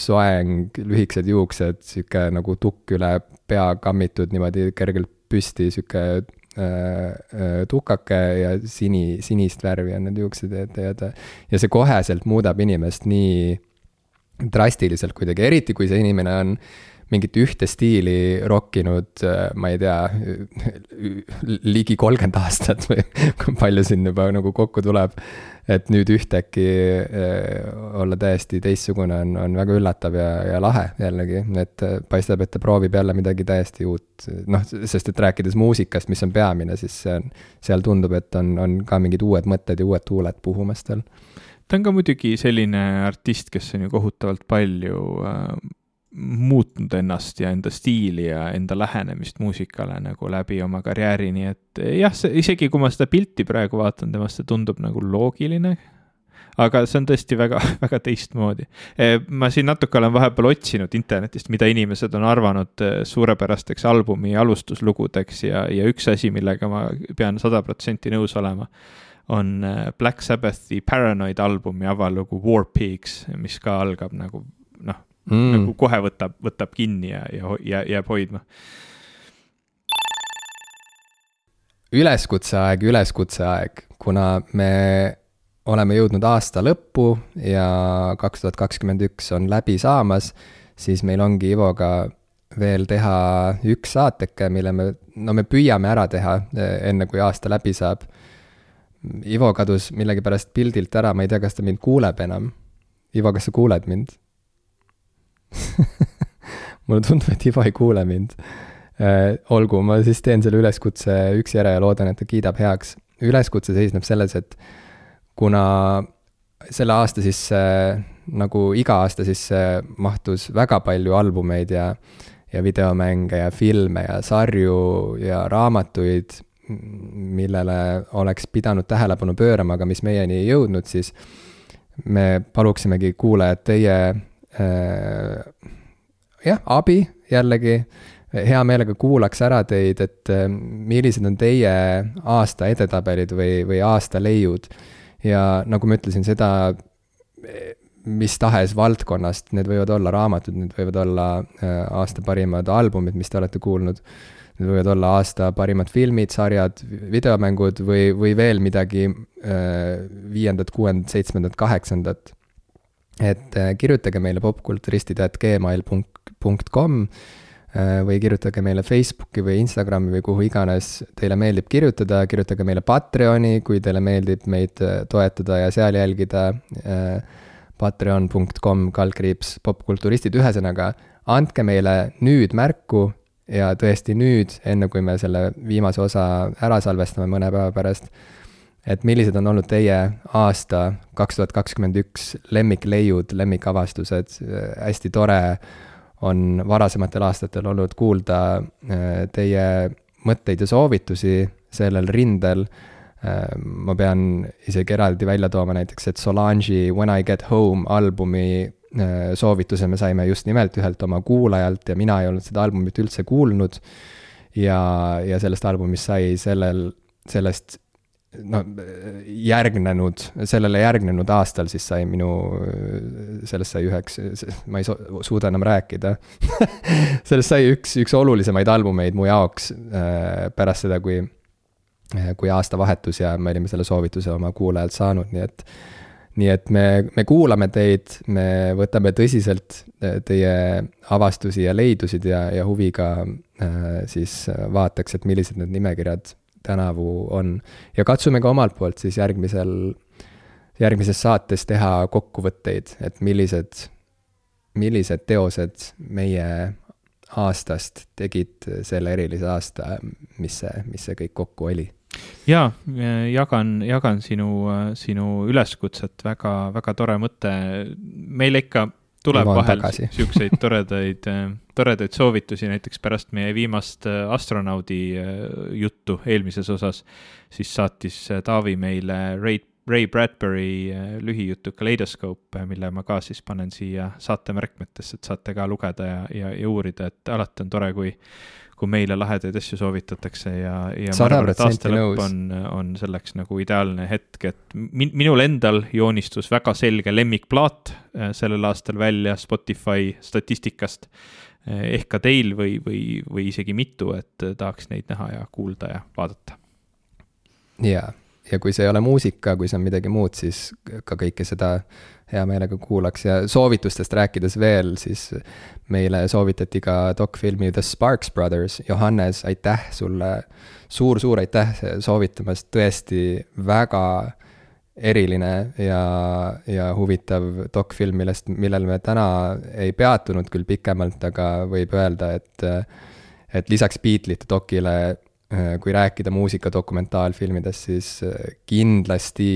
[SPEAKER 1] soeng, lühikesed juuksed, sihuke nagu tukk üle pea kammitud niimoodi kergelt püsti, sihuke äh, äh, tukake ja sini, sinist värvi on need juuksed ja, ja ta, ja see koheselt muudab inimest nii drastiliselt kuidagi, eriti kui see inimene on mingit ühte stiili rokkinud, äh, ma ei tea, <laughs> ligi kolmkümmend aastat või <laughs> kui palju siin juba nagu kokku tuleb. et nüüd ühtäkki äh, olla täiesti teistsugune on, on väga üllatav ja, ja lahe jällegi, et äh, paistab, et ta proovib jälle midagi täiesti uut. noh, sest et rääkides muusikast, mis on peamine, siis see on, seal tundub, et on, on ka mingid uued mõtted ja uued tuuled puhumas tal
[SPEAKER 2] ta on ka muidugi selline artist, kes on ju kohutavalt palju äh, muutnud ennast ja enda stiili ja enda lähenemist muusikale nagu läbi oma karjääri, nii et jah, see isegi kui ma seda pilti praegu vaatan temast, see tundub nagu loogiline aga see on tõesti väga, <laughs> väga teistmoodi. Eh, ma siin natuke olen vahepeal otsinud internetist, mida inimesed on arvanud eh, suurepärasteks albumi alustuslugudeks ja, ja üks asi, millega ma pean sada protsenti nõus olema, on eh, Black Sabbathi Paranoid albumi avalugu War Pigs, mis ka algab nagu mm., nagu kohe võtab, võtab kinni ja, ja, ja jääb hoidma
[SPEAKER 1] üleskutseaeg, üleskutseaeg, kuna me oleme jõudnud aasta lõppu ja kaks tuhat kakskümmend üks on läbi saamas, siis meil ongi Ivoga veel teha üks saateke, mille me, no me püüame ära teha, enne kui aasta läbi saab. Ivo kadus millegipärast pildilt ära, ma ei tea, kas ta mind kuuleb enam. Ivo, kas sa kuuled mind <laughs> mulle tundub, et Ivo ei kuule mind. olgu, ma siis teen selle üleskutse üksi ära ja loodan, et ta kiidab heaks. üleskutse seisneb selles, et kuna selle aasta sisse, nagu iga aasta sisse mahtus väga palju albumeid ja, ja videomänge ja filme ja sarju ja raamatuid, millele oleks pidanud tähelepanu pöörama, aga mis meieni ei jõudnud, siis me paluksimegi kuulajad teie äh, jah, abi jällegi, hea meelega kuulaks ära teid, et äh, millised on teie aasta edetabelid või, või aasta leiud ja nagu ma ütlesin, seda mis tahes valdkonnast, need võivad olla raamatud, need võivad olla äh, aasta parimad albumid, mis te olete kuulnud. Need võivad olla aasta parimad filmid, sarjad, videomängud või, või veel midagi äh, viiendat, kuuendat, seitsmendat, kaheksandat. Et äh, kirjutage meile popkulturistid.gmail.com Äh, või kirjutage meile Facebooki või Instagrami või kuhu iganes teile meeldib kirjutada, kirjutage meile Patreoni, kui teile meeldib meid äh, toetada ja seal jälgida. Patreon.com kaldkriips popkulturistid, ühesõnaga andke meile nüüd märku ja tõesti nüüd, enne kui me selle viimase osa ära salvestame mõne päeva pärast, et millised on olnud teie aasta kaks tuhat kakskümmend üks lemmikleiud, lemmikavastused, hästi tore on varasematel aastatel olnud kuulda äh, teie mõtteid ja soovitusi sellel rindel. Äh, ma pean isegi eraldi välja tooma näiteks, et Solange'i When I get home albumi äh, soovituse me saime just nimelt ühelt oma kuulajalt ja mina ei olnud seda albumit üldse kuulnud. ja, ja sellest albumist sai sellel, sellest no järgnenud, sellele järgnenud aastal siis sai minu, sellest sai üheks, ma ei suuda enam rääkida. <laughs> Sellest sai üks, üks olulisemaid albumeid mu jaoks äh, pärast seda, kui, kui aastavahetus ja me olime selle soovituse oma kuulajalt saanud, nii et nii et me, me kuulame teid, me võtame tõsiselt äh, teie avastusi ja leidusid ja, ja huviga äh, siis vaataks, et millised need nimekirjad tänavu on. ja katsume ka omalt poolt siis järgmisel, järgmises saates teha kokkuvõtteid, et millised, millised teosed meie aastast tegid selle erilise aasta, mis see, mis see kõik kokku oli
[SPEAKER 2] jaa, jagan, jagan sinu, sinu üleskutset, väga, väga tore mõte. meile ikka tuleb vahel <laughs> siukseid toredaid, äh, toredaid soovitusi, näiteks pärast meie viimast äh, astronaudi äh, juttu eelmises osas, siis saatis Taavi meile Ray, Ray Bradbury lühijutu Kaleidoskoop, mille ma ka siis panen siia saate märkmetesse, et saate ka lugeda ja, ja, ja uurida, et alati on tore, kui kui meile lahedaid asju soovitatakse ja, ja ma arvan, et aasta lõpp on, on selleks nagu ideaalne hetk, et min-, minul endal joonistus väga selge lemmikplaat äh, sellel aastal välja Spotify statistikast. Äh, ehk ka teil või, või, või isegi mitu, et äh, tahaks neid näha ja kuulda ja vaadata.
[SPEAKER 1] jaa, ja kui see ei ole muusika, kui see on midagi muud, siis ka kõike seda hea meelega kuulaks. Ja soovitustest rääkides veel, siis meile soovitati ka dokfilmi The Sparks Brothers. Johannes, aitäh sulle. suur,, suur-suur aitäh soovitamast, tõesti väga eriline ja, ja huvitav dokfilm, millest, millel me täna ei peatunud küll pikemalt, aga võib öelda, et et lisaks Beatlesite dokile, kui rääkida muusika dokumentaalfilmidest, siis kindlasti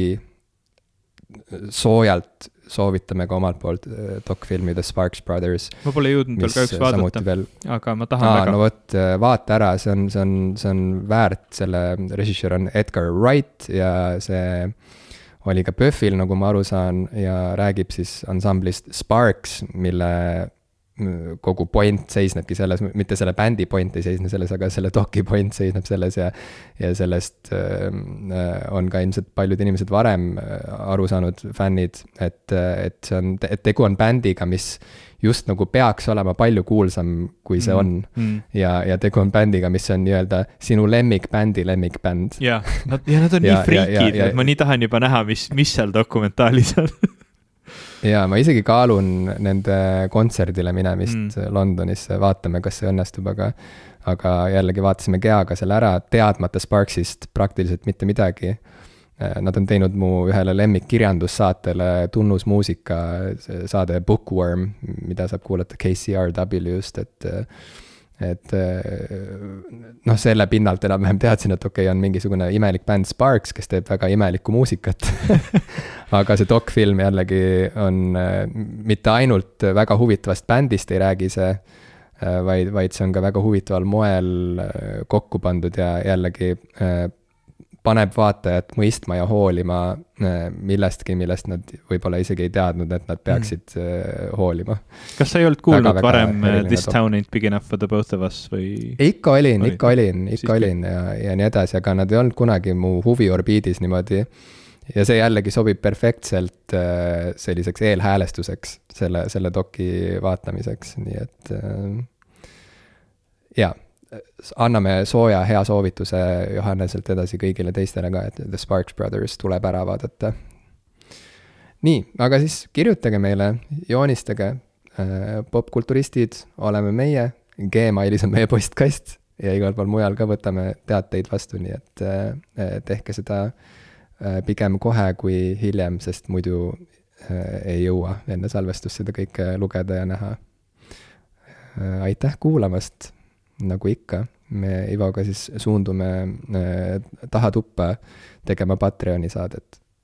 [SPEAKER 1] soojalt soovitame ka omalt poolt äh, dokfilmi The Sparks Brothers.
[SPEAKER 2] ma pole jõudnud veel kahjuks vaadata,
[SPEAKER 1] veel...
[SPEAKER 2] aga ma tahan Aa, väga.
[SPEAKER 1] no vot, äh, vaata ära, see on, see on, see on väärt, selle režissöör on Edgar Wright ja see oli ka PÖFFil, nagu ma aru saan, ja räägib siis ansamblist Sparks, mille kogu point seisnebki selles, mitte selle bändi point ei seisne selles, aga selle doki point seisneb selles ja ja sellest ähm, äh, on ka ilmselt paljud inimesed varem äh, aru saanud, fännid, et, äh, et see on, et tegu on bändiga, mis just nagu peaks olema palju kuulsam, kui see mm, on. mm.. ja, ja tegu on bändiga, mis on nii-öelda sinu lemmikbändi lemmikbänd.
[SPEAKER 2] ja, nad, ja nad on ja, nii friikid, et ma nii tahan juba näha, mis, mis seal dokumentaalis on <laughs>
[SPEAKER 1] jaa, ma isegi kaalun nende kontserdile minemist mm. Londonisse, vaatame, kas see õnnestub, aga aga jällegi vaatasime Geaga selle ära, teadmata Sparksist praktiliselt mitte midagi. Nad on teinud mu ühele lemmikkirjandussaatele tunnusmuusika, saade Bookworm, mida saab kuulata KCRW-st, et et noh, selle pinnalt enam-vähem teadsin, et okei okay,, on mingisugune imelik bänd Sparks, kes teeb väga imelikku muusikat. <laughs> Aga see dokfilm jällegi on mitte ainult väga huvitavast bändist ei räägi see, vaid, vaid see on ka väga huvitaval moel kokku pandud ja jällegi paneb vaatajat mõistma ja hoolima äh, millestki, millest nad võib-olla isegi ei teadnud, et nad peaksid mm. hoolima.
[SPEAKER 2] kas sa ei olnud kuulnud väga, varem väga äh, This top. town ain't big enough for the both of us või?
[SPEAKER 1] ikka olin, ikka olin, ikka olin ja, ja nii edasi, aga nad ei olnud kunagi mu huviorbiidis niimoodi. ja see jällegi sobib perfektselt selliseks eelhäälestuseks selle, selle doki vaatamiseks, nii et jaa anname sooja hea soovituse Johanneselt edasi kõigile teistele ka, et The Sparks Brothers tuleb ära vaadata. nii, aga siis kirjutage meile, joonistage, äh, popkulturistid oleme meie, Gmailis on meie postkast ja igal pool mujal ka võtame teateid vastu, nii et äh, tehke seda äh, pigem kohe kui hiljem, sest muidu ei jõua enne salvestust seda kõike lugeda ja näha. aitäh kuulamast nagu ikka, me Ivoga siis suundume äh, taha tuppa tegema Patreoni saadet